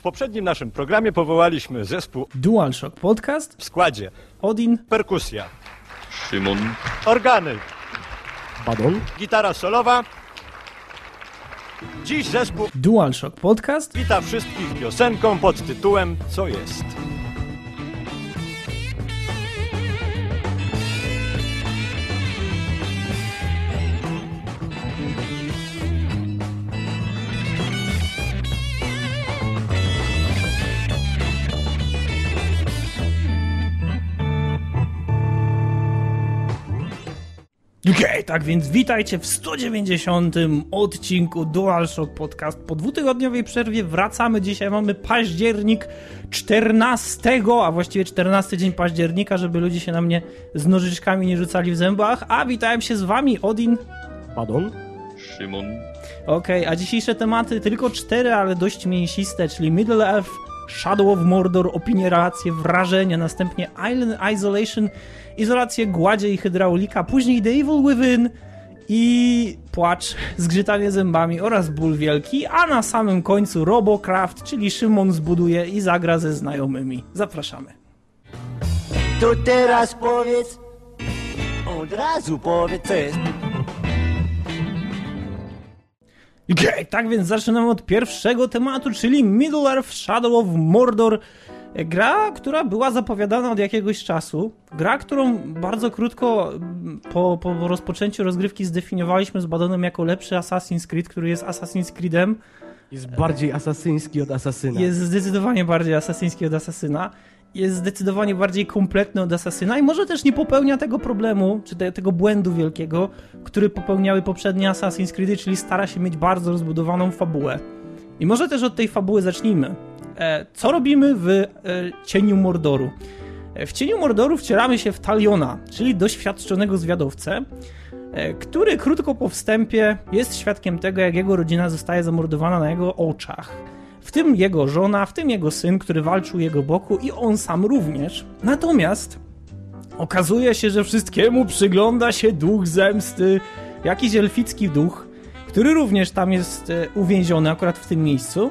W poprzednim naszym programie powołaliśmy zespół DualShock Podcast, w składzie Odin, perkusja, Szymon, organy, Badon? gitara solowa. Dziś zespół DualShock Podcast, wita wszystkich piosenką pod tytułem Co jest? Okej, tak więc witajcie w 190 odcinku DualShock Podcast. Po dwutygodniowej przerwie wracamy. Dzisiaj mamy październik 14, a właściwie 14 dzień października, żeby ludzie się na mnie z nożyczkami nie rzucali w zębach. A witałem się z wami, Odin. Badon? Szymon, Okej, a dzisiejsze tematy tylko cztery, ale dość mięsiste, czyli Middle Earth, Shadow of Mordor, opinie, relacje, wrażenia, następnie Island Isolation, izolację, gładzie i hydraulika, później The Evil Within i płacz, zgrzytanie zębami oraz ból wielki, a na samym końcu Robocraft, czyli Szymon zbuduje i zagra ze znajomymi. Zapraszamy. To teraz powiedz, od razu powiedz co jest. Okej, tak więc zaczynamy od pierwszego tematu, czyli Middle Earth Shadow of Mordor. Gra, która była zapowiadana od jakiegoś czasu. Gra, którą bardzo krótko mm, po, po rozpoczęciu rozgrywki zdefiniowaliśmy z Badonem jako lepszy Assassin's Creed, który jest Assassin's Creedem. Jest bardziej asasyński od asasyna. Jest zdecydowanie bardziej asasyński od asasyna. Jest zdecydowanie bardziej kompletny od asasyna i może też nie popełnia tego problemu, czy te, tego błędu wielkiego, który popełniały poprzednie Assassin's Creedy, czyli stara się mieć bardzo rozbudowaną fabułę. I może też od tej fabuły zacznijmy. E, co robimy w e, Cieniu Mordoru? E, w Cieniu Mordoru wcielamy się w Taliona, czyli doświadczonego zwiadowcę, e, który krótko po wstępie jest świadkiem tego, jak jego rodzina zostaje zamordowana na jego oczach. W tym jego żona, w tym jego syn, który walczył jego boku i on sam również. Natomiast okazuje się, że wszystkiemu przygląda się duch zemsty, jakiś elficki duch, który również tam jest e, uwięziony akurat w tym miejscu,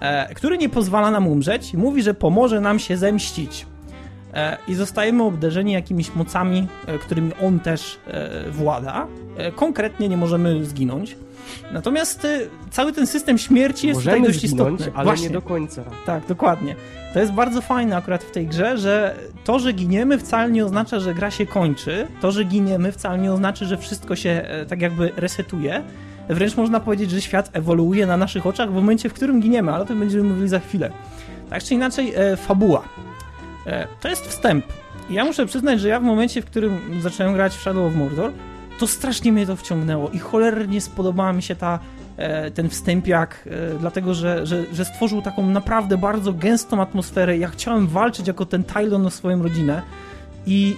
e, który nie pozwala nam umrzeć i mówi, że pomoże nam się zemścić. E, I zostajemy obdarzeni jakimiś mocami, e, którymi on też e, włada. Konkretnie nie możemy zginąć. Natomiast cały ten system śmierci jest Możemy tutaj dość zginąć, istotny. ale Właśnie. nie do końca. Tak, dokładnie. To jest bardzo fajne akurat w tej grze, że to, że giniemy wcale nie oznacza, że gra się kończy. To, że giniemy wcale nie oznacza, że wszystko się tak jakby resetuje. Wręcz można powiedzieć, że świat ewoluuje na naszych oczach w momencie, w którym giniemy, ale o tym będziemy mówili za chwilę. Tak czy inaczej, fabuła. E, to jest wstęp. Ja muszę przyznać, że ja w momencie, w którym zacząłem grać w Shadow of Mordor, to strasznie mnie to wciągnęło i cholernie spodobała mi się ta, e, ten wstępiak, e, dlatego że, że, że stworzył taką naprawdę bardzo gęstą atmosferę. Ja chciałem walczyć jako ten Tylon o swoją rodzinę i,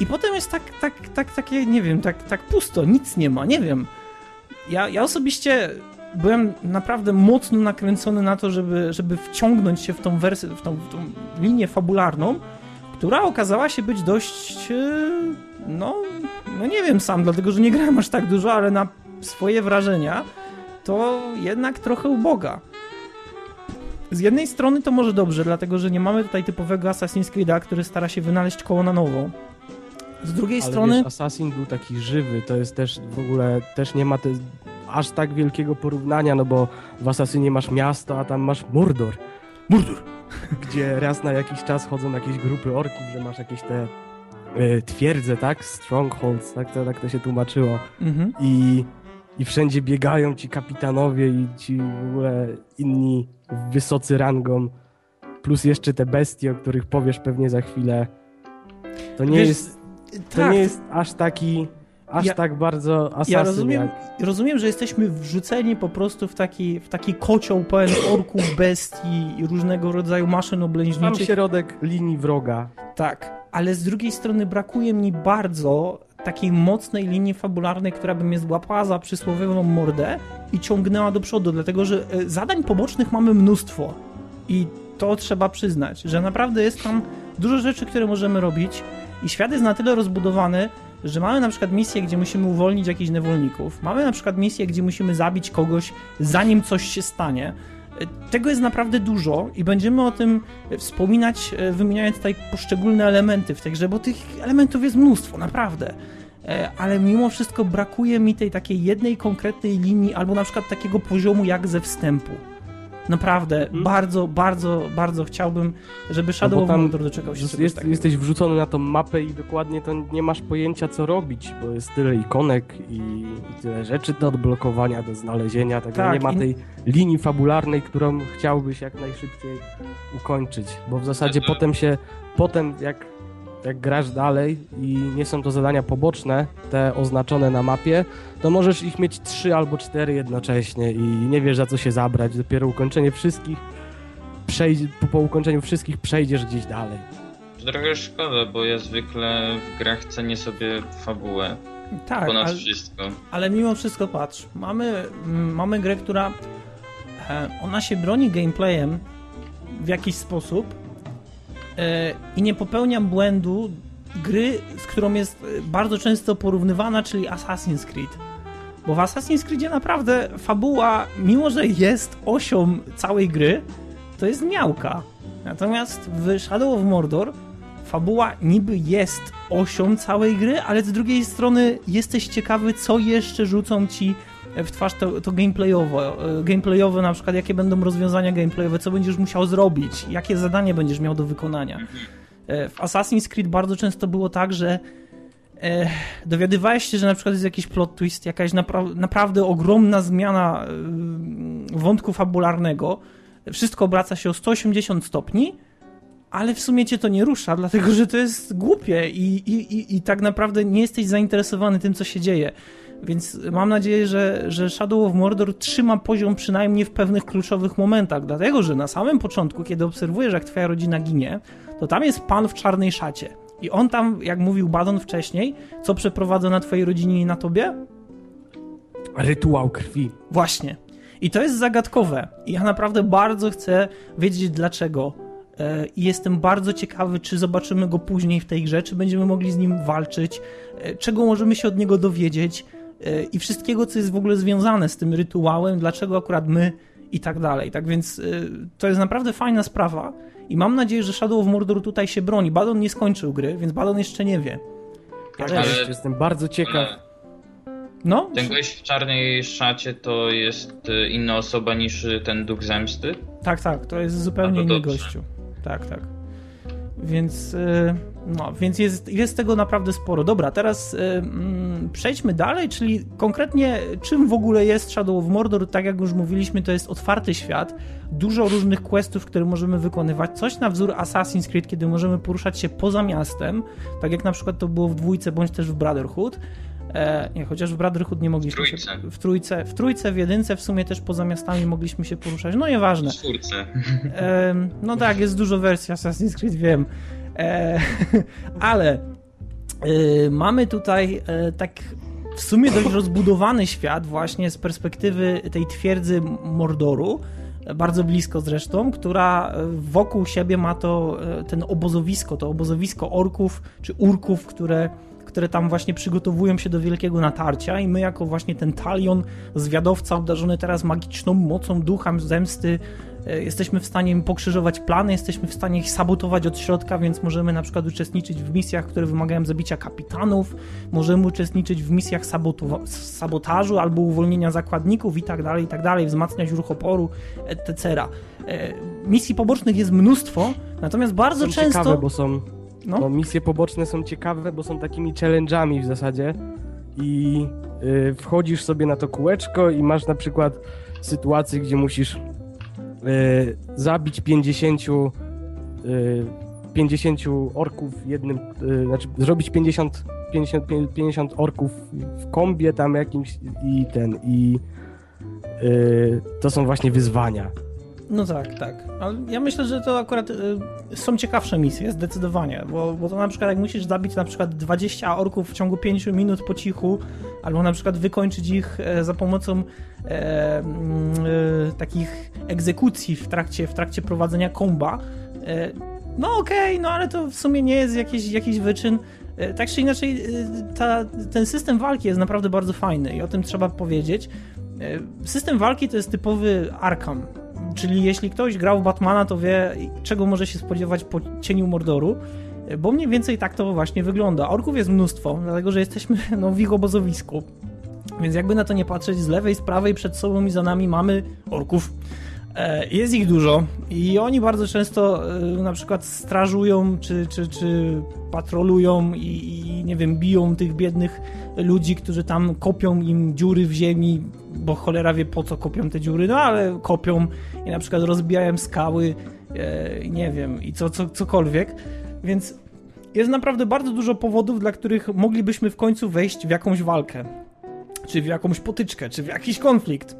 i potem jest tak, tak, tak, takie, nie wiem, tak, tak pusto, nic nie ma, nie wiem. Ja, ja osobiście byłem naprawdę mocno nakręcony na to, żeby, żeby wciągnąć się w tą wersję, w tą, w tą linię fabularną, która okazała się być dość, e, no, no nie wiem sam, dlatego że nie grałem aż tak dużo, ale na swoje wrażenia to jednak trochę uboga. Z jednej strony to może dobrze, dlatego że nie mamy tutaj typowego Assassin's Creed'a, który stara się wynaleźć koło na nowo. Z drugiej Ale strony... wiesz, Assassin był taki żywy, to jest też w ogóle, też nie ma te, aż tak wielkiego porównania, no bo w Assassinie masz miasto, a tam masz Mordor. Mordor! Gdzie raz na jakiś czas chodzą jakieś grupy orków, że masz jakieś te e, twierdze, tak? Strongholds, tak to, tak to się tłumaczyło. Mhm. I, I wszędzie biegają ci kapitanowie i ci w ogóle inni wysocy rangą, plus jeszcze te bestie, o których powiesz pewnie za chwilę. To nie Wiesz, jest to tak, nie jest aż taki, aż Ja- tak bardzo asasyn Ja rozumiem, jak... rozumiem, że jesteśmy wrzuceni po prostu w taki, w taki kocioł pełen orków, bestii i różnego rodzaju maszyn Sam oblężniczych. środek linii wroga. Tak, ale z drugiej strony brakuje mi bardzo takiej mocnej linii fabularnej, która by mnie złapała za przysłowiową mordę i ciągnęła do przodu, dlatego że e, zadań pobocznych mamy mnóstwo i to trzeba przyznać, że naprawdę jest tam dużo rzeczy, które możemy robić i świat jest na tyle rozbudowany, że mamy na przykład misję, gdzie musimy uwolnić jakichś niewolników, mamy na przykład misję, gdzie musimy zabić kogoś, zanim coś się stanie. E, Tego jest naprawdę dużo i będziemy o tym wspominać, e, wymieniając tutaj poszczególne elementy w tej grze, bo tych elementów jest mnóstwo, naprawdę. E, Ale mimo wszystko brakuje mi tej takiej jednej konkretnej linii, albo na przykład takiego poziomu jak ze wstępu. Naprawdę, bardzo, bardzo, bardzo chciałbym, żeby Shadow No of Mordor doczekał się Jest, czegoś jest, takiego. jesteś wrzucony na tą mapę i dokładnie to nie masz pojęcia co robić, bo jest tyle ikonek i, i tyle rzeczy do odblokowania, do znalezienia, także Tak, nie ma i- tej linii fabularnej, którą chciałbyś jak najszybciej ukończyć, bo w zasadzie Mhm. potem się, potem jak, jak grasz dalej i nie są to zadania poboczne, te oznaczone na mapie, to możesz ich mieć trzy albo cztery jednocześnie i nie wiesz za co się zabrać, dopiero ukończenie wszystkich przejdzie, po, po ukończeniu wszystkich przejdziesz gdzieś dalej. To trochę szkoda, bo ja zwykle w grach cenię sobie fabułę Tak, ponad ale, wszystko. ale mimo wszystko patrz, mamy, mm, mamy grę, która e, ona się broni gameplayem w jakiś sposób i nie popełnia błędu gry, z którą jest e, bardzo często porównywana, czyli Assassin's Creed. Bo w Assassin's Creedzie naprawdę fabuła, mimo że jest osią całej gry, to jest miałka. Natomiast w Shadow of Mordor fabuła niby jest osią całej gry, ale z drugiej strony jesteś ciekawy, co jeszcze rzucą ci w twarz to, to gameplayowo, e, gameplayowe na przykład, jakie będą rozwiązania gameplayowe, co będziesz musiał zrobić, jakie zadanie będziesz miał do wykonania. E, W Assassin's Creed bardzo często było tak, że e, dowiadywałeś się, że na przykład jest jakiś plot twist, jakaś napra- naprawdę ogromna zmiana wątku fabularnego, wszystko obraca się o 180 stopni, ale w sumie cię to nie rusza, dlatego że to jest głupie i, i, i, i tak naprawdę nie jesteś zainteresowany tym, co się dzieje. Więc mam nadzieję, że, że Shadow of Mordor trzyma poziom przynajmniej w pewnych kluczowych momentach, dlatego że na samym początku, kiedy obserwujesz, jak twoja rodzina ginie, to tam jest pan w czarnej szacie. I on tam, jak mówił Badon wcześniej, co przeprowadza na twojej rodzinie i na tobie? Rytuał krwi. Właśnie. I to jest zagadkowe. I ja naprawdę bardzo chcę wiedzieć dlaczego. E, I jestem bardzo ciekawy, czy zobaczymy go później w tej grze, czy będziemy mogli z nim walczyć, e, czego możemy się od niego dowiedzieć i wszystkiego, co jest w ogóle związane z tym rytuałem, dlaczego akurat my i tak dalej. Tak więc e, to jest naprawdę fajna sprawa i mam nadzieję, że Shadow of Mordor tutaj się broni. Badon nie skończył gry, więc Badon jeszcze nie wie. Ja Ale- też jestem bardzo ciekaw. Ale No, ten gość w czarnej szacie to jest y, inna osoba niż ten duch zemsty? Tak, tak, to jest zupełnie No to inny dobrze. gościu. Tak, tak. Więc, no, więc jest, jest tego naprawdę sporo. Dobra, teraz y, mm, przejdźmy dalej, czyli konkretnie czym w ogóle jest Shadow of Mordor. Tak jak już mówiliśmy, to jest otwarty świat, dużo różnych questów, które możemy wykonywać, coś na wzór Assassin's Creed, kiedy możemy poruszać się poza miastem, tak jak na przykład to było w dwójce, bądź też w Brotherhood. E, nie, chociaż w Brotherhood nie mogliśmy W się... trójce. W trójce. W trójce, w jedynce w sumie też poza miastami mogliśmy się poruszać. No nieważne. W czwórce. Em, no tak, jest dużo wersji Assassin's Creed, wiem. E, ale e, mamy tutaj e, tak w sumie dość rozbudowany świat właśnie z perspektywy tej twierdzy Mordoru, bardzo blisko zresztą, która e, wokół siebie ma to ten obozowisko, to obozowisko orków czy urków, które które tam właśnie przygotowują się do wielkiego natarcia i my jako właśnie ten talion zwiadowca obdarzony teraz magiczną mocą ducha zemsty jesteśmy w stanie im pokrzyżować plany, jesteśmy w stanie ich sabotować od środka, więc możemy na przykład uczestniczyć w misjach, które wymagają zabicia kapitanów, możemy uczestniczyć w misjach sabotażu albo uwolnienia zakładników i tak dalej, i tak dalej, wzmacniać ruch oporu, etc. E, Misji pobocznych jest mnóstwo, natomiast bardzo Są często... ciekawe, bo są No. No, misje poboczne są ciekawe, bo są takimi challenge'ami w zasadzie i y, wchodzisz sobie na to kółeczko i masz na przykład sytuację, gdzie musisz y, zabić 50 y, 50 orków jednym, y, znaczy zrobić 50, 50, 50 orków w kombie tam jakimś i ten i y, to są właśnie wyzwania. No tak, tak. Ale ja myślę, że to akurat y, są ciekawsze misje, zdecydowanie, bo, bo to na przykład jak musisz zabić na przykład 20 orków w ciągu 5 minut po cichu, albo na przykład wykończyć ich e, za pomocą e, mm, e, takich egzekucji w trakcie, w trakcie prowadzenia komba, no okej, no ale to w sumie nie jest jakiś, jakiś wyczyn. Tak czy inaczej, ta, ten system walki jest naprawdę bardzo fajny i o tym trzeba powiedzieć. System walki to jest typowy Arkham. Czyli jeśli ktoś grał w Batmana, to wie, czego może się spodziewać po cieniu Mordoru. Bo mniej więcej tak to właśnie wygląda. Orków jest mnóstwo, dlatego że jesteśmy no, w ich obozowisku. Więc jakby na to nie patrzeć, z lewej, z prawej, przed sobą i za nami mamy orków. E, Jest ich dużo i oni bardzo często e, na przykład strażują czy, czy, czy patrolują i, i nie wiem, biją tych biednych ludzi, którzy tam kopią im dziury w ziemi, bo cholera wie po co kopią te dziury, no ale kopią i na przykład rozbijają skały, e, nie wiem, i co, co, cokolwiek. Więc jest naprawdę bardzo dużo powodów, dla których moglibyśmy w końcu wejść w jakąś walkę czy w jakąś potyczkę, czy w jakiś konflikt.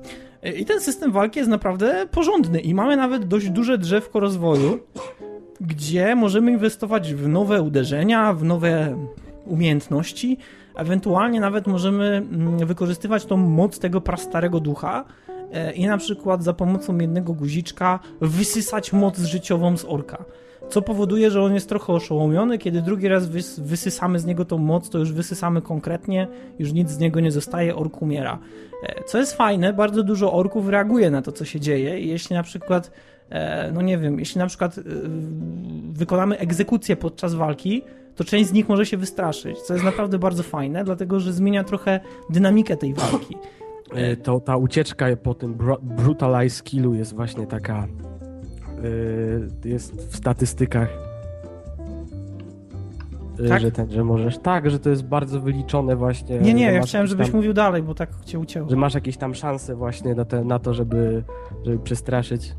I ten system walki jest naprawdę porządny i mamy nawet dość duże drzewko rozwoju, gdzie możemy inwestować w nowe uderzenia, w nowe umiejętności, ewentualnie nawet możemy mm, wykorzystywać tą moc tego prastarego ducha e, i na przykład za pomocą jednego guziczka wysysać moc życiową z orka. Co powoduje, że on jest trochę oszołomiony. Kiedy drugi raz wys wysysamy z niego tą moc, to już wysysamy konkretnie, już nic z niego nie zostaje, ork umiera. E, Co jest fajne, bardzo dużo orków reaguje na to, co się dzieje. I jeśli na przykład, e, no nie wiem, jeśli na przykład e, wykonamy egzekucję podczas walki, to część z nich może się wystraszyć, co jest naprawdę bardzo fajne, dlatego że zmienia trochę dynamikę tej walki. To ta ucieczka po tym brutalize skillu jest właśnie taka. E, Jest w statystykach. e, Tak? Że ten, że możesz. Tak, że to jest bardzo wyliczone właśnie. Nie, nie, ja chciałem, żebyś tam, mówił dalej, bo tak cię ucięło. Że masz jakieś tam szanse właśnie na, te, na to, żeby, żeby przestraszyć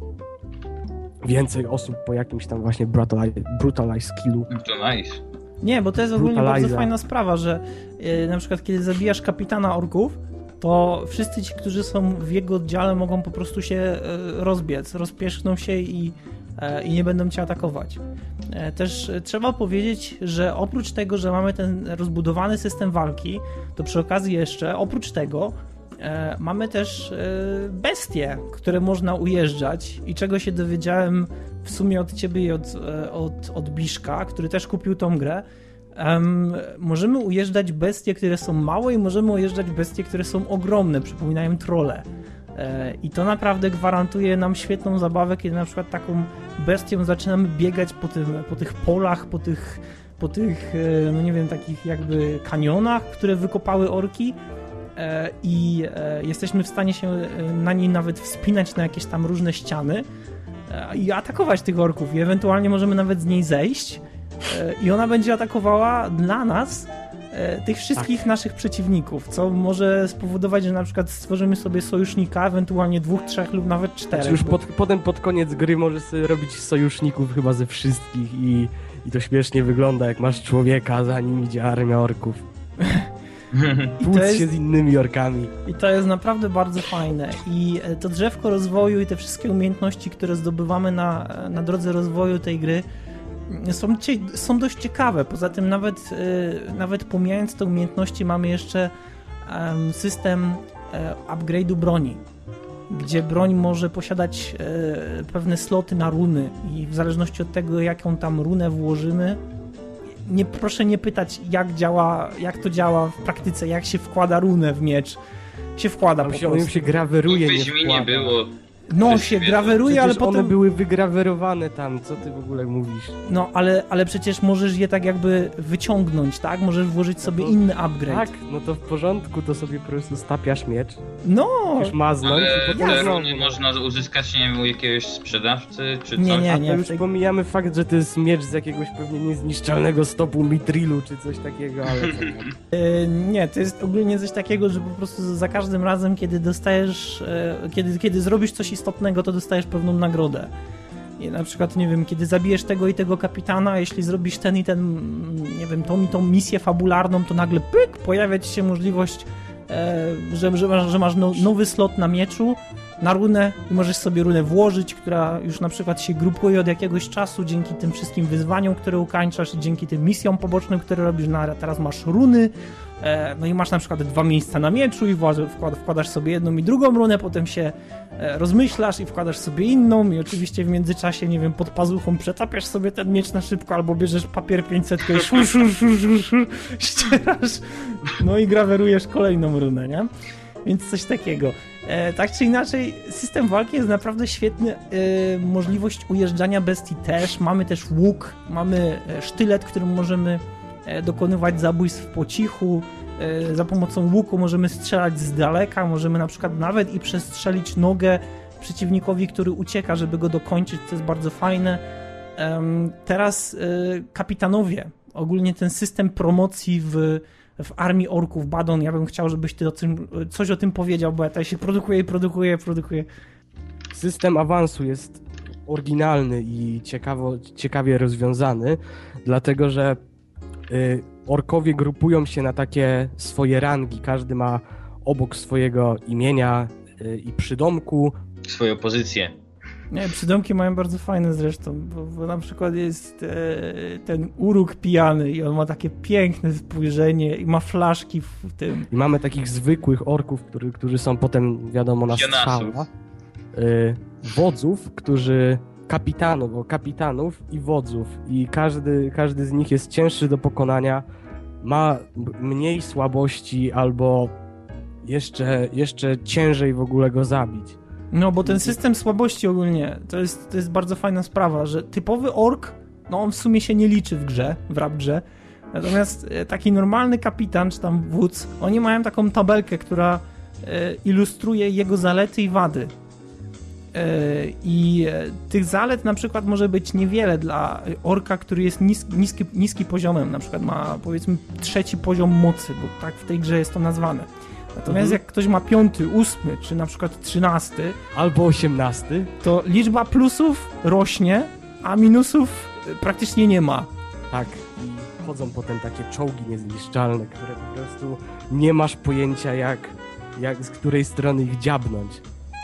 więcej osób po jakimś tam właśnie brutalize, brutalize skillu. Nice. Nie, bo to jest ogólnie bardzo fajna sprawa, że e, na przykład kiedy zabijasz kapitana orków, to wszyscy ci, którzy są w jego oddziale mogą po prostu się e, rozbiec, rozpierzchną się i, e, i nie będą cię atakować. E, Też trzeba powiedzieć, że oprócz tego, że mamy ten rozbudowany system walki, to przy okazji jeszcze, oprócz tego, mamy też bestie, które można ujeżdżać i czego się dowiedziałem w sumie od ciebie i od, od, od Biszka, który też kupił tą grę. Em, możemy ujeżdżać bestie, które są małe i możemy ujeżdżać bestie, które są ogromne, przypominają trole. E, I to naprawdę gwarantuje nam świetną zabawę, kiedy na przykład taką bestią zaczynamy biegać po, tym, po tych polach, po tych, po tych, e, no nie wiem, takich jakby kanionach, które wykopały orki. E, i e, jesteśmy w stanie się e, na niej nawet wspinać na jakieś tam różne ściany e, i atakować tych orków. I ewentualnie możemy nawet z niej zejść i ona będzie atakowała dla nas e, tych wszystkich naszych przeciwników, co może spowodować, że na przykład stworzymy sobie sojusznika, ewentualnie dwóch, trzech lub nawet czterech. Znaczy już pod, potem pod koniec gry możesz sobie robić sojuszników chyba ze wszystkich i, i to śmiesznie wygląda, jak masz człowieka, za nim idzie armia orków. I Tłuc jest- się z innymi orkami. I to jest naprawdę bardzo fajne. I e, to drzewko rozwoju i te wszystkie umiejętności, które zdobywamy na, na drodze rozwoju tej gry, są, są dość ciekawe. Poza tym, nawet, e, nawet pomijając te umiejętności, mamy jeszcze em, system e, upgrade'u broni. Gdzie broń może posiadać e, pewne sloty na runy, i w zależności od tego, jaką tam runę włożymy, nie, proszę nie pytać, jak działa, jak to działa w praktyce, jak się wkłada runę w miecz. Się wkłada Tam po się, on prostu. się graweruje, nie wkłada. było. No, Przecież się graweruje, ale Przecież one potem... były wygrawerowane tam, co ty w ogóle mówisz? No, ale, ale przecież możesz je tak jakby wyciągnąć, tak? Możesz włożyć sobie to- inny upgrade. Tak, no to w porządku, to sobie po prostu stapiasz miecz, No! już maznąć Ale i potem runy można uzyskać, nie wiem, u jakiegoś sprzedawcy, czy Nie, coś. nie, A nie. to w już tej- pomijamy fakt, że to jest miecz z jakiegoś pewnie niezniszczalnego stopu mitrilu, czy coś takiego, ale co tam. E, nie, to jest ogólnie coś takiego, że po prostu za każdym razem, kiedy dostajesz, e, kiedy, kiedy zrobisz coś istotnego, to dostajesz pewną nagrodę. I na przykład, nie wiem, kiedy zabijesz tego i tego kapitana, jeśli zrobisz ten i ten, nie wiem, tą i tą misję fabularną, to nagle pyk, pojawia ci się możliwość, e, że, że, masz, że masz no, nowy slot na mieczu, na runę i możesz sobie runę włożyć, która już na przykład się grupuje od jakiegoś czasu dzięki tym wszystkim wyzwaniom, które ukańczasz i dzięki tym misjom pobocznym, które robisz, no, a teraz masz runy, no i masz na przykład dwa miejsca na mieczu i wkładasz sobie jedną i drugą runę, potem się e, rozmyślasz i wkładasz sobie inną i oczywiście w międzyczasie, nie wiem, pod pazuchą przetapiasz sobie ten miecz na szybko albo bierzesz papier 500 i szur, szur, szur, szur, ścierasz, no i grawerujesz kolejną runę, nie? Więc coś takiego. E, tak czy inaczej, system walki jest naprawdę świetny. E, możliwość ujeżdżania bestii też. Mamy też łuk, mamy e, sztylet, którym możemy e, dokonywać zabójstw po cichu. E, za pomocą łuku możemy strzelać z daleka, możemy na przykład nawet i przestrzelić nogę przeciwnikowi, który ucieka, żeby go dokończyć, co jest bardzo fajne. Teraz e, kapitanowie, ogólnie ten system promocji w, w armii orków, Badon, ja bym chciał, żebyś ty o tym, coś o tym powiedział, bo ja tutaj się produkuję i produkuję, produkuję. System awansu jest oryginalny i ciekawo, ciekawie rozwiązany, dlatego że orkowie grupują się na takie swoje rangi. Każdy ma obok swojego imienia y, i przydomku Swoją pozycję. Nie, przydomki mają bardzo fajne zresztą, bo, bo na przykład jest e, ten uruk pijany i on ma takie piękne spojrzenie i ma flaszki w tym. I mamy takich zwykłych orków, który, którzy są potem, wiadomo, na strzała. Y, wodzów, którzy kapitanów, o kapitanów i wodzów. I każdy, każdy z nich jest cięższy do pokonania, ma mniej słabości albo jeszcze, jeszcze ciężej w ogóle go zabić. No, bo ten system słabości ogólnie, to jest, to jest bardzo fajna sprawa, że typowy ork, no on w sumie się nie liczy w grze, w rap grze, natomiast e, taki normalny kapitan, czy tam wódz, oni mają taką tabelkę, która e, ilustruje jego zalety i wady. E, I e, tych zalet na przykład może być niewiele dla orka, który jest nis, niski, niski poziomem, na przykład ma powiedzmy trzeci poziom mocy, bo tak w tej grze jest to nazwane. Natomiast Mhm. jak ktoś ma piąty, ósmy, czy na przykład trzynasty, Albo osiemnasty. to liczba plusów rośnie, a minusów y, praktycznie nie ma. Tak, i chodzą potem takie czołgi niezniszczalne, które po prostu nie masz pojęcia jak, jak z której strony ich dziabnąć.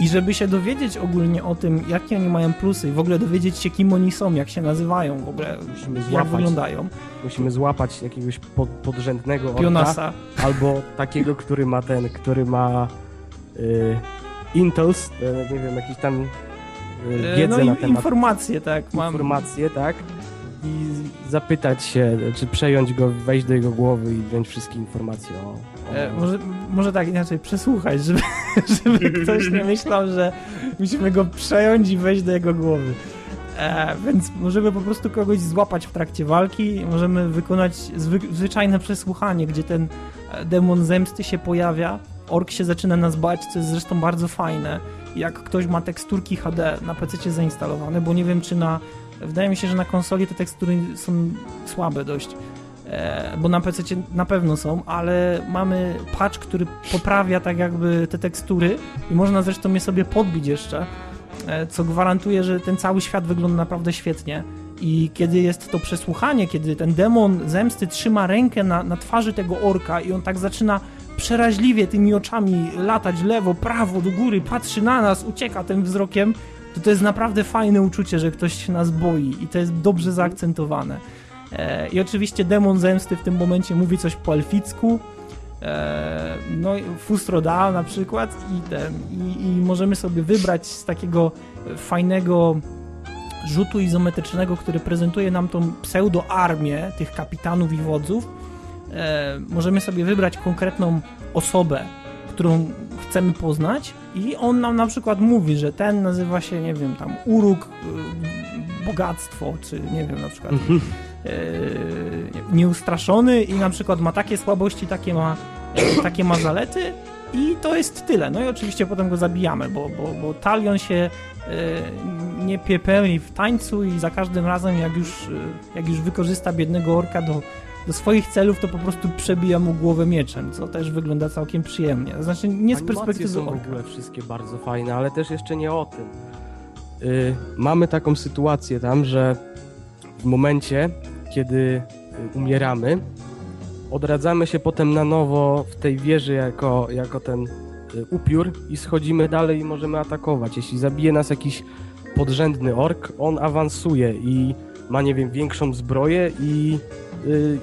I żeby się dowiedzieć ogólnie o tym, jakie oni mają plusy i w ogóle dowiedzieć się, kim oni są, jak się nazywają, w ogóle Musimy jak złapać, wyglądają, musimy złapać jakiegoś pod, podrzędnego orka, Pionasa. albo takiego, który ma ten, który ma y, intels, y, nie wiem, jakiś tam y, E, wiedzę No na temat informacje, tak, mam. informacje, tak? I zapytać się, czy przejąć go, wejść do jego głowy i wziąć wszystkie informacje o... E, może, może tak inaczej, przesłuchać, żeby, żeby ktoś nie myślał, że musimy go przejąć i wejść do jego głowy. E, więc możemy po prostu kogoś złapać w trakcie walki, możemy wykonać zwy, zwyczajne przesłuchanie, gdzie ten e, demon zemsty się pojawia, ork się zaczyna nas bać, co jest zresztą bardzo fajne. Jak ktoś ma teksturki HD na PC zainstalowane, bo nie wiem czy na... Wydaje mi się, że na konsoli te tekstury są słabe dość. E, bo na PC na pewno są, ale mamy patch, który poprawia tak jakby te tekstury i można zresztą je sobie podbić jeszcze, e, co gwarantuje, że ten cały świat wygląda naprawdę świetnie. I kiedy jest to przesłuchanie, kiedy ten demon zemsty trzyma rękę na, na twarzy tego orka i on tak zaczyna przeraźliwie tymi oczami latać lewo, prawo, do góry, patrzy na nas, ucieka tym wzrokiem, to to jest naprawdę fajne uczucie, że ktoś się nas boi i to jest dobrze zaakcentowane. E, I oczywiście demon zemsty w tym momencie mówi coś po elficku. E, no, Fustroda na przykład i, ten, i, i możemy sobie wybrać z takiego fajnego rzutu izometrycznego, który prezentuje nam tą pseudo-armię tych kapitanów i wodzów. E, możemy sobie wybrać konkretną osobę, którą chcemy poznać i on nam na przykład mówi, że ten nazywa się, nie wiem, tam Uruk, y, Bogactwo, czy nie wiem, na przykład nieustraszony i na przykład ma takie słabości, takie ma, e, takie ma zalety i to jest tyle. No i oczywiście potem go zabijamy, bo, bo, bo talion się e, nie piepełni w tańcu i za każdym razem jak już, e, jak już wykorzysta biednego orka do, do swoich celów, to po prostu przebija mu głowę mieczem, co też wygląda całkiem przyjemnie. Znaczy nie z perspektywy są w orka. ogóle wszystkie bardzo fajne, ale też jeszcze nie o tym. Y, mamy taką sytuację tam, że w momencie, kiedy y, umieramy, odradzamy się potem na nowo w tej wieży jako, jako ten y, upiór i schodzimy dalej i możemy atakować. Jeśli zabije nas jakiś podrzędny ork, on awansuje i ma, nie wiem, większą zbroję i y,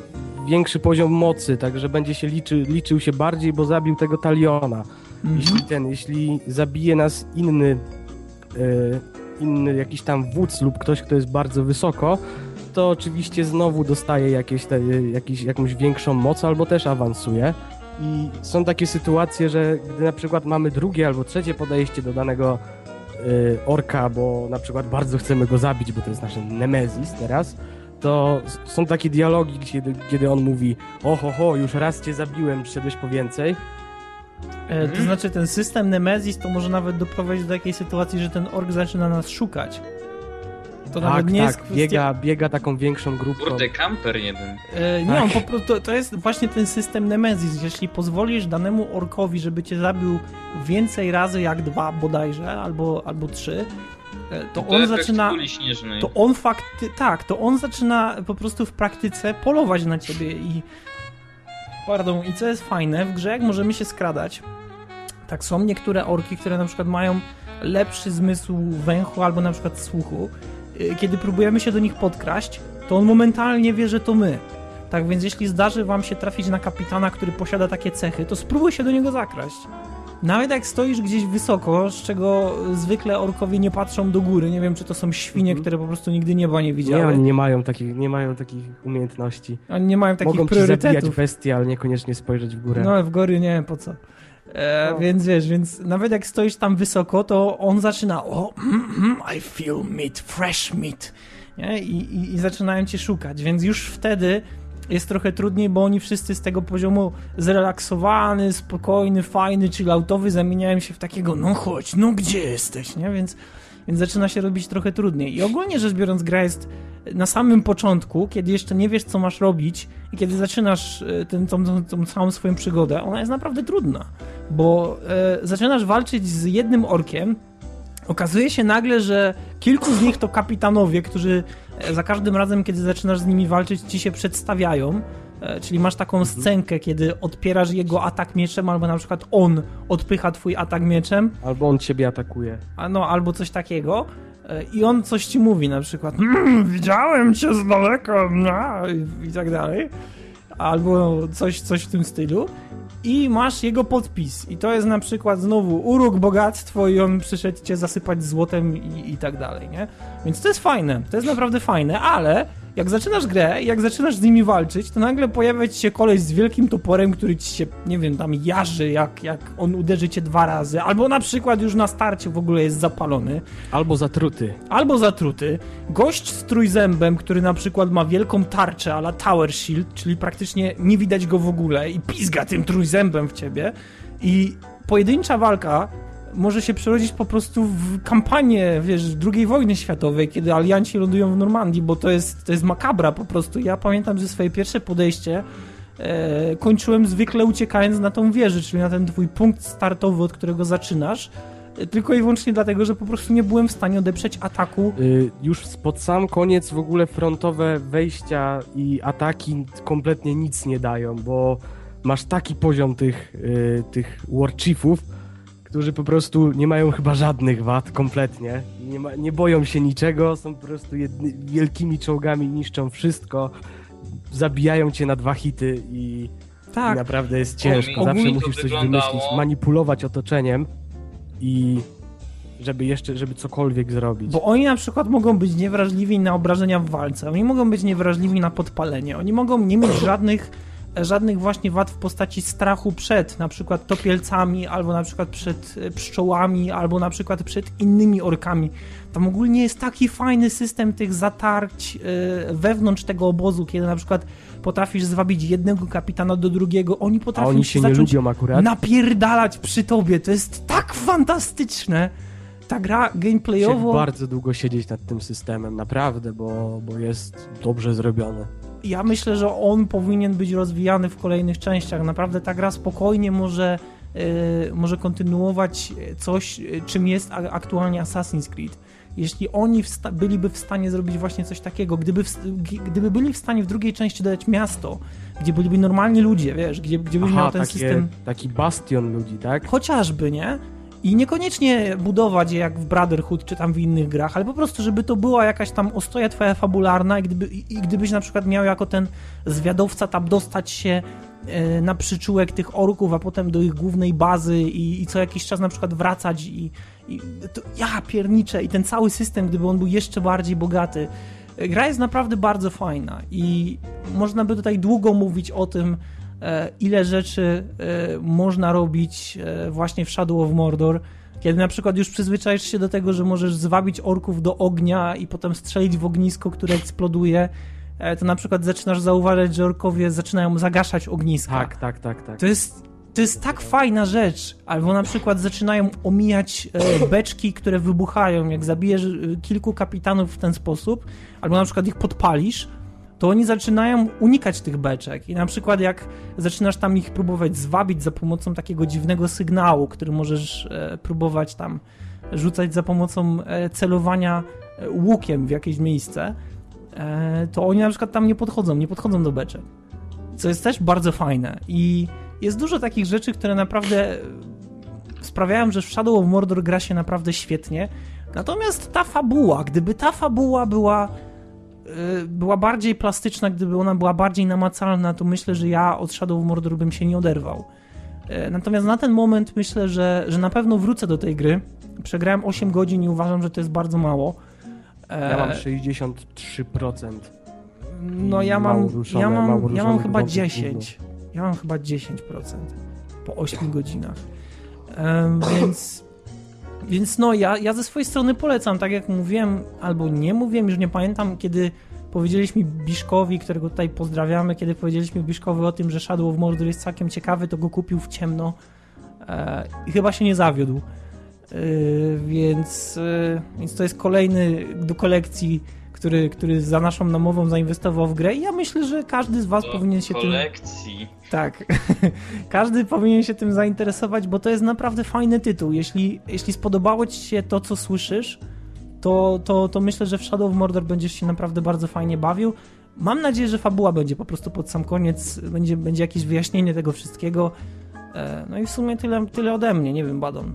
większy poziom mocy, także będzie się liczy, liczył się bardziej, bo zabił tego taliona. Mhm. Jeśli ten, jeśli zabije nas inny, y, inny jakiś tam wódz lub ktoś, kto jest bardzo wysoko, to oczywiście znowu dostaje jakieś te, jakiś, jakąś większą moc albo też awansuje. I są takie sytuacje, że gdy na przykład mamy drugie albo trzecie podejście do danego y, orka, bo na przykład bardzo chcemy go zabić, bo to jest nasz nemezis teraz, to są takie dialogi, kiedy, kiedy on mówi oho, ho, już raz cię zabiłem, przyszedłeś po więcej. E, To znaczy ten system Nemezis to może nawet doprowadzić do takiej sytuacji, że ten ork zaczyna nas szukać. To tak, nawet nie tak, jest kwestia... biega, biega taką większą grupką. Kurde, kamper jeden. E, nie, Tak. on po prostu, to, to jest właśnie ten system Nemezis. Jeśli pozwolisz danemu orkowi, żeby cię zabił więcej razy jak dwa bodajże, albo, albo trzy, e, to, To on zaczyna... To on fakty... Tak, to on zaczyna po prostu w praktyce polować na ciebie i... Pardon, i co jest fajne, w grze jak możemy się skradać, tak są niektóre orki, które na przykład mają lepszy zmysł węchu albo na przykład słuchu. Y, Kiedy próbujemy się do nich podkraść, to on momentalnie wie, że to my. Tak więc jeśli zdarzy wam się trafić na kapitana, który posiada takie cechy, to spróbuj się do niego zakraść. Nawet jak stoisz gdzieś wysoko, z czego zwykle orkowie nie patrzą do góry, nie wiem czy to są świnie, Mhm. które po prostu nigdy nieba nie widziały. Nie, oni, oni nie mają takich, nie mają takich umiejętności. nie mają takich Mogą ci zabijać priorytetów. bestie, ale niekoniecznie spojrzeć w górę. No, w góry nie wiem po co. E, No. Więc wiesz, więc nawet jak stoisz tam wysoko, to on zaczyna o, mm, mm, I feel meat, fresh meat. Nie? I, i, I zaczynają cię szukać, więc już wtedy jest trochę trudniej, bo oni wszyscy z tego poziomu zrelaksowany, spokojny, fajny, chilloutowy zamieniają się w takiego, no chodź, no gdzie jesteś, nie? Więc, więc zaczyna się robić trochę trudniej. I ogólnie rzecz biorąc, gra jest na samym początku, kiedy jeszcze nie wiesz, co masz robić i kiedy zaczynasz e, ten, tą, tą, tą całą swoją przygodę, ona jest naprawdę trudna, bo e, zaczynasz walczyć z jednym orkiem, okazuje się nagle, że kilku z nich to kapitanowie, którzy e, za każdym razem, kiedy zaczynasz z nimi walczyć, ci się przedstawiają. E, Czyli masz taką scenkę, kiedy odpierasz jego atak mieczem, albo na przykład on odpycha twój atak mieczem, Albo on ciebie atakuje. a no, albo coś takiego. E, I on coś ci mówi, na przykład mmm, widziałem cię z daleka, no, i, tak dalej. Albo coś, coś w tym stylu. I masz jego podpis. I to jest na przykład znowu uróg, bogactwo i on przyszedł cię zasypać złotem i, i tak dalej, nie? Więc to jest fajne, to jest naprawdę fajne, ale jak zaczynasz grę i jak zaczynasz z nimi walczyć, to nagle pojawia ci się koleś z wielkim toporem, który ci się, nie wiem, tam jarzy, jak, jak on uderzy cię dwa razy, albo na przykład już na starcie w ogóle jest zapalony, Albo zatruty. albo zatruty, gość z trójzębem, który na przykład ma wielką tarczę ala Tower Shield, czyli praktycznie nie widać go w ogóle i pizga tym trójzębem w ciebie. I pojedyncza walka może się przerodzić po prostu w kampanię, wiesz, II wojny światowej, kiedy alianci lądują w Normandii, bo to jest, to jest makabra po prostu. Ja pamiętam, że swoje pierwsze podejście e, kończyłem zwykle uciekając na tą wieżę, czyli na ten twój punkt startowy, od którego zaczynasz, e, tylko i wyłącznie dlatego, że po prostu nie byłem w stanie odeprzeć ataku Y, już pod sam koniec w ogóle frontowe wejścia i ataki kompletnie nic nie dają, bo masz taki poziom tych, y, tych warchiefów, którzy po prostu nie mają chyba żadnych wad kompletnie. Nie, ma, nie boją się niczego, są po prostu jedny, wielkimi czołgami, niszczą wszystko, zabijają cię na dwa hity i, Tak, i naprawdę jest ciężko. Zawsze musisz coś wyglądało- wymyślić, manipulować otoczeniem i żeby jeszcze, żeby cokolwiek zrobić. Bo oni na przykład mogą być niewrażliwi na obrażenia w walce, oni mogą być niewrażliwi na podpalenie, oni mogą nie mieć żadnych, żadnych właśnie wad w postaci strachu przed na przykład topielcami, albo na przykład przed e, pszczołami, albo na przykład przed innymi orkami. Tam ogólnie jest taki fajny system tych zatarć e, wewnątrz tego obozu, kiedy na przykład potrafisz zwabić jednego kapitana do drugiego, oni A potrafią oni się nie lubią akurat. napierdalać przy tobie. To jest tak fantastyczne. Ta gra gameplayowo. bardzo długo siedzieć nad tym systemem, naprawdę, bo, bo jest dobrze zrobiony. Ja myślę, że on powinien być rozwijany w kolejnych częściach. Naprawdę ta gra spokojnie może, yy, może kontynuować coś, czym jest aktualnie Assassin's Creed. Jeśli oni wsta- byliby w stanie zrobić właśnie coś takiego, gdyby, gdyby byli w stanie w drugiej części dodać miasto, gdzie byliby normalni ludzie, wiesz, gdzie, gdzie byś miał ten takie, system. taki bastion ludzi, tak? Chociażby, nie? I niekoniecznie budować je jak w Brotherhood czy tam w innych grach, ale po prostu, żeby to była jakaś tam ostoja twoja fabularna i, gdyby, i gdybyś na przykład miał jako ten zwiadowca tam dostać się e, na przyczółek tych orków, a potem do ich głównej bazy i, i co jakiś czas na przykład wracać i, i to ja pierniczę i ten cały system, gdyby on był jeszcze bardziej bogaty. Gra jest naprawdę bardzo fajna i można by tutaj długo mówić o tym, ile rzeczy e, można robić e, właśnie w Shadow of Mordor, kiedy na przykład już przyzwyczaisz się do tego, że możesz zwabić orków do ognia i potem strzelić w ognisko, które eksploduje, e, to na przykład zaczynasz zauważać, że orkowie zaczynają zagaszać ogniska. Tak, tak, tak, tak. To jest, to jest tak fajna rzecz. Albo na przykład zaczynają omijać e, beczki, które wybuchają. Jak zabijesz e, kilku kapitanów w ten sposób, albo na przykład ich podpalisz, to oni zaczynają unikać tych beczek. I na przykład jak zaczynasz tam ich próbować zwabić za pomocą takiego dziwnego sygnału, który możesz e, próbować tam rzucać za pomocą e, celowania e, łukiem w jakieś miejsce, to oni na przykład tam nie podchodzą, nie podchodzą do beczek. Co jest też bardzo fajne. I jest dużo takich rzeczy, które naprawdę sprawiają, że w Shadow of Mordor gra się naprawdę świetnie. Natomiast ta fabuła, gdyby ta fabuła była była bardziej plastyczna, gdyby ona była bardziej namacalna, to myślę, że ja od Shadow of Mordor bym się nie oderwał. Y, Natomiast na ten moment myślę, że, że na pewno wrócę do tej gry. Przegrałem 8 godzin i uważam, że to jest bardzo mało. Ja mam E, 63%. No ja mam, ruszone, ja mam, ja mam chyba wątków 10. Ja mam chyba 10% po 8 godzinach. Więc, więc no ja, ja ze swojej strony polecam, tak jak mówiłem, albo nie mówiłem, już nie pamiętam, kiedy powiedzieliśmy Biszkowi, którego tutaj pozdrawiamy, kiedy powiedzieliśmy Biszkowi o tym, że Shadow of Mordor jest całkiem ciekawy, to go kupił w ciemno e, i chyba się nie zawiódł. E, więc, e, więc to jest kolejny do kolekcji który, który za naszą namową zainwestował w grę i ja myślę, że każdy z was Do powinien się tym... kolekcji. Tak. każdy powinien się tym zainteresować, bo to jest naprawdę fajny tytuł. Jeśli, jeśli spodobało ci się to, co słyszysz, to, to, to myślę, że w Shadow of Mordor będziesz się naprawdę bardzo fajnie bawił. Mam nadzieję, że fabuła będzie po prostu pod sam koniec, będzie, będzie jakieś wyjaśnienie tego wszystkiego. E, No i w sumie tyle, tyle ode mnie, nie wiem, Badon.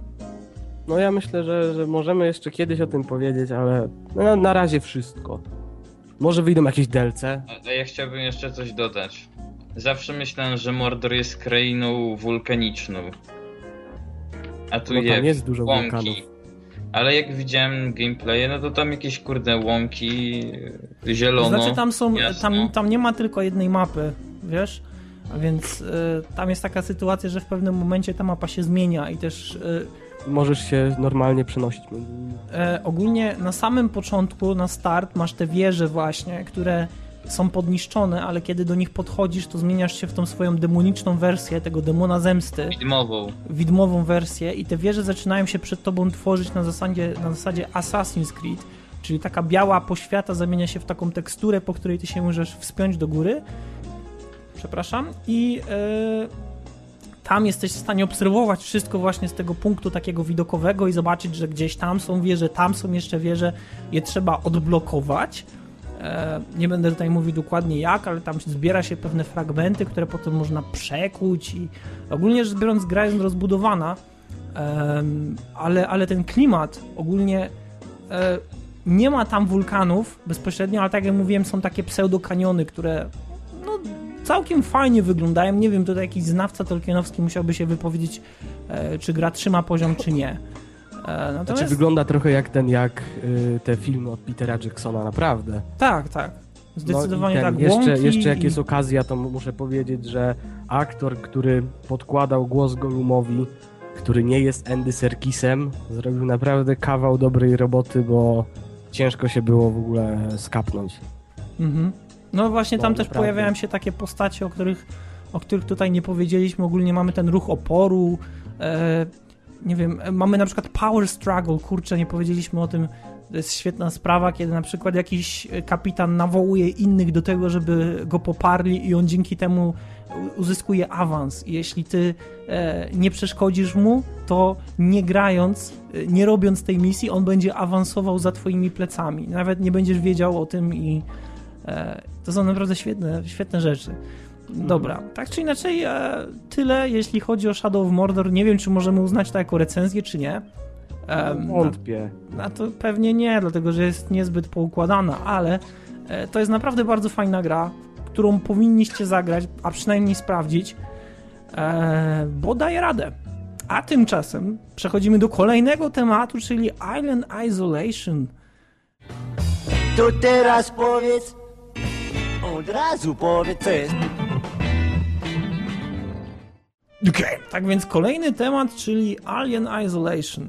No ja myślę, że, że możemy jeszcze kiedyś o tym powiedzieć, ale no, na, na razie wszystko. Może wyjdą jakieś delce. Ja chciałbym jeszcze coś dodać. Zawsze myślałem, że Mordor jest krainą wulkaniczną. A tu No tam jest, jest dużo łąki. wulkanów. Ale jak widziałem gameplaye, no to tam jakieś kurde łąki, y, zielono. Znaczy tam są, jasno. tam, tam nie ma tylko jednej mapy, wiesz? A więc y, tam jest taka sytuacja, że w pewnym momencie ta mapa się zmienia i też y, Możesz się normalnie przenosić. e, ogólnie na samym początku, na start masz te wieże właśnie, które są podniszczone, ale kiedy do nich podchodzisz, to zmieniasz się w tą swoją demoniczną wersję tego demona zemsty, Widmową. widmową wersję i te wieże zaczynają się przed tobą tworzyć na zasadzie, na zasadzie Assassin's Creed, czyli taka biała poświata zamienia się w taką teksturę, po której ty się możesz wspiąć do góry. Przepraszam. I e, tam jesteś w stanie obserwować wszystko właśnie z tego punktu takiego widokowego i zobaczyć, że gdzieś tam są wieże, tam są jeszcze wieże, je trzeba odblokować. E, Nie będę tutaj mówił dokładnie jak, ale tam zbiera się pewne fragmenty, które potem można przekuć i ogólnie rzecz biorąc gra jest rozbudowana, ale, ale ten klimat ogólnie e, nie ma tam wulkanów bezpośrednio, ale tak jak mówiłem są takie pseudokaniony, które no, całkiem fajnie wyglądają. Nie wiem, tutaj jakiś znawca tolkienowski musiałby się wypowiedzieć, e, czy gra trzyma poziom, czy nie. E, natomiast... Znaczy wygląda trochę jak ten, jak y, te filmy od Petera Jacksona, naprawdę. Tak, tak. Zdecydowanie no ten, tak. Jeszcze, jeszcze jak i- jest okazja, to muszę powiedzieć, że aktor, który podkładał głos Golumowi, który nie jest Andy Serkisem, zrobił naprawdę kawał dobrej roboty, bo ciężko się było w ogóle skapnąć. Mhm. No właśnie tam No, też naprawdę. pojawiają się takie postacie, o których, o których tutaj nie powiedzieliśmy. Ogólnie mamy ten ruch oporu. E, nie wiem, mamy na przykład power struggle. Kurczę, nie powiedzieliśmy o tym. To jest świetna sprawa, kiedy na przykład jakiś e, kapitan nawołuje innych do tego, żeby go poparli i on dzięki temu uzyskuje awans. Jeśli ty e, nie przeszkodzisz mu, to nie grając, e, nie robiąc tej misji, on będzie awansował za twoimi plecami. Nawet nie będziesz wiedział o tym i E, To są naprawdę świetne, świetne rzeczy. Dobra, tak czy inaczej, e, tyle jeśli chodzi o Shadow of Mordor. Nie wiem, czy możemy uznać to jako recenzję, czy nie. Em, Wątpię. a to pewnie nie, dlatego że jest niezbyt poukładana, ale e, to jest naprawdę bardzo fajna gra, którą powinniście zagrać, a przynajmniej sprawdzić, e, bo daje radę. A tymczasem przechodzimy do kolejnego tematu, czyli Island Isolation. To teraz powiedz, od razu powiedz, co jest. Tak więc kolejny temat, czyli Alien Isolation.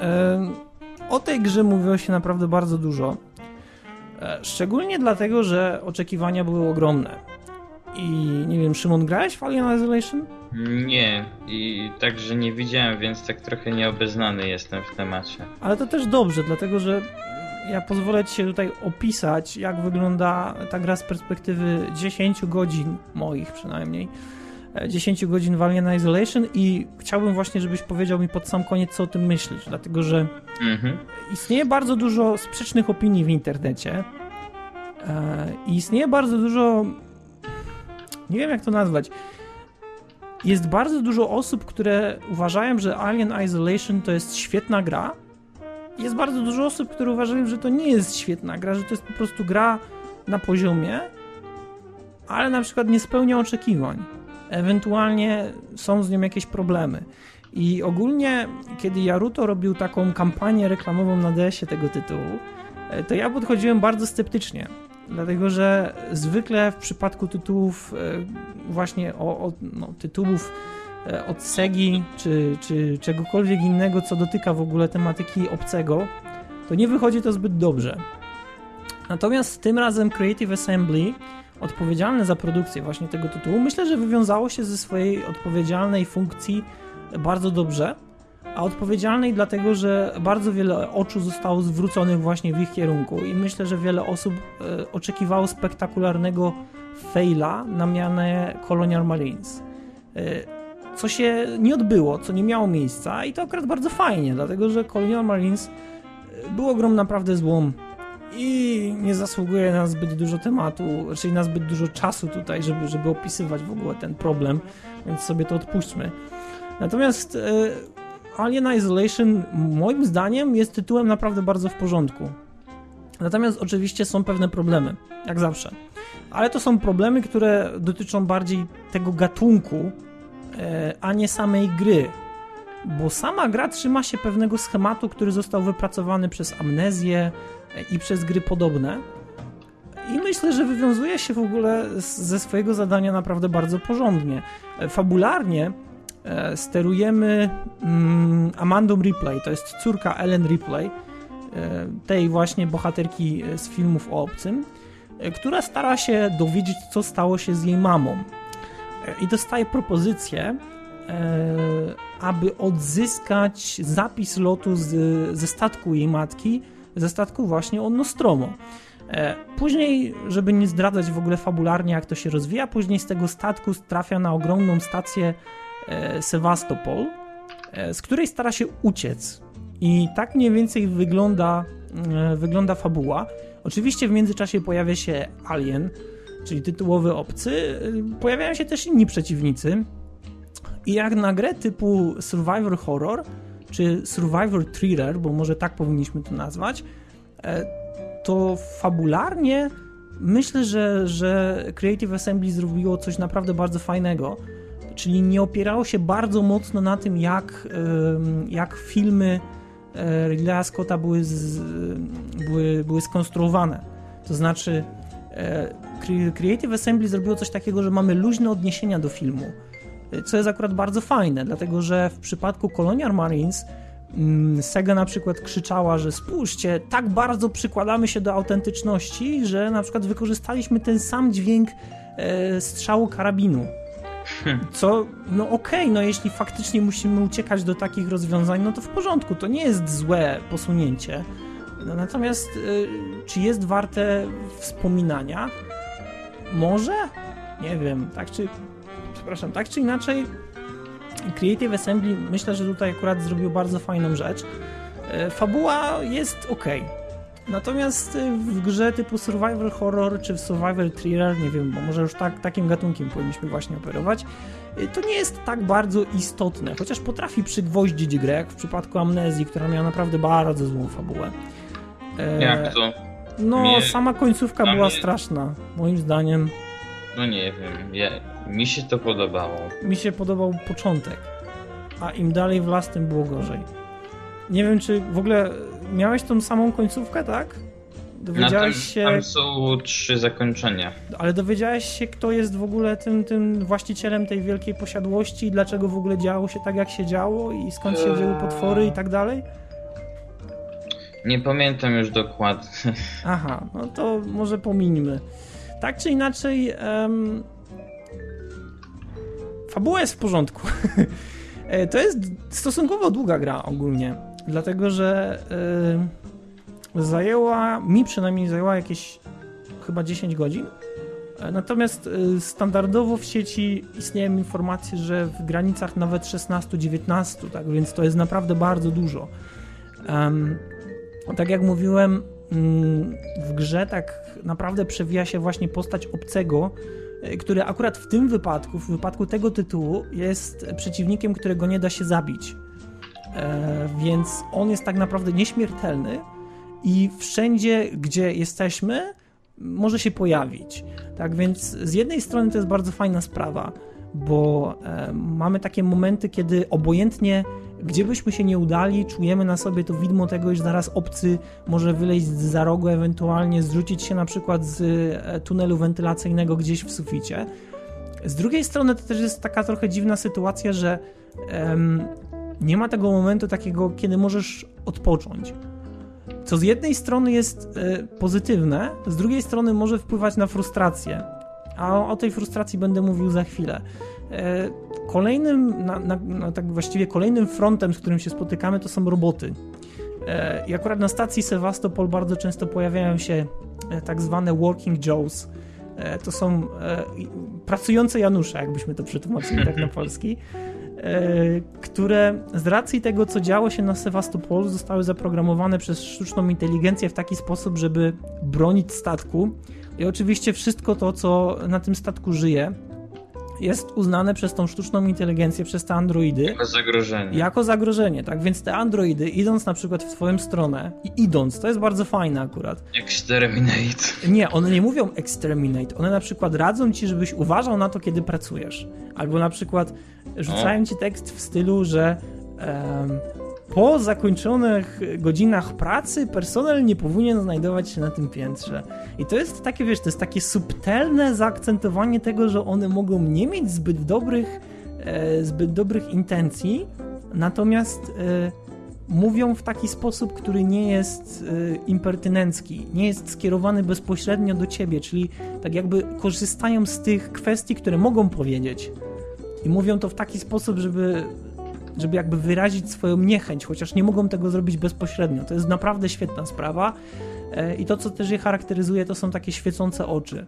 Em, O tej grze mówiło się naprawdę bardzo dużo. E, Szczególnie dlatego, że oczekiwania były ogromne. I nie wiem, Szymon, grałeś w Alien Isolation? Nie, i także nie widziałem, więc tak trochę nieobeznany jestem w temacie. Ale to też dobrze, dlatego że ja pozwolę Ci się tutaj opisać, jak wygląda ta gra z perspektywy 10 godzin, moich przynajmniej. E, 10 godzin w Alien Isolation i chciałbym właśnie, żebyś powiedział mi pod sam koniec, co o tym myślisz, dlatego że Mhm. istnieje bardzo dużo sprzecznych opinii w internecie e, i istnieje bardzo dużo nie wiem jak to nazwać jest bardzo dużo osób, które uważają, że Alien Isolation to jest świetna gra jest bardzo dużo osób, które uważają, że to nie jest świetna gra, że to jest po prostu gra na poziomie ale na przykład nie spełnia oczekiwań ewentualnie są z nią jakieś problemy i ogólnie, kiedy Jaruto robił taką kampanię reklamową na DS-ie tego tytułu, e, to ja podchodziłem bardzo sceptycznie. Dlatego, że zwykle w przypadku tytułów, e, właśnie o, o no, tytułów e, od Segi czy, czy czegokolwiek innego, co dotyka w ogóle tematyki obcego, to nie wychodzi to zbyt dobrze. Natomiast tym razem Creative Assembly, odpowiedzialne za produkcję właśnie tego tytułu, myślę, że wywiązało się ze swojej odpowiedzialnej funkcji bardzo dobrze, a odpowiedzialnej dlatego, że bardzo wiele oczu zostało zwróconych właśnie w ich kierunku i myślę, że wiele osób e, oczekiwało spektakularnego faila na mianę Colonial Marines. E, co się nie odbyło, co nie miało miejsca i to akurat bardzo fajnie, dlatego że Colonial Marines e, było grą naprawdę złą i nie zasługuje na zbyt dużo tematu, czyli na zbyt dużo czasu tutaj, żeby, żeby opisywać w ogóle ten problem, więc sobie to odpuśćmy. Natomiast e, Alien Isolation moim zdaniem jest tytułem naprawdę bardzo w porządku. Natomiast oczywiście są pewne problemy, jak zawsze. Ale to są problemy, które dotyczą bardziej tego gatunku, e, a nie samej gry. Bo sama gra trzyma się pewnego schematu, który został wypracowany przez Amnezję i przez gry podobne. I myślę, że wywiązuje się w ogóle ze swojego zadania naprawdę bardzo porządnie. E, Fabularnie e, sterujemy mm, Amandą Ripley, to jest córka Ellen Ripley, e, tej właśnie bohaterki z filmów o obcym, która stara się dowiedzieć, co stało się z jej mamą. I dostaje propozycję, aby odzyskać zapis lotu z, ze statku jej matki, ze statku właśnie od Nostromo. E, Później, żeby nie zdradzać w ogóle fabularnie, jak to się rozwija, później z tego statku trafia na ogromną stację e, Sewastopol, e, z której stara się uciec. I tak mniej więcej wygląda, wygląda fabuła. Oczywiście w międzyczasie pojawia się Alien, czyli tytułowy obcy. Pojawiają się też inni przeciwnicy. I jak na grę typu Survivor Horror, czy Survivor Thriller, bo może tak powinniśmy to nazwać, e, to fabularnie myślę, że, że Creative Assembly zrobiło coś naprawdę bardzo fajnego. Czyli nie opierało się bardzo mocno na tym, jak, jak filmy e, Ridleya Scotta były, z, były, były skonstruowane. To znaczy, e, Cre- Creative Assembly zrobiło coś takiego, że mamy luźne odniesienia do filmu, co jest akurat bardzo fajne, dlatego że w przypadku Colonial Marines mm, Sega na przykład krzyczała, że spójrzcie, tak bardzo przykładamy się do autentyczności, że na przykład wykorzystaliśmy ten sam dźwięk e, strzału karabinu. Co, no okej, no jeśli faktycznie musimy uciekać do takich rozwiązań, no to w porządku, to nie jest złe posunięcie. No, natomiast y, czy jest warte wspominania? Może? Nie wiem, tak czy... Przepraszam, tak czy inaczej Creative Assembly myślę, że tutaj akurat zrobił bardzo fajną rzecz. E, Fabuła jest ok. Natomiast e, w grze typu Survivor Horror czy w Survivor Thriller, nie wiem, bo może już tak, takim gatunkiem powinniśmy właśnie operować, e, to nie jest tak bardzo istotne, chociaż potrafi przygwoździć grę, jak w przypadku Amnezji, która miała naprawdę bardzo złą fabułę. Jak to? No, Mnie- sama końcówka była mnie- straszna, moim zdaniem. No nie wiem, ja, mi się to podobało. mi się podobał początek, a im dalej w las, tym było gorzej. Nie wiem, czy w ogóle miałeś tą samą końcówkę, tak? Dowiedziałeś tym, się, Tam są trzy zakończenia. ale dowiedziałeś się, kto jest w ogóle tym, tym właścicielem tej wielkiej posiadłości i dlaczego w ogóle działo się tak, jak się działo i skąd się wzięły potwory i tak dalej? Nie pamiętam już dokładnie. Aha, no to może pomińmy. Tak czy inaczej, em, fabuła jest w porządku. E, to jest stosunkowo długa gra ogólnie, dlatego że e, zajęła, mi przynajmniej zajęła jakieś chyba 10 godzin. E, Natomiast standardowo w sieci istnieją informacje, że w granicach nawet 16-19, tak więc to jest naprawdę bardzo dużo. Em, tak jak mówiłem, mm, w grze tak naprawdę przewija się właśnie postać obcego, który akurat w tym wypadku, w wypadku tego tytułu, jest przeciwnikiem, którego nie da się zabić. E, więc on jest tak naprawdę nieśmiertelny i wszędzie, gdzie jesteśmy, może się pojawić. Tak więc z jednej strony to jest bardzo fajna sprawa, bo e, mamy takie momenty, kiedy obojętnie gdzie byśmy się nie udali, czujemy na sobie to widmo tego, iż zaraz obcy może wyleźć za rogu, ewentualnie zrzucić się na przykład z e, tunelu wentylacyjnego gdzieś w suficie. Z drugiej strony to też jest taka trochę dziwna sytuacja, że em, nie ma tego momentu takiego, kiedy możesz odpocząć. Co z jednej strony jest e, pozytywne, z drugiej strony może wpływać na frustrację. A o, o tej frustracji będę mówił za chwilę. E, Kolejnym, na, na, na, tak właściwie kolejnym frontem, z którym się spotykamy, to są roboty. E, I akurat na stacji Sevastopol bardzo często pojawiają się e, tak zwane working Joes. To są pracujące Janusze, jakbyśmy to przetłumaczyli tak na polski, które z racji tego, co działo się na Sevastopolu, zostały zaprogramowane przez sztuczną inteligencję w taki sposób, żeby bronić statku. I oczywiście wszystko to, co na tym statku żyje, jest uznane przez tą sztuczną inteligencję, przez te androidy Jako zagrożenie. jako zagrożenie, tak? Więc te androidy, idąc na przykład w twoją stronę i idąc, to jest bardzo fajne akurat. Exterminate. Nie, one nie mówią exterminate, one na przykład radzą ci, żebyś uważał na to, kiedy pracujesz. Albo na przykład rzucają ci tekst w stylu, że em, po zakończonych godzinach pracy personel nie powinien znajdować się na tym piętrze. I to jest takie, wiesz, to jest takie subtelne zaakcentowanie tego, że one mogą nie mieć zbyt dobrych, e, zbyt dobrych intencji, natomiast e, mówią w taki sposób, który nie jest e, impertynencki, nie jest skierowany bezpośrednio do ciebie, czyli tak jakby korzystają z tych kwestii, które mogą powiedzieć. I mówią to w taki sposób, żeby, żeby jakby wyrazić swoją niechęć, chociaż nie mogą tego zrobić bezpośrednio. To jest naprawdę świetna sprawa. E, I to, co też je charakteryzuje, to są takie świecące oczy.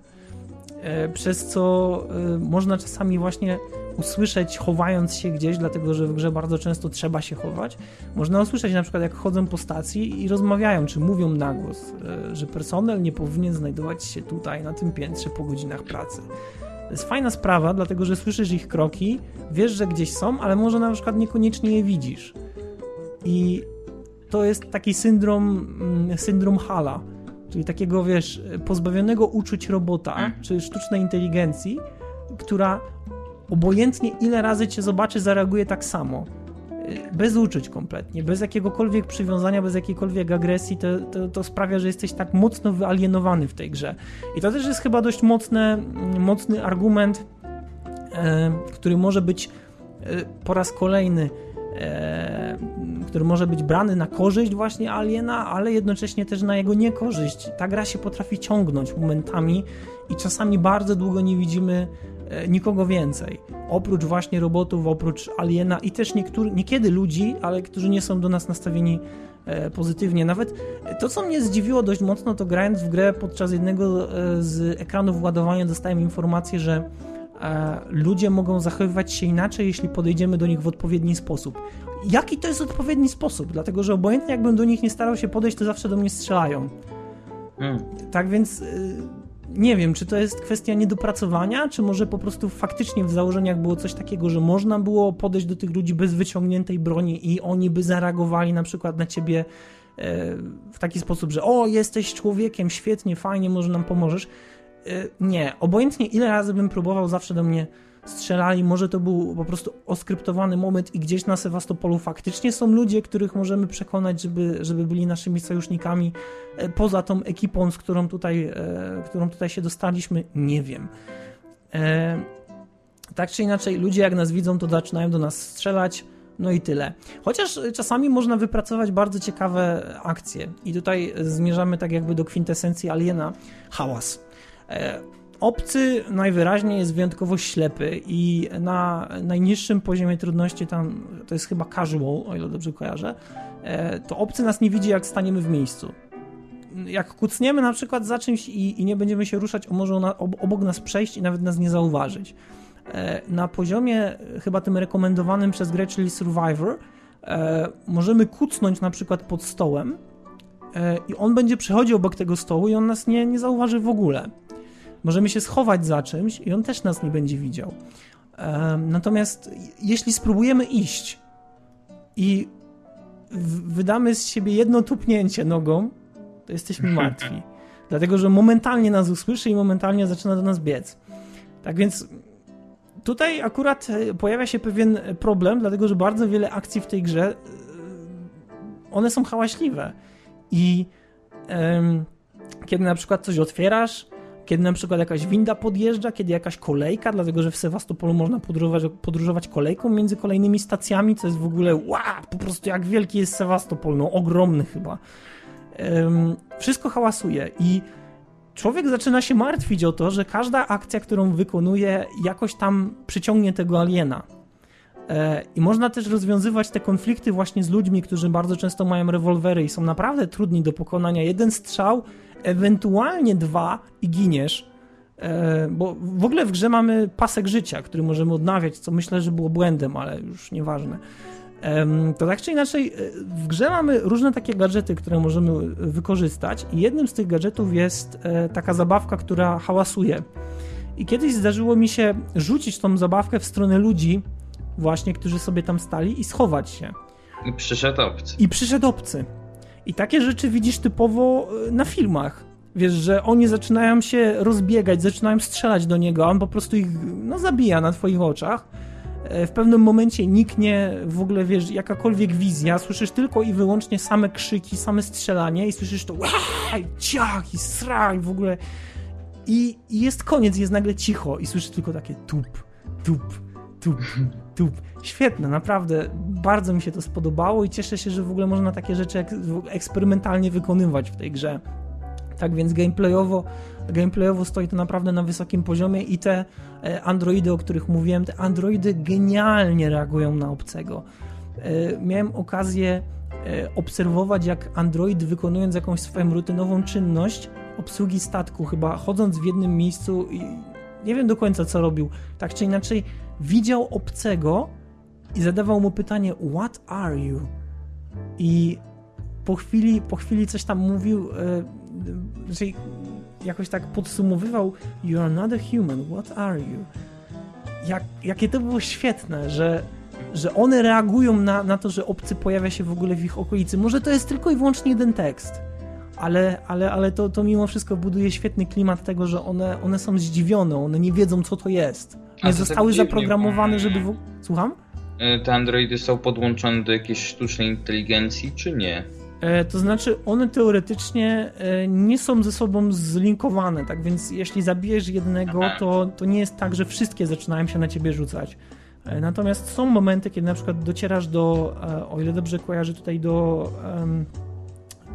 E, Przez co e, można czasami właśnie usłyszeć, chowając się gdzieś, dlatego że w grze bardzo często trzeba się chować. Można usłyszeć na przykład, jak chodzą po stacji i rozmawiają, czy mówią na głos, że personel nie powinien znajdować się tutaj, na tym piętrze po godzinach pracy. To jest fajna sprawa, dlatego że słyszysz ich kroki, wiesz, że gdzieś są, ale może na przykład niekoniecznie je widzisz. I to jest taki syndrom, mm, syndrom Hala, czyli takiego, wiesz, pozbawionego uczuć robota, Mhm. czy sztucznej inteligencji, która obojętnie ile razy cię zobaczy, zareaguje tak samo. Y, Bez uczuć kompletnie, bez jakiegokolwiek przywiązania, bez jakiejkolwiek agresji, to, to, to sprawia, że jesteś tak mocno wyalienowany w tej grze. I to też jest chyba dość mocne, mocny argument, e, który może być e, po raz kolejny, e, który może być brany na korzyść właśnie Aliena, ale jednocześnie też na jego niekorzyść. Ta gra się potrafi ciągnąć momentami i czasami bardzo długo nie widzimy nikogo więcej. Oprócz właśnie robotów, oprócz Aliena i też niektóry, niekiedy ludzi, ale którzy nie są do nas nastawieni e, pozytywnie. Nawet to, co mnie zdziwiło dość mocno, to grając w grę podczas jednego e, z ekranów ładowania dostałem informację, że e, ludzie mogą zachowywać się inaczej, jeśli podejdziemy do nich w odpowiedni sposób. Jaki to jest odpowiedni sposób? Dlatego, że obojętnie jakbym do nich nie starał się podejść, to zawsze do mnie strzelają. Hmm. Tak więc y, nie wiem, czy to jest kwestia niedopracowania, czy może po prostu faktycznie w założeniach było coś takiego, że można było podejść do tych ludzi bez wyciągniętej broni i oni by zareagowali na przykład na ciebie e, w taki sposób, że o, jesteś człowiekiem, świetnie, fajnie, może nam pomożesz. E, Nie, obojętnie ile razy bym próbował, zawsze do mnie strzelali, może to był po prostu oskryptowany moment i gdzieś na Sewastopolu faktycznie są ludzie, których możemy przekonać, żeby, żeby byli naszymi sojusznikami, e, poza tą ekipą, z którą tutaj, e, którą tutaj się dostaliśmy, nie wiem. E, tak czy inaczej, ludzie jak nas widzą, to zaczynają do nas strzelać, no i tyle. Chociaż czasami można wypracować bardzo ciekawe akcje. I tutaj zmierzamy tak jakby do kwintesencji aliena hałas. E, obcy najwyraźniej jest wyjątkowo ślepy i na najniższym poziomie trudności tam, to jest chyba casual, o ile dobrze kojarzę, e, to obcy nas nie widzi jak staniemy w miejscu. Jak kucniemy na przykład za czymś i, i nie będziemy się ruszać, może obok nas przejść i nawet nas nie zauważyć. E, na poziomie chyba tym rekomendowanym przez grę, czyli Survivor, e, możemy kucnąć na przykład pod stołem e, i on będzie przechodził obok tego stołu i on nas nie, nie zauważy w ogóle. Możemy się schować za czymś i on też nas nie będzie widział. Natomiast jeśli spróbujemy iść i wydamy z siebie jedno tupnięcie nogą, to jesteśmy martwi. Dlatego, że momentalnie nas usłyszy i momentalnie zaczyna do nas biec. Tak więc tutaj akurat e, pojawia się pewien problem, dlatego że bardzo wiele akcji w tej grze e, one są hałaśliwe. I um, kiedy na przykład coś otwierasz, kiedy na przykład jakaś winda podjeżdża, kiedy jakaś kolejka, dlatego że w Sewastopolu można podróżować, podróżować kolejką między kolejnymi stacjami, co jest w ogóle wow, po prostu jak wielki jest Sewastopol, no ogromny chyba. Um, wszystko hałasuje i człowiek zaczyna się martwić o to, że każda akcja, którą wykonuje, jakoś tam przyciągnie tego aliena. E, I można też rozwiązywać te konflikty właśnie z ludźmi, którzy bardzo często mają rewolwery i są naprawdę trudni do pokonania. Jeden strzał, ewentualnie dwa i giniesz. E, bo w ogóle w grze mamy pasek życia, który możemy odnawiać, co myślę, że było błędem, ale już nieważne. To tak czy inaczej, e, w grze mamy różne takie gadżety, które możemy wykorzystać, i jednym z tych gadżetów jest e, taka zabawka, która hałasuje. I kiedyś zdarzyło mi się rzucić tą zabawkę w stronę ludzi, właśnie, którzy sobie tam stali, i schować się. I przyszedł obcy. I przyszedł obcy. I takie rzeczy widzisz typowo e, na filmach. Wiesz, że oni zaczynają się rozbiegać, zaczynają strzelać do niego, a on po prostu ich no, zabija na twoich oczach. E, w pewnym momencie niknie w ogóle, wiesz, jakakolwiek wizja, słyszysz tylko i wyłącznie same krzyki, same strzelanie i słyszysz to ciach i sraj w ogóle. I, i jest koniec, jest nagle cicho i słyszysz tylko takie tup, tup, tup, tup. Świetne, naprawdę, bardzo mi się to spodobało i cieszę się, że w ogóle można takie rzeczy eksperymentalnie wykonywać w tej grze. Tak więc gameplayowo, gameplayowo stoi to naprawdę na wysokim poziomie i te e, androidy, o których mówiłem, te androidy genialnie reagują na obcego. E, miałem okazję e, obserwować, jak android wykonując jakąś swoją rutynową czynność obsługi statku, chyba chodząc w jednym miejscu i nie wiem do końca co robił, tak czy inaczej widział obcego i zadawał mu pytanie What are you? I po chwili, po chwili coś tam mówił, że jakoś tak podsumowywał You are not a human, what are you? Jak, jakie to było świetne, że, że one reagują na, na to, że obcy pojawia się w ogóle w ich okolicy. Może to jest tylko i wyłącznie jeden tekst, ale, ale, ale to, to mimo wszystko buduje świetny klimat tego, że one, one są zdziwione, one nie wiedzą, co to jest. Nie zostały tak zaprogramowane, żeby... W... Słucham? E, te androidy są podłączone do jakiejś sztucznej inteligencji, czy nie? E, to znaczy, one teoretycznie e, nie są ze sobą zlinkowane, tak więc jeśli zabijesz jednego, to, to nie jest tak, że wszystkie zaczynają się na ciebie rzucać. Natomiast są momenty, kiedy na przykład docierasz do, o ile dobrze kojarzę, tutaj do um,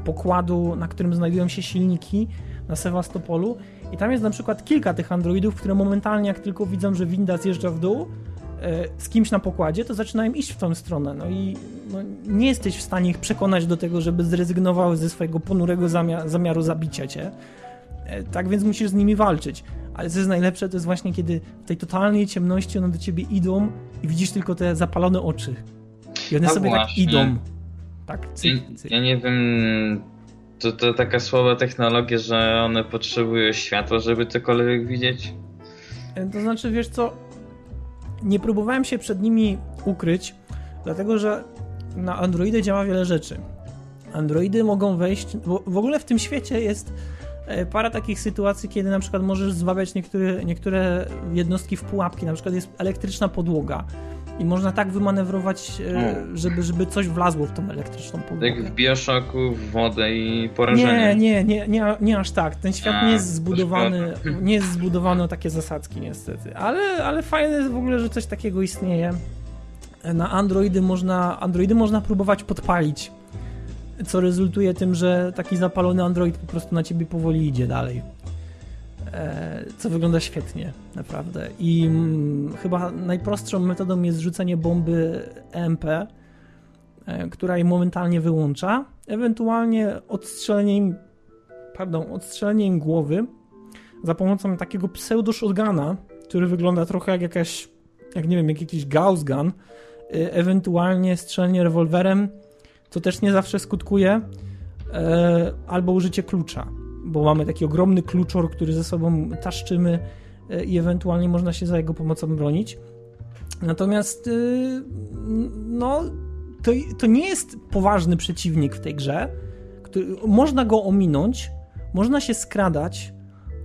pokładu, na którym znajdują się silniki na Sewastopolu i tam jest na przykład kilka tych androidów, które momentalnie, jak tylko widzą, że winda zjeżdża w dół, E, z kimś na pokładzie, to zaczynają iść w tą stronę. No i no, nie jesteś w stanie ich przekonać do tego, żeby zrezygnowały ze swojego ponurego zamiar zamiaru zabicia cię. E, tak więc musisz z nimi walczyć. Ale co jest najlepsze, to jest właśnie kiedy w tej totalnej ciemności one do ciebie idą i widzisz tylko te zapalone oczy. I one A sobie tak właśnie. tak idą. Tak, cyk, cyk. Ja nie wiem, to, to taka słaba technologia, że one potrzebują światła, żeby cokolwiek widzieć. E, to znaczy, wiesz co, nie próbowałem się przed nimi ukryć, dlatego że na Androidy działa wiele rzeczy. Androidy mogą wejść, bo w ogóle w tym świecie jest e, parę takich sytuacji, kiedy na przykład możesz zwabiać niektóre, niektóre jednostki w pułapki, na przykład jest elektryczna podłoga i można tak wymanewrować, e, żeby, żeby coś wlazło w tą elektryczną podłogę. Jak w Bioshocku, w wodę i porażenie. Nie, nie, nie, nie, nie aż tak. Ten świat A, nie jest zbudowany, nie jest zbudowany o takie zasadzki niestety. Ale, ale fajne jest w ogóle, że coś takiego istnieje. Na Androidy można, Androidy można próbować podpalić, co rezultuje tym, że taki zapalony Android po prostu na ciebie powoli idzie dalej. E, Co wygląda świetnie, naprawdę. I mm, chyba najprostszą metodą jest rzucenie bomby EMP, e, która je momentalnie wyłącza, ewentualnie odstrzeleniem, pardon, odstrzeleniem głowy za pomocą takiego pseudo-shotguna, który wygląda trochę jak jakaś, jak nie wiem, jak jakiś Gauss gun, e, ewentualnie strzelenie rewolwerem, co też nie zawsze skutkuje, albo użycie klucza, bo mamy taki ogromny kluczor, który ze sobą taszczymy e, i ewentualnie można się za jego pomocą bronić. Natomiast e, no, to, to nie jest poważny przeciwnik w tej grze. Który, można go ominąć, można się skradać.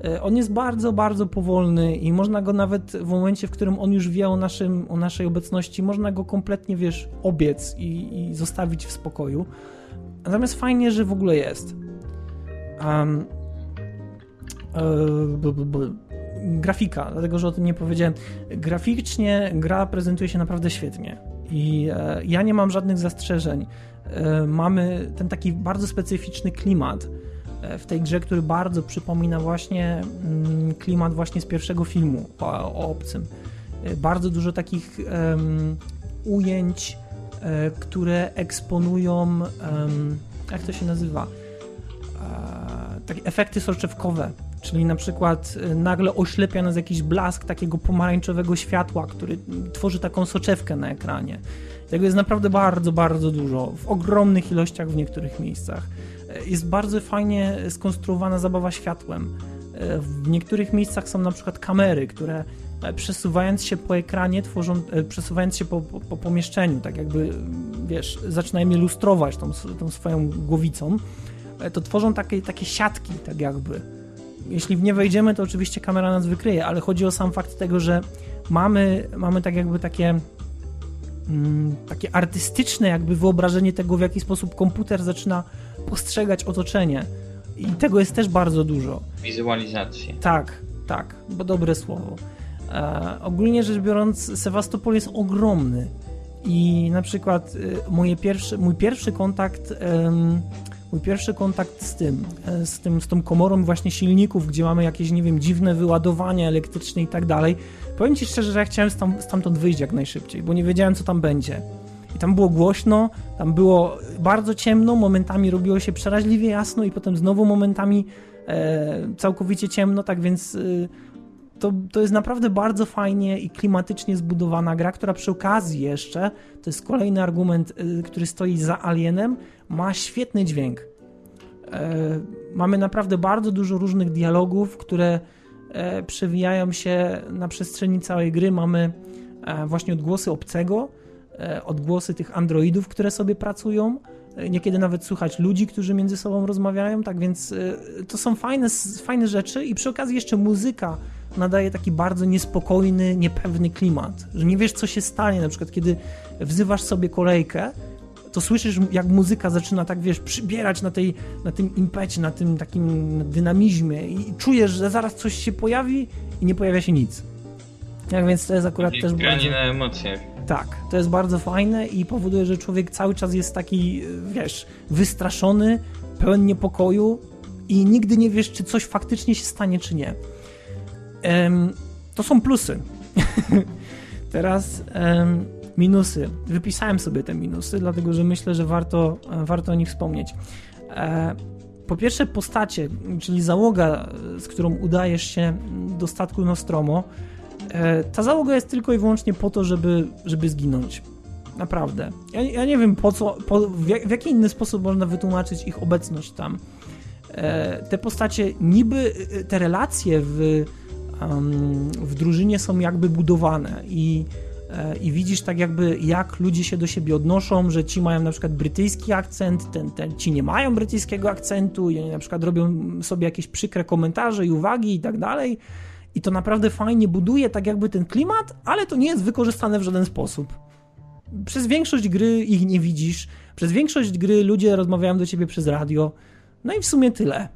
E, On jest bardzo, bardzo powolny i można go nawet w momencie, w którym on już wie o, naszym, o naszej obecności, można go kompletnie, wiesz, obiec i, i zostawić w spokoju. Natomiast fajnie, że w ogóle jest. Um, b, b, b, grafika, dlatego że o tym nie powiedziałem. Graficznie gra prezentuje się naprawdę świetnie i e, ja nie mam żadnych zastrzeżeń. E, mamy ten taki bardzo specyficzny klimat w tej grze, który bardzo przypomina właśnie mm, klimat właśnie z pierwszego filmu o, o obcym. Bardzo dużo takich ujęć, które eksponują, em, jak to się nazywa? Takie efekty soczewkowe, czyli na przykład e, nagle oślepia nas jakiś blask takiego pomarańczowego światła, który tworzy taką soczewkę na ekranie. Tego jest naprawdę bardzo, bardzo dużo, w ogromnych ilościach w niektórych miejscach. E, Jest bardzo fajnie skonstruowana zabawa światłem. E, W niektórych miejscach są na przykład kamery, które e, przesuwając się po ekranie, tworzą, e, przesuwając się po, po, po pomieszczeniu, tak jakby, wiesz, zaczynają je lustrować tą, tą swoją głowicą, to tworzą takie, takie siatki, tak jakby. Jeśli w nie wejdziemy, to oczywiście kamera nas wykryje, ale chodzi o sam fakt tego, że mamy, mamy tak jakby takie mm, takie artystyczne jakby wyobrażenie tego, w jaki sposób komputer zaczyna postrzegać otoczenie. I tego jest też bardzo dużo. Wizualizacji. Tak, tak, bo dobre słowo. E, ogólnie rzecz biorąc, Sewastopol jest ogromny i na przykład e, moje pierwsze, mój pierwszy kontakt, em, mój pierwszy kontakt z tym, e, z tym, z tą komorą właśnie silników, gdzie mamy jakieś, nie wiem, dziwne wyładowania elektryczne i tak dalej. Powiem Ci szczerze, że ja chciałem stam, stamtąd wyjść jak najszybciej, bo nie wiedziałem, co tam będzie. I tam było głośno, tam było bardzo ciemno, momentami robiło się przeraźliwie jasno i potem znowu momentami e, całkowicie ciemno, tak więc y, to, to jest naprawdę bardzo fajnie i klimatycznie zbudowana gra, która przy okazji jeszcze, to jest kolejny argument, y, który stoi za Alienem, ma świetny dźwięk. E, mamy naprawdę bardzo dużo różnych dialogów, które e, przewijają się na przestrzeni całej gry. Mamy e, właśnie odgłosy obcego, odgłosy tych androidów, które sobie pracują. Niekiedy nawet słychać ludzi, którzy między sobą rozmawiają, tak więc to są fajne, fajne rzeczy i przy okazji jeszcze muzyka nadaje taki bardzo niespokojny, niepewny klimat, że nie wiesz co się stanie, na przykład kiedy wzywasz sobie kolejkę, to słyszysz jak muzyka zaczyna tak, wiesz, przybierać na, tej, na tym impecie, na tym takim dynamizmie i czujesz, że zaraz coś się pojawi i nie pojawia się nic. Tak więc to jest akurat też bardzo... Na emocjach. Tak, to jest bardzo fajne i powoduje, że człowiek cały czas jest taki, wiesz, wystraszony, pełen niepokoju i nigdy nie wiesz, czy coś faktycznie się stanie, czy nie. To są plusy. Teraz minusy. Wypisałem sobie te minusy, dlatego że myślę, że warto, warto o nich wspomnieć. E, po pierwsze, postacie, czyli załoga, z którą udajesz się do statku Nostromo, E, Ta załoga jest tylko i wyłącznie po to, żeby, żeby zginąć. Naprawdę. Ja, ja nie wiem po co, po, w, jak, w jaki inny sposób można wytłumaczyć ich obecność tam. E, te postacie, niby e, te relacje w, w drużynie są jakby budowane i e, i widzisz tak jakby jak ludzie się do siebie odnoszą, że ci mają na przykład brytyjski akcent, ten, ten, ci nie mają brytyjskiego akcentu i oni na przykład robią sobie jakieś przykre komentarze i uwagi i tak dalej i to naprawdę fajnie buduje tak jakby ten klimat, ale to nie jest wykorzystane w żaden sposób. Przez większość gry ich nie widzisz, przez większość gry ludzie rozmawiają do ciebie przez radio, no i w sumie tyle.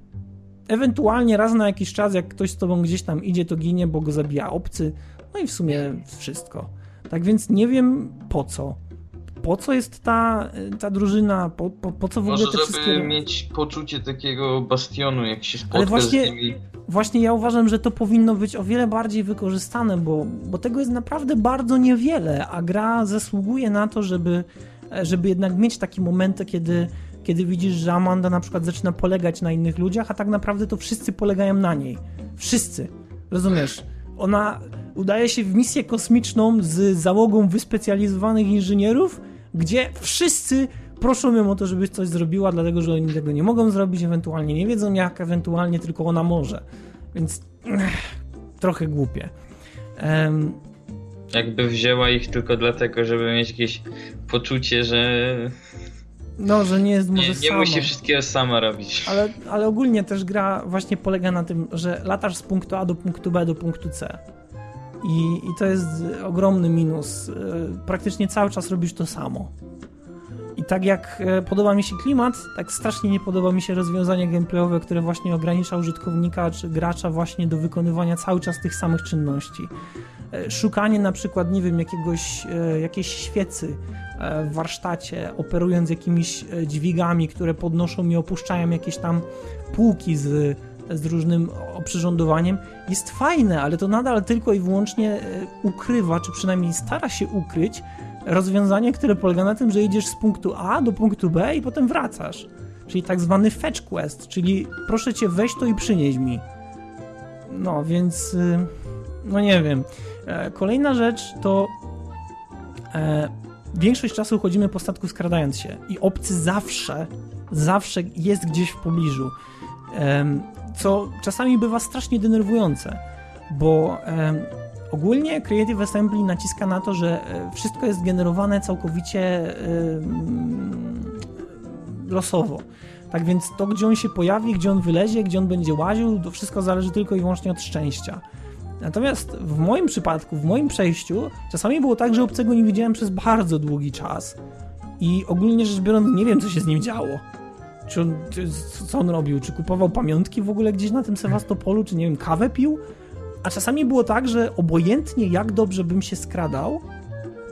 Ewentualnie raz na jakiś czas, jak ktoś z tobą gdzieś tam idzie, to ginie, bo go zabija obcy, no i w sumie wszystko. Tak więc nie wiem po co. Po co jest ta, ta drużyna, po, po, po co w ogóle Może te żeby wszystkie... mieć poczucie takiego bastionu, jak się Ale spotkasz właśnie- z nimi. Właśnie ja uważam, że to powinno być o wiele bardziej wykorzystane, bo, bo tego jest naprawdę bardzo niewiele, a gra zasługuje na to, żeby, żeby jednak mieć takie momenty, kiedy, kiedy widzisz, że Amanda na przykład zaczyna polegać na innych ludziach, a tak naprawdę to wszyscy polegają na niej. Wszyscy. Rozumiesz? Ona udaje się w misję kosmiczną z załogą wyspecjalizowanych inżynierów, gdzie wszyscy proszą ją o to, żeby coś zrobiła, dlatego że oni tego nie mogą zrobić, ewentualnie nie wiedzą jak, ewentualnie tylko ona może. Więc trochę głupie. Em, Jakby wzięła ich tylko dlatego, żeby mieć jakieś poczucie, że no, że nie jest może nie, nie sama. musi wszystkiego sama robić. Ale, ale ogólnie też gra właśnie polega na tym, że latasz z punktu A do punktu B do punktu C. I, I to jest ogromny minus. E, Praktycznie cały czas robisz to samo. I tak jak e, podoba mi się klimat, tak strasznie nie podoba mi się rozwiązanie gameplayowe, które właśnie ogranicza użytkownika czy gracza właśnie do wykonywania cały czas tych samych czynności. E, Szukanie na przykład, nie wiem, jakiegoś, e, jakiejś świecy e, w warsztacie, operując jakimiś dźwigami, które podnoszą i opuszczają jakieś tam półki z, z różnym oprzyrządowaniem, jest fajne, ale to nadal tylko i wyłącznie ukrywa, czy przynajmniej stara się ukryć rozwiązanie, które polega na tym, że idziesz z punktu A do punktu B i potem wracasz. Czyli tak zwany fetch quest, czyli proszę cię weź to i przynieś mi. No, więc y, no nie wiem. E, Kolejna rzecz to e, większość czasu chodzimy po statku skradając się i obcy zawsze, zawsze jest gdzieś w pobliżu. Co czasami bywa strasznie denerwujące, bo ogólnie Creative Assembly naciska na to, że e, wszystko jest generowane całkowicie losowo. Tak więc to, gdzie on się pojawi, gdzie on wylezie, gdzie on będzie łaził, to wszystko zależy tylko i wyłącznie od szczęścia. Natomiast w moim przypadku, w moim przejściu, czasami było tak, że obcego nie widziałem przez bardzo długi czas i ogólnie rzecz biorąc nie wiem, co się z nim działo. Czy on, czy, co on robił? Czy kupował pamiątki w ogóle gdzieś na tym Sewastopolu? Czy nie wiem, kawę pił? A czasami było tak, że obojętnie jak dobrze bym się skradał,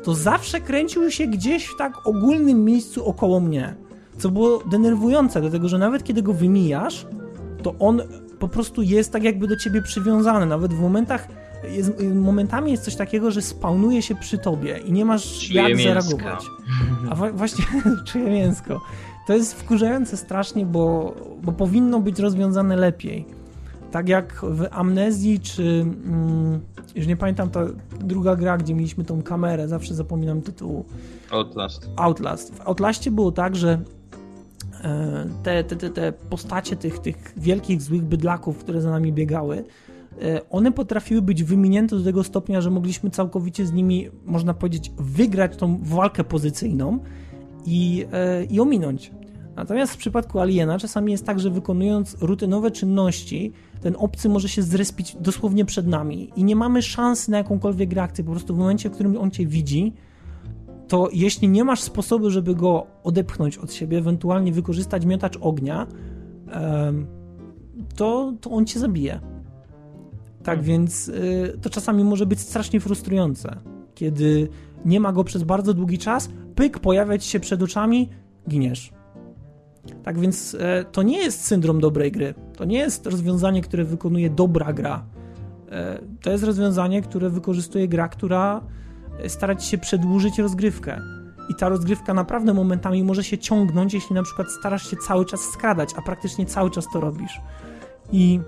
to zawsze kręcił się gdzieś w tak ogólnym miejscu około mnie. Co było denerwujące, dlatego że nawet kiedy go wymijasz, to on po prostu jest tak jakby do ciebie przywiązany. Nawet w momentach, jest, momentami jest coś takiego, że spawnuje się przy tobie i nie masz jak mięska. zareagować. A wa- właśnie czuję mięsko. To jest wkurzające strasznie, bo, bo powinno być rozwiązane lepiej. Tak jak w Amnezji, czy mm, już nie pamiętam, ta druga gra, gdzie mieliśmy tą kamerę, zawsze zapominam tytułu. Outlast. Outlast. W Outlaście było tak, że te, te, te, te postacie tych, tych wielkich, złych bydlaków, które za nami biegały, e, one potrafiły być wyminięte do tego stopnia, że mogliśmy całkowicie z nimi, można powiedzieć, wygrać tą walkę pozycyjną i, e, i ominąć. Natomiast w przypadku Aliena czasami jest tak, że wykonując rutynowe czynności, ten obcy może się zrespić dosłownie przed nami i nie mamy szansy na jakąkolwiek reakcję. Po prostu w momencie, w którym on cię widzi, to jeśli nie masz sposobu, żeby go odepchnąć od siebie, ewentualnie wykorzystać miotacz ognia, to, to on cię zabije. Tak więc y, to czasami może być strasznie frustrujące, kiedy nie ma go przez bardzo długi czas, pyk, pojawia ci się przed oczami, giniesz. Tak więc e, to nie jest syndrom dobrej gry. To nie jest rozwiązanie, które wykonuje dobra gra. E, to jest rozwiązanie, które wykorzystuje gra, która stara ci się przedłużyć rozgrywkę. I ta rozgrywka naprawdę momentami może się ciągnąć, jeśli na przykład starasz się cały czas skradać, a praktycznie cały czas to robisz. I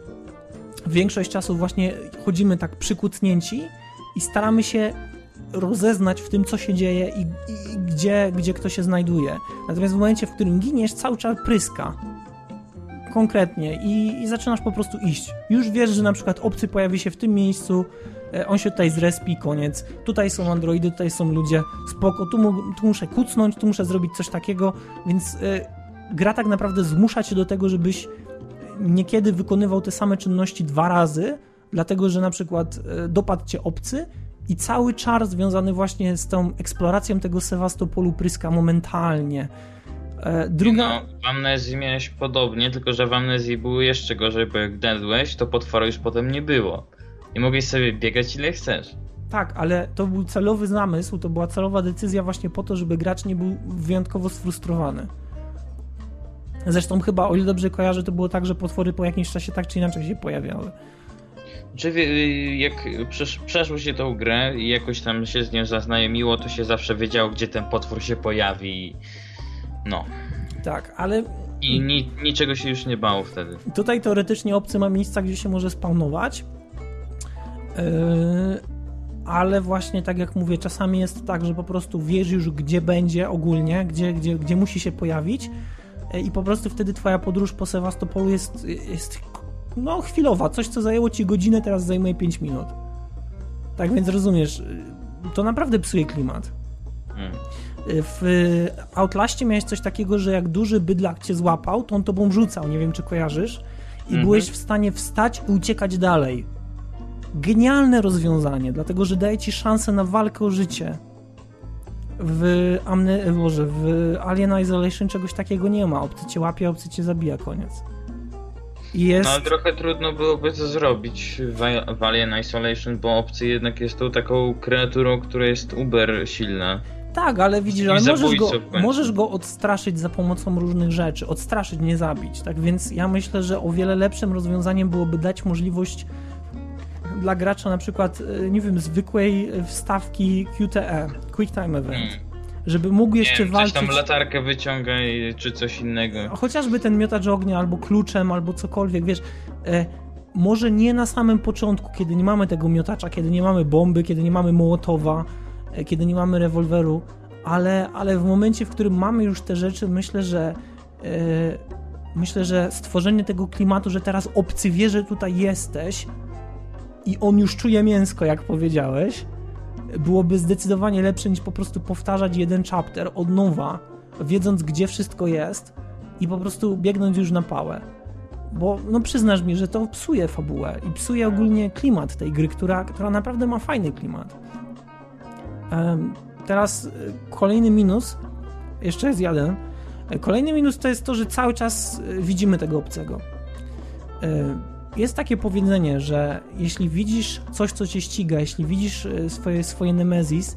większość czasu właśnie chodzimy tak przykucnięci i staramy się rozeznać w tym, co się dzieje i, i gdzie, gdzie kto się znajduje. Natomiast w momencie, w którym giniesz, cały czas pryska. konkretnie i, i zaczynasz po prostu iść. Już wiesz, że na przykład obcy pojawi się w tym miejscu, on się tutaj zrespi, koniec. Tutaj są androidy, tutaj są ludzie, spoko, tu, mu, tu muszę kucnąć, tu muszę zrobić coś takiego, więc e, gra tak naprawdę zmusza cię do tego, żebyś niekiedy wykonywał te same czynności dwa razy, dlatego że na przykład e, dopadł cię obcy i cały czar związany właśnie z tą eksploracją tego Sewastopolu pryska momentalnie. E, Druga... No, w Amnezji miałeś podobnie, tylko że w Amnezji było jeszcze gorzej, bo jak dedłeś, to potwora już potem nie było. I mogłeś sobie biegać ile chcesz. Tak, ale to był celowy zamysł, to była celowa decyzja właśnie po to, żeby gracz nie był wyjątkowo sfrustrowany. Zresztą chyba, o ile dobrze kojarzę, to było tak, że potwory po jakimś czasie tak czy inaczej się pojawiały. Czy wie- jak przesz, przeszło się tą grę i jakoś tam się z nią zaznajomiło, to się zawsze wiedziało, gdzie ten potwór się pojawi. No. Tak, ale I ni, niczego się już nie bało wtedy. Tutaj teoretycznie obcy ma miejsca, gdzie się może spawnować. Yy, ale właśnie tak jak mówię, czasami jest tak, że po prostu wiesz już, gdzie będzie ogólnie, gdzie, gdzie, gdzie musi się pojawić. yy, I po prostu wtedy twoja podróż po Sewastopolu jest, jest no, chwilowa. Coś, co zajęło ci godzinę, teraz zajmuje 5 minut. Tak więc rozumiesz, yy, to naprawdę psuje klimat. Mm. W Outlaście miałeś coś takiego, że jak duży bydlak cię złapał, to on tobą rzucał, nie wiem czy kojarzysz, i Mhm. byłeś w stanie wstać i uciekać dalej. Genialne rozwiązanie, dlatego że daje ci szansę na walkę o życie. W, Amne, Boże, w Alien Isolation czegoś takiego nie ma. Obcy cię łapie, obcy cię zabija, koniec. Jest... No ale trochę trudno byłoby to zrobić w, Alien Isolation, bo obcy jednak jest tą taką kreaturą, która jest uber silna. Tak, ale widzisz, ale możesz go, możesz go odstraszyć za pomocą różnych rzeczy. Odstraszyć, nie zabić. Tak więc ja myślę, że o wiele lepszym rozwiązaniem byłoby dać możliwość dla gracza na przykład, e, nie wiem, zwykłej wstawki QTE, Quick Time Event, Mm. żeby mógł Nie jeszcze wiem, coś walczyć... tam latarkę wyciągaj, czy coś innego. Chociażby ten miotacz ognia, albo kluczem, albo cokolwiek, wiesz, e, może nie na samym początku, kiedy nie mamy tego miotacza, kiedy nie mamy bomby, kiedy nie mamy mołotowa, e, kiedy nie mamy rewolweru, ale, ale w momencie, w którym mamy już te rzeczy, myślę, że e, myślę, że stworzenie tego klimatu, że teraz obcy wie, że tutaj jesteś i on już czuje mięsko, jak powiedziałeś, byłoby zdecydowanie lepsze niż po prostu powtarzać jeden chapter od nowa, wiedząc gdzie wszystko jest i po prostu biegnąć już na pałę. Bo no przyznasz mi, że to psuje fabułę i psuje ogólnie klimat tej gry, która, która naprawdę ma fajny klimat. Teraz y, kolejny minus, jeszcze jest jeden. E, Kolejny minus to jest to, że cały czas y, widzimy tego obcego. E, Jest takie powiedzenie, że jeśli widzisz coś, co cię ściga, jeśli widzisz y, swoje, swoje Nemezis,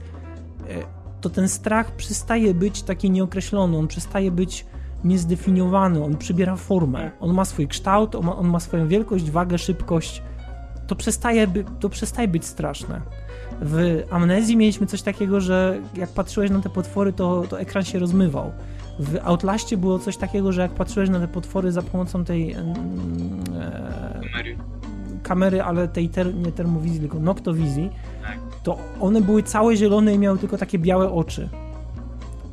e, to ten strach przestaje być taki nieokreślony, on przestaje być niezdefiniowany, on przybiera formę. On ma swój kształt, on ma, on ma swoją wielkość, wagę, szybkość. To przestaje, by, to przestaje być straszne. W Amnezji mieliśmy coś takiego, że jak patrzyłeś na te potwory, to, to ekran się rozmywał. W Outlaście było coś takiego, że jak patrzyłeś na te potwory za pomocą tej e, Mary. kamery, ale tej ter, nie termowizji, tylko noktowizji, Tak. to one były całe zielone i miały tylko takie białe oczy.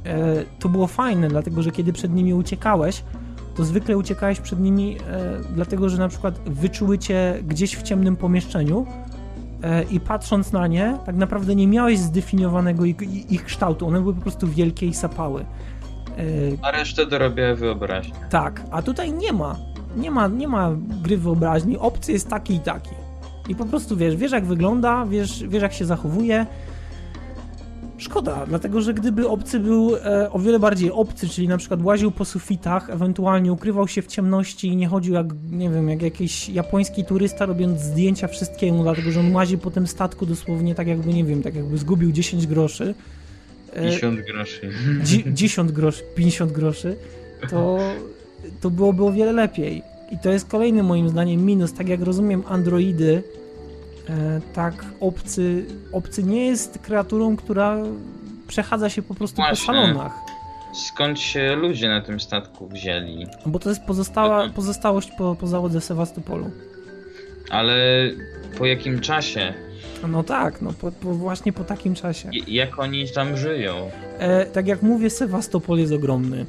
E, to było fajne, dlatego że kiedy przed nimi uciekałeś, to zwykle uciekałeś przed nimi, e, dlatego że na przykład wyczuły cię gdzieś w ciemnym pomieszczeniu e, i patrząc na nie, tak naprawdę nie miałeś zdefiniowanego ich, ich kształtu. One były po prostu wielkie i sapały. E, A resztę dorobiła wyobraźnię. tak, a tutaj nie ma. Nie ma, nie ma gry wyobraźni. Obcy jest taki i taki. I po prostu wiesz, wiesz jak wygląda, wiesz, wiesz jak się zachowuje. Szkoda, dlatego że gdyby obcy był e, o wiele bardziej obcy, czyli na przykład łaził po sufitach, ewentualnie ukrywał się w ciemności i nie chodził jak, nie wiem, jak jakiś japoński turysta robiąc zdjęcia wszystkiemu, dlatego że on łazi po tym statku dosłownie tak jakby, nie wiem, tak jakby zgubił 10 groszy. E, 50 groszy. dzi- 10 groszy, 50 groszy, to, to byłoby o wiele lepiej. I to jest kolejny moim zdaniem minus. Tak jak rozumiem androidy, e, tak obcy, obcy nie jest kreaturą, która przechadza się po prostu Właśnie. po salonach. Skąd się ludzie na tym statku wzięli? Bo to jest pozostała, pozostałość po, po załodze Sewastopolu. Ale po jakim czasie? No tak, no po, po, właśnie po takim czasie. I- Jak oni tam żyją? E, tak jak mówię, Sewastopol jest ogromny.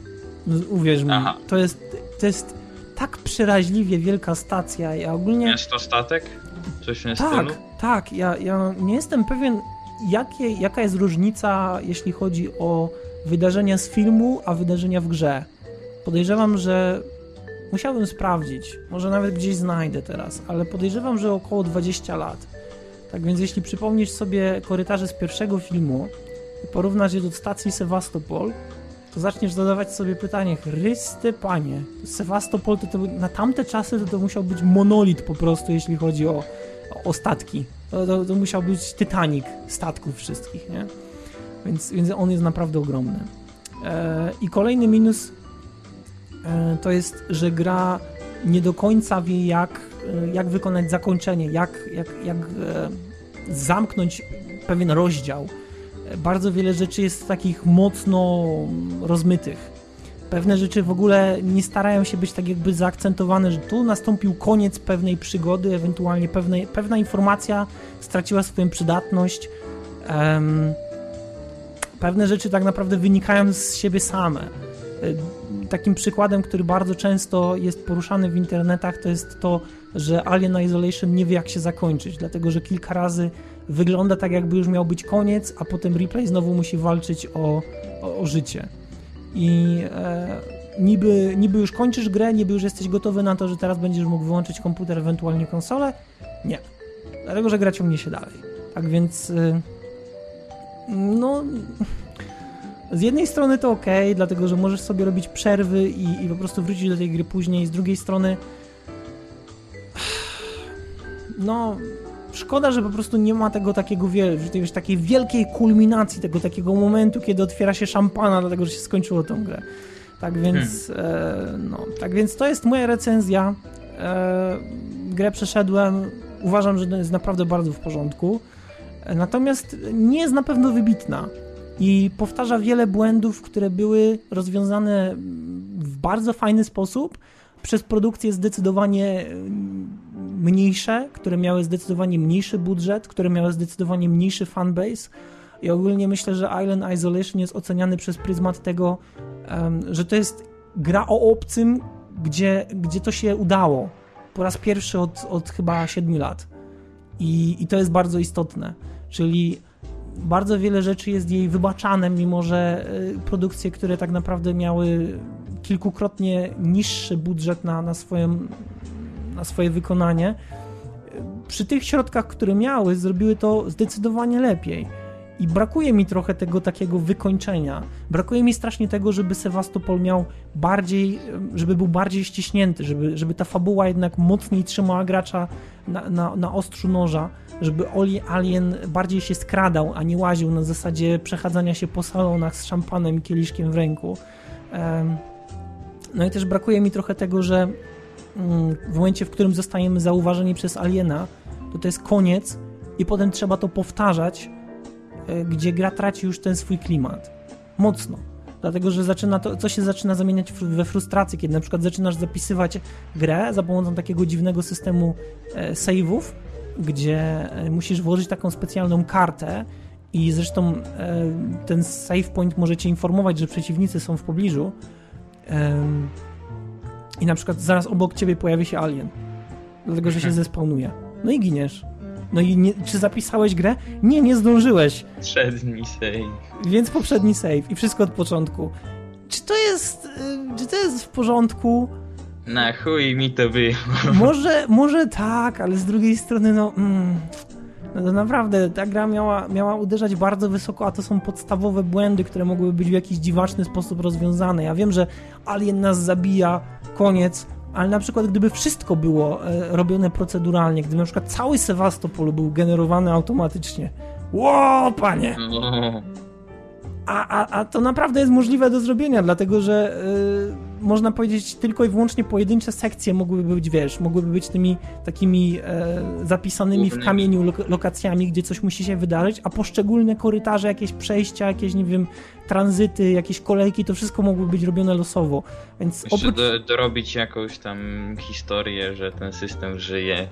Uwierz mi, Aha. to jest, to jest tak przeraźliwie wielka stacja. Ja ogólnie. Miasto statek? Coś w tym stylu? Tak, tak. Ja, ja nie jestem pewien, jakie, jaka jest różnica, jeśli chodzi o wydarzenia z filmu, a wydarzenia w grze. Podejrzewam, że musiałbym sprawdzić. Może nawet gdzieś znajdę teraz, ale podejrzewam, że około 20 lat. Tak więc jeśli przypomnisz sobie korytarze z pierwszego filmu i porównasz je do stacji Sewastopol, to zaczniesz zadawać sobie pytanie, Chryste panie, Sewastopol to, to na tamte czasy to, to musiał być monolit po prostu, jeśli chodzi o, o statki. To, to, to musiał być Titanic statków wszystkich, nie? Więc, więc on jest naprawdę ogromny. E, I kolejny minus e, to jest, że gra nie do końca wie jak, jak wykonać zakończenie, jak, jak, jak e, zamknąć pewien rozdział. Bardzo wiele rzeczy jest takich mocno rozmytych. Pewne rzeczy w ogóle nie starają się być tak jakby zaakcentowane, że tu nastąpił koniec pewnej przygody, ewentualnie pewnej, pewna informacja straciła swoją przydatność. Em, pewne rzeczy tak naprawdę wynikają z siebie same. Y, Takim przykładem, który bardzo często jest poruszany w internetach, to jest to, że Alien Isolation nie wie, jak się zakończyć, dlatego że kilka razy wygląda tak, jakby już miał być koniec, a potem replay znowu musi walczyć o, o, o życie. I e, niby, niby już kończysz grę, niby już jesteś gotowy na to, że teraz będziesz mógł wyłączyć komputer, ewentualnie konsolę. Nie. Dlatego, że gra ciągnie się dalej. Tak więc. Y, no. Z jednej strony to ok, dlatego że możesz sobie robić przerwy i, i po prostu wrócić do tej gry później. Z drugiej strony. No. Szkoda, że po prostu nie ma tego takiego wiesz, takiej wielkiej kulminacji, tego takiego momentu, kiedy otwiera się szampana, dlatego że się skończyło tą grę. Tak więc, e, no, tak więc to jest moja recenzja. E, grę przeszedłem. Uważam, że jest naprawdę bardzo w porządku. E, Natomiast nie jest na pewno wybitna i powtarza wiele błędów, które były rozwiązane w bardzo fajny sposób przez produkcje zdecydowanie mm, mniejsze, które miały zdecydowanie mniejszy budżet, które miały zdecydowanie mniejszy fanbase. I ogólnie myślę, że Island Isolation jest oceniany przez pryzmat tego, że to jest gra o obcym, gdzie, gdzie to się udało. Po raz pierwszy od, od chyba 7 lat. I, I to jest bardzo istotne. Czyli bardzo wiele rzeczy jest jej wybaczane, mimo że y, produkcje, które tak naprawdę miały kilkukrotnie niższy budżet na, na, swoją, na swoje wykonanie, y, przy tych środkach, które miały, zrobiły to zdecydowanie lepiej. I brakuje mi trochę tego takiego wykończenia. Brakuje mi strasznie tego, żeby Sewastopol miał bardziej, żeby był bardziej ściśnięty, żeby, żeby ta fabuła jednak mocniej trzymała gracza na, na, na ostrzu noża, żeby Oli Alien bardziej się skradał, a nie łaził na zasadzie przechadzania się po salonach z szampanem i kieliszkiem w ręku. No i też brakuje mi trochę tego, że mm, w momencie, w którym zostajemy zauważeni przez aliena, to to jest koniec i potem trzeba to powtarzać, e, gdzie gra traci już ten swój klimat. Mocno. Dlatego, że zaczyna to, co się zaczyna zamieniać we frustrację, kiedy na przykład zaczynasz zapisywać grę za pomocą takiego dziwnego systemu e, save'ów, gdzie e, musisz włożyć taką specjalną kartę i zresztą e, ten save point może cię informować, że przeciwnicy są w pobliżu i na przykład zaraz obok ciebie pojawi się alien, dlatego, że się zespawnuje. No i giniesz. No i nie, czy zapisałeś grę? Nie, nie zdążyłeś. Przedni save. Więc poprzedni save i wszystko od początku. Czy to jest, y, czy to jest w porządku? Na chuj mi to było. Może, może tak, ale z drugiej strony, no, mm, no to naprawdę ta gra miała, miała uderzać bardzo wysoko, a to są podstawowe błędy, które mogłyby być w jakiś dziwaczny sposób rozwiązane. Ja wiem, że Alien nas zabija, koniec, ale na przykład gdyby wszystko było e, robione proceduralnie, gdyby na przykład cały Sewastopol był generowany automatycznie. Ło, panie! A, a, a to naprawdę jest możliwe do zrobienia, dlatego że y, można powiedzieć tylko i wyłącznie pojedyncze sekcje mogłyby być, wiesz, mogłyby być tymi takimi e, zapisanymi w kamieniu lok- lokacjami, gdzie coś musi się wydarzyć, a poszczególne korytarze, jakieś przejścia, jakieś, nie wiem, tranzyty, jakieś kolejki, to wszystko mogłoby być robione losowo. Więc Jeszcze oprócz... do, dorobić jakąś tam historię, że ten system żyje.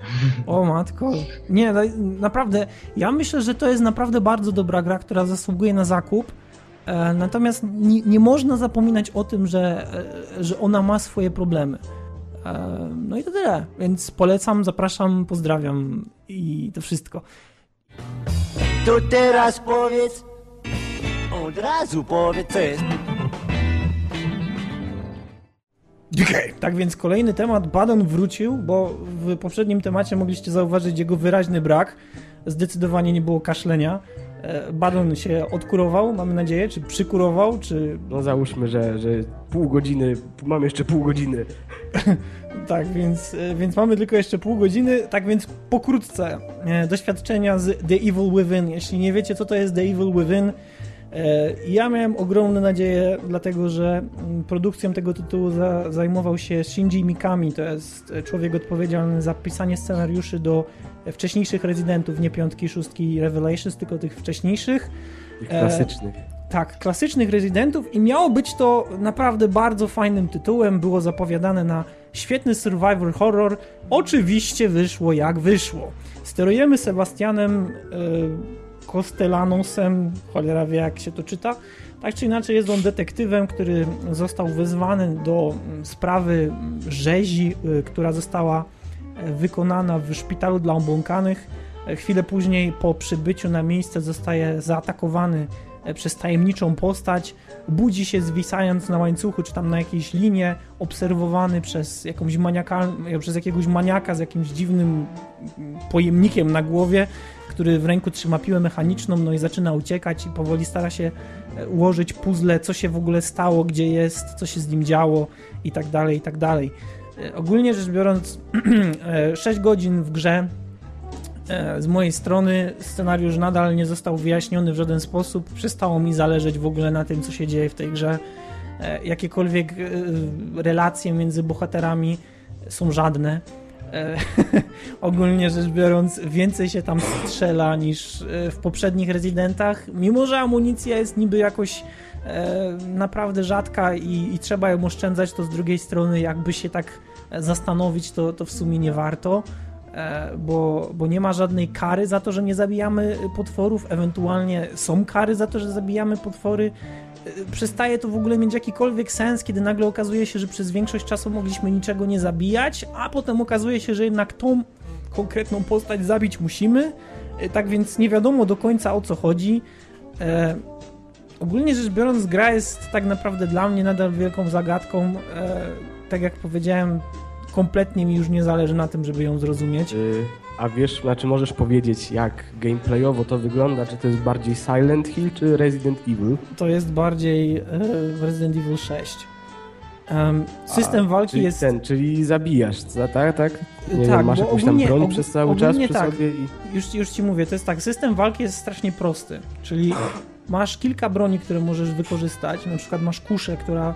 O matko. Nie, naprawdę, ja myślę, że to jest naprawdę bardzo dobra gra, która zasługuje na zakup. E, natomiast nie, nie można zapominać o tym, że, e, że ona ma swoje problemy. E, No i to tyle. Więc polecam, zapraszam, pozdrawiam i to wszystko. To teraz powiedz, od razu powiedz, co jest. Tak więc kolejny temat. Badon wrócił, bo w poprzednim temacie mogliście zauważyć jego wyraźny brak. Zdecydowanie nie było kaszlenia. E, Badon się odkurował, mamy nadzieję, czy przykurował, czy No załóżmy, że, że pół godziny, mam jeszcze pół godziny. Tak, więc, e, więc mamy tylko jeszcze pół godziny, tak więc pokrótce e, doświadczenia z The Evil Within. Jeśli nie wiecie, co to jest The Evil Within, ja miałem ogromne nadzieje, dlatego że mm, produkcją tego tytułu za, zajmował się Shinji Mikami, to jest e, człowiek odpowiedzialny za pisanie scenariuszy do e, wcześniejszych rezydentów, nie piątki, szóstki Revelations, tylko tych wcześniejszych. Tych E, klasycznych. Tak, klasycznych rezydentów i miało być to naprawdę bardzo fajnym tytułem. Było zapowiadane na świetny survival horror. Oczywiście wyszło jak wyszło. Sterujemy Sebastianem y, Costellanosem, cholera wie jak się to czyta. Tak czy inaczej jest on detektywem, który został wezwany do mm, sprawy rzezi, y, która została y, wykonana w szpitalu dla obłąkanych. Y, Chwilę później po przybyciu na miejsce zostaje zaatakowany e, przez tajemniczą postać, budzi się zwisając na łańcuchu czy tam na jakiejś linie, obserwowany przez, jakąś maniaka, przez jakiegoś maniaka z jakimś dziwnym mm, pojemnikiem na głowie, który w ręku trzyma piłę mechaniczną, no i zaczyna uciekać i powoli stara się e, ułożyć puzzle, co się w ogóle stało, gdzie jest, co się z nim działo i tak dalej, i tak dalej. E, Ogólnie rzecz biorąc, 6 godzin w grze, E, Z mojej strony scenariusz nadal nie został wyjaśniony w żaden sposób. Przestało mi zależeć w ogóle na tym, co się dzieje w tej grze. E, Jakiekolwiek e, relacje między bohaterami są żadne. E, Ogólnie rzecz biorąc, więcej się tam strzela niż e, w poprzednich rezydentach. Mimo, że amunicja jest niby jakoś e, naprawdę rzadka i, i trzeba ją oszczędzać, to z drugiej strony, jakby się tak zastanowić, to, to w sumie nie warto bo, bo nie ma żadnej kary za to, że nie zabijamy potworów, ewentualnie są kary za to, że zabijamy potwory. Przestaje to w ogóle mieć jakikolwiek sens, kiedy nagle okazuje się, że przez większość czasu mogliśmy niczego nie zabijać, a potem okazuje się, że jednak tą konkretną postać zabić musimy. E, Tak więc nie wiadomo do końca o co chodzi. E, ogólnie rzecz biorąc, gra jest tak naprawdę dla mnie nadal wielką zagadką. E, tak jak powiedziałem, kompletnie mi już nie zależy na tym, żeby ją zrozumieć. Y, A wiesz, znaczy możesz powiedzieć, jak gameplayowo to wygląda? Czy to jest bardziej Silent Hill, czy Resident Evil? To jest bardziej e, Resident Evil 6. Em, system A, walki czyli jest. ten, czyli zabijasz, tak? tak? Nie Tak, wiem, masz jakąś tam broń przez cały czas przy tak. sobie i... Już, już ci mówię, to jest tak. System walki jest strasznie prosty. Czyli masz kilka broni, które możesz wykorzystać. Na przykład masz kuszę, która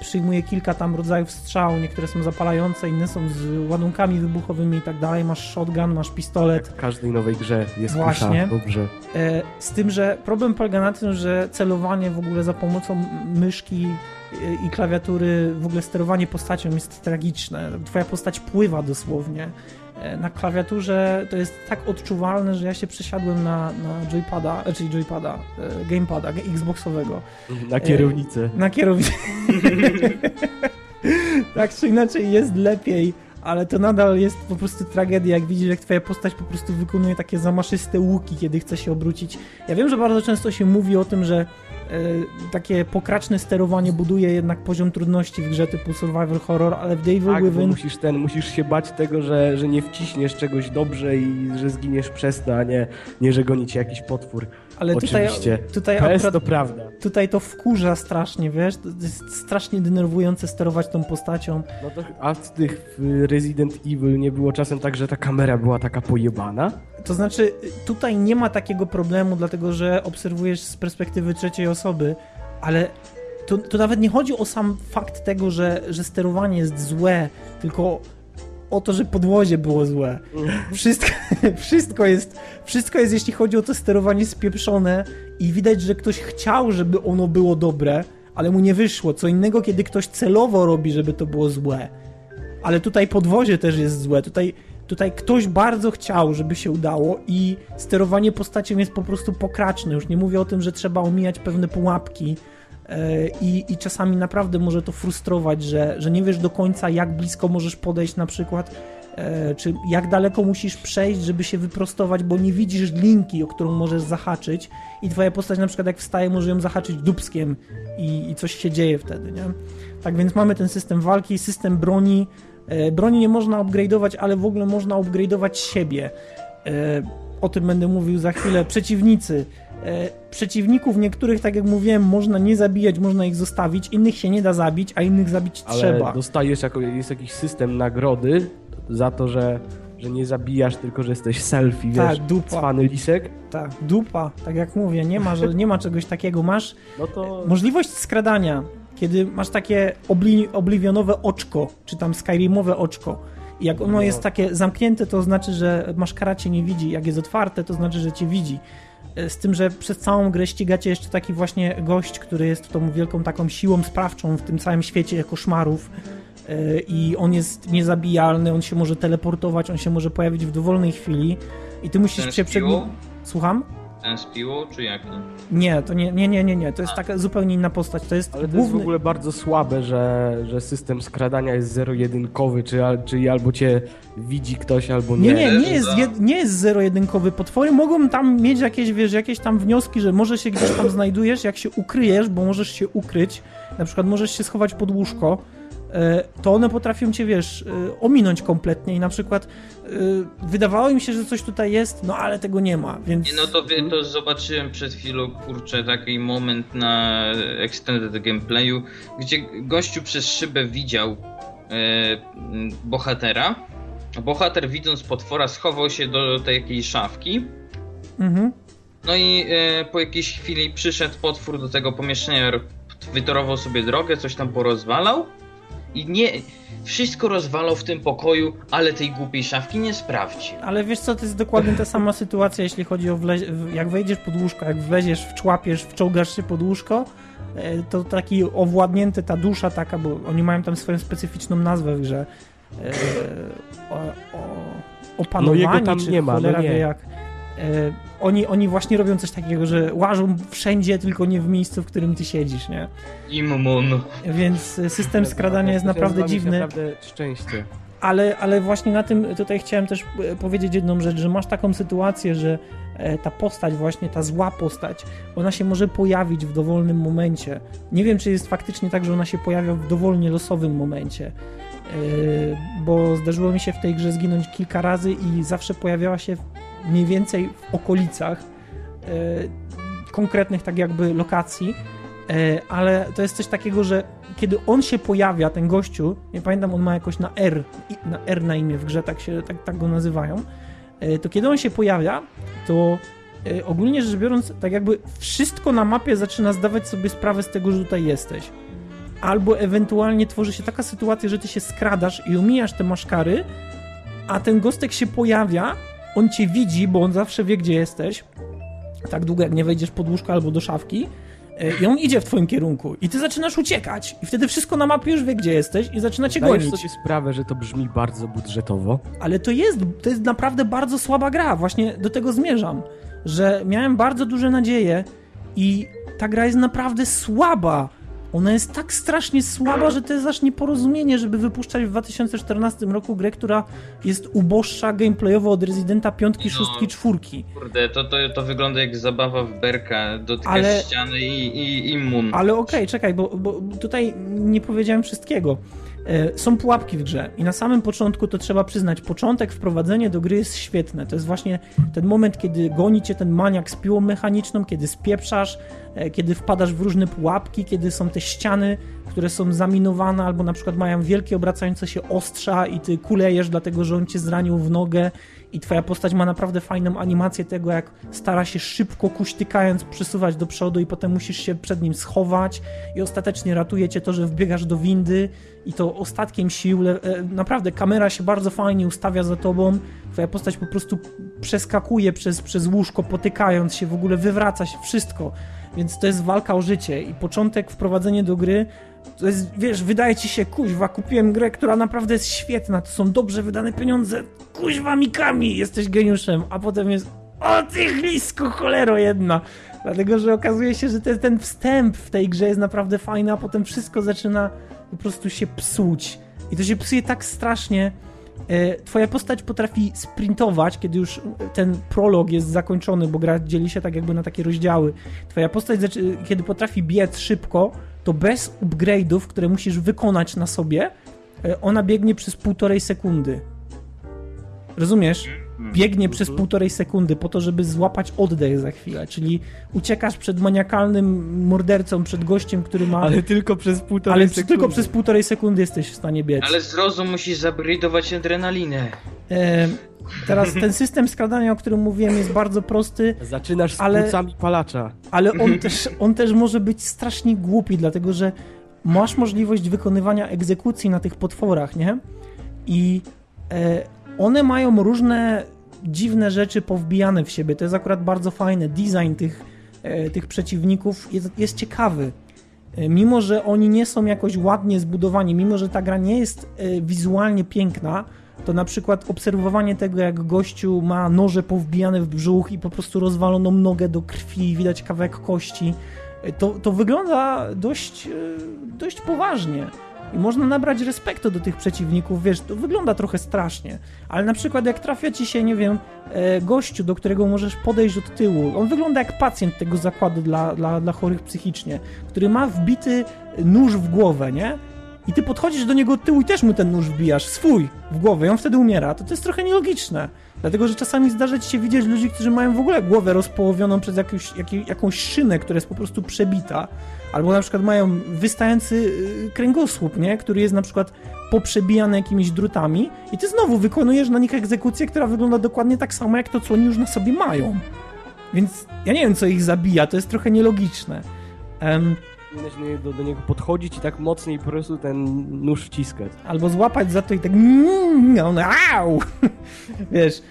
przyjmuje kilka tam rodzajów strzał. Niektóre są zapalające, inne są z ładunkami wybuchowymi i tak dalej. Masz shotgun, masz pistolet. W każdej nowej grze jest Właśnie. dobrze. E, Z tym, że problem polega na tym, że celowanie w ogóle za pomocą myszki e, i klawiatury, w ogóle sterowanie postacią jest tragiczne. Twoja postać pływa dosłownie. E, Na klawiaturze to jest tak odczuwalne, że ja się przesiadłem na, na joypada, e, czyli joypada, e, gamepada xboxowego. Na kierownicę. Na kierownicę. tak czy inaczej jest lepiej, ale to nadal jest po prostu tragedia, jak widzisz, jak twoja postać po prostu wykonuje takie zamaszyste łuki, kiedy chce się obrócić. Ja wiem, że bardzo często się mówi o tym, że e, takie pokraczne sterowanie buduje jednak poziom trudności w grze typu survival horror, ale w Devil Tak, Within musisz ten, musisz się bać tego, że, że nie wciśniesz czegoś dobrze i że zginiesz przez to, a nie, nie że goni cię jakiś potwór. Ale tutaj, Oczywiście. tutaj To jest akurat to prawda. tutaj to wkurza strasznie, wiesz? To jest strasznie denerwujące sterować tą postacią. No to, a w tych Resident Evil nie było czasem tak, że ta kamera była taka pojebana? To znaczy, tutaj nie ma takiego problemu, dlatego że obserwujesz z perspektywy trzeciej osoby, ale to, to nawet nie chodzi o sam fakt tego, że, że sterowanie jest złe, tylko o to, że podwozie było złe. Wszystko, wszystko, jest, wszystko jest, jeśli chodzi o to sterowanie, spieprzone i widać, że ktoś chciał, żeby ono było dobre, ale mu nie wyszło. Co innego, kiedy ktoś celowo robi, żeby to było złe. Ale tutaj podwozie też jest złe. Tutaj, tutaj ktoś bardzo chciał, żeby się udało i sterowanie postacią jest po prostu pokraczne. Już nie mówię o tym, że trzeba omijać pewne pułapki, I, I czasami naprawdę może to frustrować, że, że nie wiesz do końca, jak blisko możesz podejść na przykład, e, czy jak daleko musisz przejść, żeby się wyprostować, bo nie widzisz linki, o którą możesz zahaczyć i twoja postać na przykład jak wstaje, może ją zahaczyć dubskiem i, i coś się dzieje wtedy, nie? Tak więc mamy ten system walki, system broni. E, broni nie można upgrade'ować, ale w ogóle można upgrade'ować siebie. E, o tym będę mówił za chwilę. Przeciwnicy. E, przeciwników niektórych, tak jak mówiłem, można nie zabijać, można ich zostawić, innych się nie da zabić, a innych zabić Ale trzeba. dostajesz, jako, jest jakiś system nagrody za to, że, że nie zabijasz, tylko że jesteś selfie, Tak, wiesz, dupa. cwany lisek. Tak, dupa, tak jak mówię, nie ma, że, nie ma czegoś takiego. Masz No to... możliwość skradania, kiedy masz takie obli, oblivionowe oczko, czy tam skyrimowe oczko. I jak ono No. jest takie zamknięte, to znaczy, że maszkara cię nie widzi. Jak jest otwarte, to znaczy, że cię widzi. Z tym, że przez całą grę ścigacie jeszcze taki właśnie gość, który jest tą wielką taką siłą sprawczą w tym całym świecie koszmarów. E, I on jest niezabijalny, on się może teleportować, on się może pojawić w dowolnej chwili. I ty musisz Ten się przed nim... Słucham? Ten z piłą, czy jaki? Nie, to nie, nie, nie, nie, nie. To jest taka zupełnie inna postać. To jest Ale to jest w ogóle bardzo słabe, że, że system skradania jest zero-jedynkowy, czy, czyli albo cię widzi ktoś, albo nie. Nie, nie, nie jest, jed, nie jest zero-jedynkowy. Potwory mogą tam mieć jakieś, wiesz, jakieś tam wnioski, że może się gdzieś tam znajdujesz, jak się ukryjesz, bo możesz się ukryć, na przykład możesz się schować pod łóżko, to one potrafią cię, wiesz, e, ominąć kompletnie i na przykład e, wydawało im się, że coś tutaj jest, no ale tego nie ma, więc... Nie, no to, to zobaczyłem przed chwilą, kurczę, taki moment na extended gameplayu, gdzie gościu przez szybę widział e, bohatera. Bohater widząc potwora schował się do tej jakiejś szafki. Mhm. No i e, po jakiejś chwili przyszedł potwór do tego pomieszczenia, ro- wytorował sobie drogę, coś tam porozwalał. I nie. Wszystko rozwalał w tym pokoju, ale tej głupiej szafki nie sprawdził. Ale wiesz co, to jest dokładnie ta sama sytuacja, jeśli chodzi o wle- w- jak wejdziesz pod łóżko, jak wleziesz, wczłapiesz, wczołgasz się pod łóżko, e, to taki owładnięty, ta dusza taka, bo oni mają tam swoją specyficzną nazwę w grze, e, o, o, opanowani, No jego tam czy nie ma, no nie. wie jak. E, oni, oni właśnie robią coś takiego, że łażą wszędzie, tylko nie w miejscu, w którym ty siedzisz, nie? Immun. Więc system skradania jest naprawdę dziwny. Naprawdę szczęście. Ale, ale właśnie na tym tutaj chciałem też e, powiedzieć jedną rzecz, że masz taką sytuację, że e, ta postać, właśnie ta zła postać, ona się może pojawić w dowolnym momencie. Nie wiem, czy jest faktycznie tak, że ona się pojawia w dowolnie losowym momencie. Bo zdarzyło mi się w tej grze zginąć kilka razy i zawsze pojawiała się mniej więcej w okolicach e, konkretnych tak jakby lokacji. E, ale to jest coś takiego, że kiedy on się pojawia, ten gościu, nie pamiętam, on ma jakoś na R, na R na imię w grze, tak, się, tak, tak go nazywają, e, to kiedy on się pojawia, to ogólnie rzecz biorąc, tak jakby wszystko na mapie zaczyna zdawać sobie sprawę z tego, że tutaj jesteś. Albo ewentualnie tworzy się taka sytuacja, że ty się skradasz i omijasz te maszkary, a ten gostek się pojawia, on cię widzi, bo on zawsze wie, gdzie jesteś, tak długo jak nie wejdziesz pod łóżko albo do szafki, E, I on idzie w twoim kierunku i ty zaczynasz uciekać i wtedy wszystko na mapie już wie, gdzie jesteś i zaczyna cię gonić. sobie sprawę, że to brzmi bardzo budżetowo. Ale to jest, to jest naprawdę bardzo słaba gra, właśnie do tego zmierzam, że miałem bardzo duże nadzieje i ta gra jest naprawdę słaba. Ona jest tak strasznie słaba, że to jest aż nieporozumienie, żeby wypuszczać w 2014 roku grę, która jest uboższa gameplayowo od Residenta 5, No. 6, 4. Kurde, to, to, to wygląda jak zabawa w berka. Dotykasz Ale- ściany i, i immun. Ale okej, czekaj, bo, bo tutaj nie powiedziałem wszystkiego. E, Są pułapki w grze i na samym początku to trzeba przyznać, początek, wprowadzenie do gry jest świetne. To jest właśnie ten moment, kiedy goni cię ten maniak z piłą mechaniczną, kiedy spieprzasz, e, kiedy wpadasz w różne pułapki, kiedy są te ściany, które są zaminowane albo na przykład mają wielkie obracające się ostrza i ty kulejesz dlatego, że on cię zranił w nogę i twoja postać ma naprawdę fajną animację tego, jak stara się szybko kuśtykając przesuwać do przodu i potem musisz się przed nim schować i ostatecznie ratuje cię to, że wbiegasz do windy i to ostatkiem sił, e, naprawdę kamera się bardzo fajnie ustawia za tobą, twoja postać po prostu przeskakuje przez, przez łóżko, potykając się, w ogóle wywraca się, wszystko. Więc to jest walka o życie. I początek, wprowadzenie do gry to jest, wiesz, wydaje ci się, kuźwa, kupiłem grę, która naprawdę jest świetna, to są dobrze wydane pieniądze, kuźwa Mikami, jesteś geniuszem, a potem jest, o ty chlisko, cholero jedna. Dlatego, że okazuje się, że ten, ten wstęp w tej grze jest naprawdę fajny, a potem wszystko zaczyna po prostu się psuć. I to się psuje tak strasznie. E, Twoja postać potrafi sprintować, kiedy już ten prolog jest zakończony, bo gra dzieli się tak jakby na takie rozdziały. Twoja postać, kiedy potrafi biec szybko, to bez upgrade'ów, które musisz wykonać na sobie, e, ona biegnie przez półtorej sekundy. Rozumiesz? Biegnie przez półtorej sekundy po to, żeby złapać oddech za chwilę. Czyli uciekasz przed maniakalnym mordercą, przed gościem, który ma. Ale tylko przez półtorej ale sekundy. tylko przez półtorej sekundy jesteś w stanie biec. Ale zrozum musisz zabridować adrenalinę. E, teraz ten system skradania, o którym mówiłem, jest bardzo prosty, Zaczynasz z Ale- płucami palacza. ale on też, on też może być strasznie głupi, dlatego że masz możliwość wykonywania egzekucji na tych potworach, nie? I e, one mają różne dziwne rzeczy powbijane w siebie. To jest akurat bardzo fajne. Design tych, e, tych przeciwników jest, jest ciekawy. E, Mimo, że oni nie są jakoś ładnie zbudowani, mimo, że ta gra nie jest e, wizualnie piękna, to na przykład obserwowanie tego, jak gościu ma noże powbijane w brzuch i po prostu rozwaloną nogę do krwi, widać kawałek kości, to, to wygląda dość, dość poważnie. I można nabrać respektu do tych przeciwników, wiesz, to wygląda trochę strasznie, ale na przykład jak trafia ci się, nie wiem, e, gościu, do którego możesz podejść od tyłu, on wygląda jak pacjent tego zakładu dla, dla, dla chorych psychicznie, który ma wbity nóż w głowę, nie? I ty podchodzisz do niego od tyłu i też mu ten nóż wbijasz, swój, w głowę i on wtedy umiera, to to jest trochę nielogiczne. Dlatego, że czasami zdarza ci się widzieć ludzi, którzy mają w ogóle głowę rozpołowioną przez jakąś, jakąś szynę, która jest po prostu przebita. Albo na przykład mają wystający y, kręgosłup, nie? który jest na przykład poprzebijany jakimiś drutami i ty znowu wykonujesz na nich egzekucję, która wygląda dokładnie tak samo jak to, co oni już na sobie mają. Więc ja nie wiem, co ich zabija, to jest trochę nielogiczne. Em, Powinieneś do, do niego podchodzić i tak mocniej po prostu ten nóż wciskać. albo złapać za to i tak on au! Wiesz.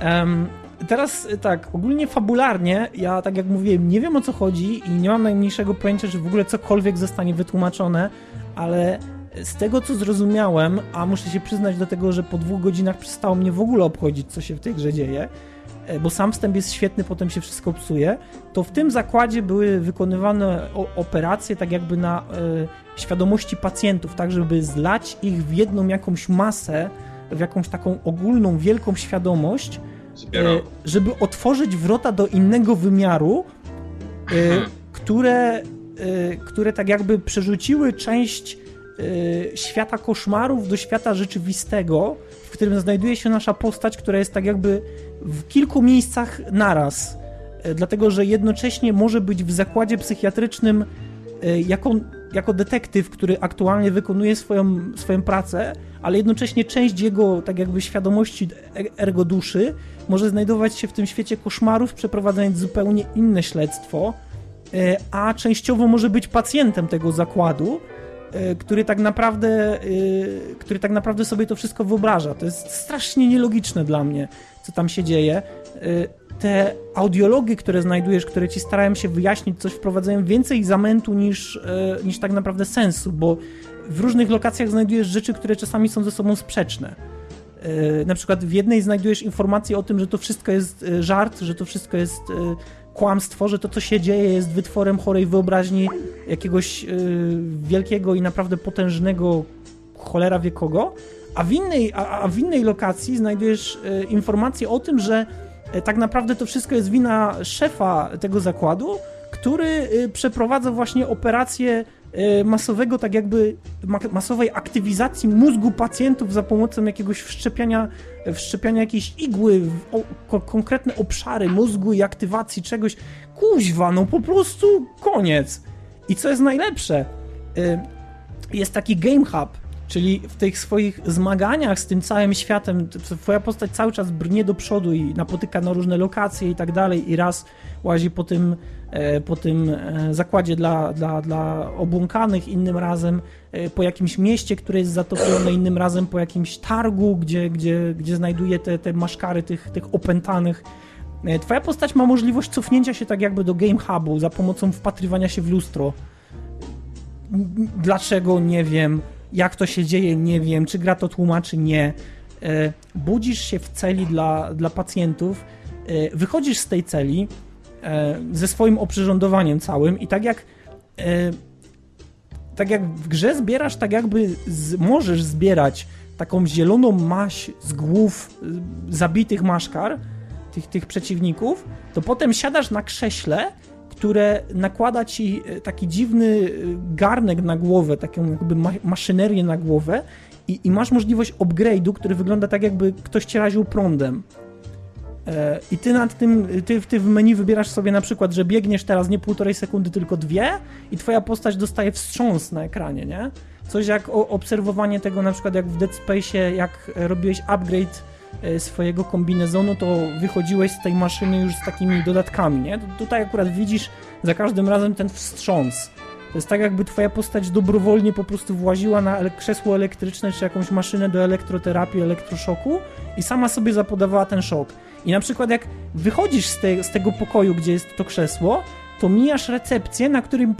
em, teraz y, tak, ogólnie fabularnie, ja tak jak mówiłem, nie wiem o co chodzi i nie mam najmniejszego pojęcia, że w ogóle cokolwiek zostanie wytłumaczone, ale z tego co zrozumiałem, a muszę się przyznać do tego, że po dwóch godzinach przestało mnie w ogóle obchodzić, co się w tej grze dzieje, bo sam wstęp jest świetny, potem się wszystko psuje, to w tym zakładzie były wykonywane operacje tak jakby na e, świadomości pacjentów, tak żeby zlać ich w jedną jakąś masę, w jakąś taką ogólną, wielką świadomość, e, żeby otworzyć wrota do innego wymiaru, e, Mhm. które, e, które tak jakby przerzuciły część e, świata koszmarów do świata rzeczywistego, w którym znajduje się nasza postać, która jest tak jakby w kilku miejscach naraz. E, Dlatego, że jednocześnie może być w zakładzie psychiatrycznym e, jako, jako detektyw, który aktualnie wykonuje swoją, swoją pracę, ale jednocześnie część jego tak jakby świadomości e- ergo duszy może znajdować się w tym świecie koszmarów, przeprowadzając zupełnie inne śledztwo, a częściowo może być pacjentem tego zakładu, który tak naprawdę, e, który tak naprawdę sobie to wszystko wyobraża. To jest strasznie nielogiczne dla mnie, co tam się dzieje. E, Te audiologi, które znajdujesz, które ci starałem się wyjaśnić, coś wprowadzają więcej zamętu niż, e, niż tak naprawdę sensu, bo w różnych lokacjach znajdujesz rzeczy, które czasami są ze sobą sprzeczne. E, Na przykład w jednej znajdujesz informację o tym, że to wszystko jest e, żart, że to wszystko jest e, kłamstwo, że to, co się dzieje, jest wytworem chorej wyobraźni jakiegoś e, wielkiego i naprawdę potężnego cholera wie kogo, a w innej, a, a w innej lokacji znajdujesz e, informację o tym, że e, tak naprawdę to wszystko jest wina szefa tego zakładu, który przeprowadza właśnie operację masowego, tak jakby ma- masowej aktywizacji mózgu pacjentów za pomocą jakiegoś wszczepiania, wszczepiania jakiejś igły w o, ko, konkretne obszary mózgu i aktywacji czegoś. Kuźwa, no po prostu koniec. I co jest najlepsze? e, jest taki Game Hub, czyli w tych swoich zmaganiach z tym całym światem, twoja postać cały czas brnie do przodu i napotyka na różne lokacje i tak dalej i raz łazi po tym, e, po tym e, zakładzie dla, dla, dla obłąkanych, innym razem e, po jakimś mieście, które jest zatopione, innym razem po jakimś targu, gdzie, gdzie, gdzie znajduje te, te maszkary tych, tych opętanych. E, Twoja postać ma możliwość cofnięcia się tak jakby do Game Hubu za pomocą wpatrywania się w lustro. Dlaczego? Nie wiem. Jak to się dzieje? Nie wiem. Czy gra to tłumaczy? Nie. E, Budzisz się w celi dla, dla pacjentów, e, wychodzisz z tej celi, e, ze swoim oprzyrządowaniem całym i tak jak e, tak jak w grze zbierasz, tak jakby z, możesz zbierać taką zieloną maść z głów y, zabitych maszkar, tych, tych przeciwników, to potem siadasz na krześle, które nakłada ci taki dziwny garnek na głowę, taką jakby ma maszynerię na głowę i, i masz możliwość upgrade'u, który wygląda tak jakby ktoś cię raził prądem. I ty nad tym, ty, ty w menu wybierasz sobie na przykład, że biegniesz teraz nie półtorej sekundy, tylko dwie i twoja postać dostaje wstrząs na ekranie, nie? Coś jak obserwowanie tego na przykład jak w Dead Space, jak robiłeś upgrade e, swojego kombinezonu, to wychodziłeś z tej maszyny już z takimi dodatkami, nie? Tu- Tutaj akurat widzisz za każdym razem ten wstrząs. To jest tak, jakby twoja postać dobrowolnie po prostu właziła na krzesło elektryczne czy jakąś maszynę do elektroterapii, elektroszoku i sama sobie zapodawała ten szok. I na przykład jak wychodzisz z, te, z tego pokoju, gdzie jest to krzesło, to mijasz recepcję, na którym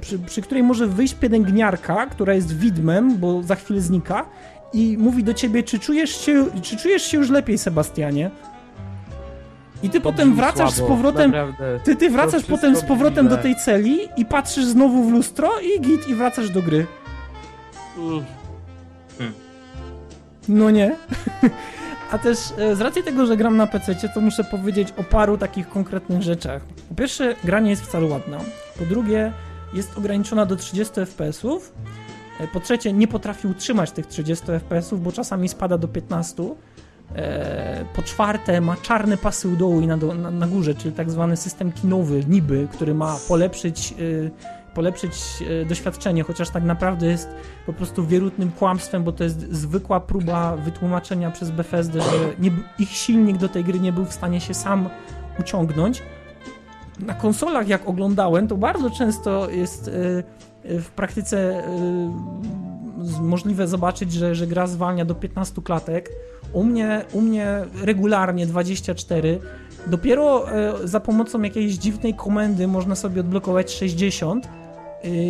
przy, przy której może wyjść pielęgniarka, która jest widmem, bo za chwilę znika i mówi do ciebie, czy czujesz się, czy czujesz się już lepiej, Sebastianie? I ty potem Brzmi wracasz słabo, z powrotem, Naprawdę. ty, ty wracasz potem z powrotem brzmi do tej celi i patrzysz znowu w lustro i git i wracasz do gry. Mm. No nie. A też e, z racji tego, że gram na PC, to muszę powiedzieć o paru takich konkretnych rzeczach. Po pierwsze, gra nie jest wcale ładna. Po drugie, jest ograniczona do 30 FPS-ów. E, Po trzecie, nie potrafi utrzymać tych 30 FPS-ów, bo czasami spada do 15. E, Po czwarte, ma czarne pasy u dołu i na, do- na, na górze, czyli tak zwany system kinowy, niby, który ma polepszyć, e, polepszyć e, doświadczenie, chociaż tak naprawdę jest po prostu wierutnym kłamstwem, bo to jest zwykła próba wytłumaczenia przez Bethesdę, że nie, ich silnik do tej gry nie był w stanie się sam uciągnąć. Na konsolach, jak oglądałem, to bardzo często jest y, y, w praktyce możliwe zobaczyć, że, że gra zwalnia do 15 klatek. U mnie, u mnie regularnie 24. Dopiero za pomocą jakiejś dziwnej komendy można sobie odblokować 60, y,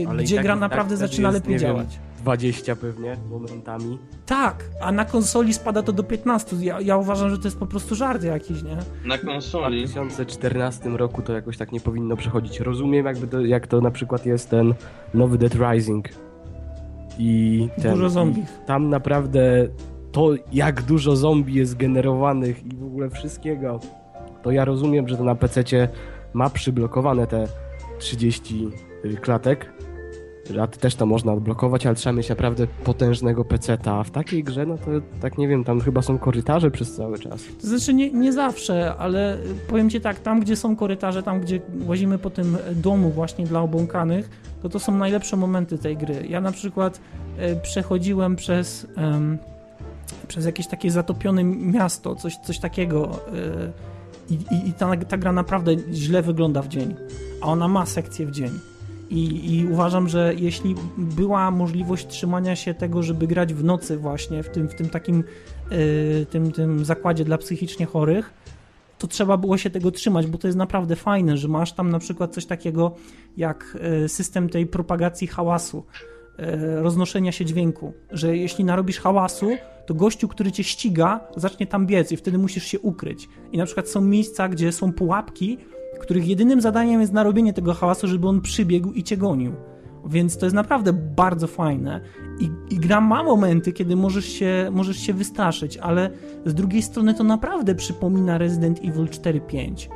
Ale i gdzie tak- gra tak naprawdę wtedy zaczyna jest, lepiej nie wiem, działać. 20 pewnie momentami. Tak, a na konsoli spada to do 15. Ja, ja uważam, że to jest po prostu żart jakiś, nie? Na W konsoli. 2014 roku to jakoś tak nie powinno przechodzić. Rozumiem jakby to, jak to na przykład jest ten nowy Dead Rising. I ten, Dużo zombie. Tam naprawdę to jak dużo zombie jest generowanych i w ogóle wszystkiego, to ja rozumiem, że to na PC ma przyblokowane te 30 klatek. A ty też to można odblokować, ale trzeba mieć naprawdę potężnego PC-ta. A w takiej grze, no to tak nie wiem, tam chyba są korytarze przez cały czas. To znaczy nie, nie zawsze, ale powiem ci tak, tam gdzie są korytarze, tam gdzie łazimy po tym domu właśnie dla obłąkanych, to to są najlepsze momenty tej gry. Ja na przykład e, przechodziłem przez, em, przez jakieś takie zatopione miasto, coś, coś takiego e, i, i, i ta, ta gra naprawdę źle wygląda w dzień, a ona ma sekcję w dzień. I, I uważam, że jeśli była możliwość trzymania się tego, żeby grać w nocy właśnie, w tym, w tym takim y, tym, tym zakładzie dla psychicznie chorych, to trzeba było się tego trzymać, bo to jest naprawdę fajne, że masz tam na przykład coś takiego jak y, system tej propagacji hałasu, y, roznoszenia się dźwięku, że jeśli narobisz hałasu, to gościu, który cię ściga, zacznie tam biec i wtedy musisz się ukryć. I na przykład są miejsca, gdzie są pułapki, których jedynym zadaniem jest narobienie tego hałasu, żeby on przybiegł i cię gonił. Więc to jest naprawdę bardzo fajne. I, I gra ma momenty, kiedy możesz się, możesz się wystraszyć, ale z drugiej strony to naprawdę przypomina Resident Evil 4-5.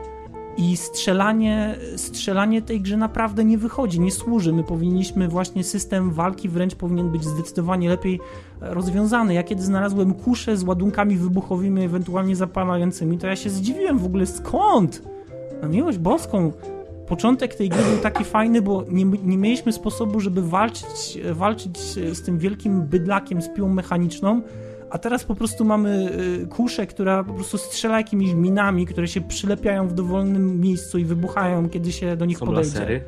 I strzelanie, strzelanie tej grze naprawdę nie wychodzi, nie służy. My powinniśmy właśnie system walki wręcz powinien być zdecydowanie lepiej rozwiązany. Ja kiedy znalazłem kuszę z ładunkami wybuchowymi, ewentualnie zapalającymi, to ja się zdziwiłem w ogóle skąd? Na miłość boską. Początek tej gry był taki fajny, bo nie, nie mieliśmy sposobu, żeby walczyć, walczyć z tym wielkim bydlakiem z piłą mechaniczną, a teraz po prostu mamy y, kuszę, która po prostu strzela jakimiś minami, które się przylepiają w dowolnym miejscu i wybuchają, kiedy się do nich Są podejdzie. lasery?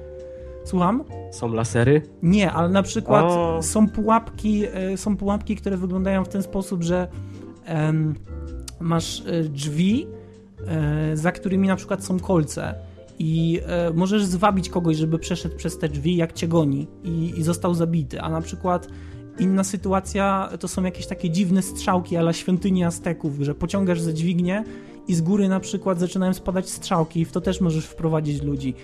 Słucham? Są lasery? Nie, ale na przykład O. są pułapki, e, są pułapki, które wyglądają w ten sposób, że em, masz e, drzwi, za którymi na przykład są kolce i e, możesz zwabić kogoś, żeby przeszedł przez te drzwi, jak cię goni i, i został zabity, a na przykład Inna sytuacja to są jakieś takie dziwne strzałki ala świątyni Azteków, że pociągasz za dźwignię i z góry na przykład zaczynają spadać strzałki i w to też możesz wprowadzić ludzi.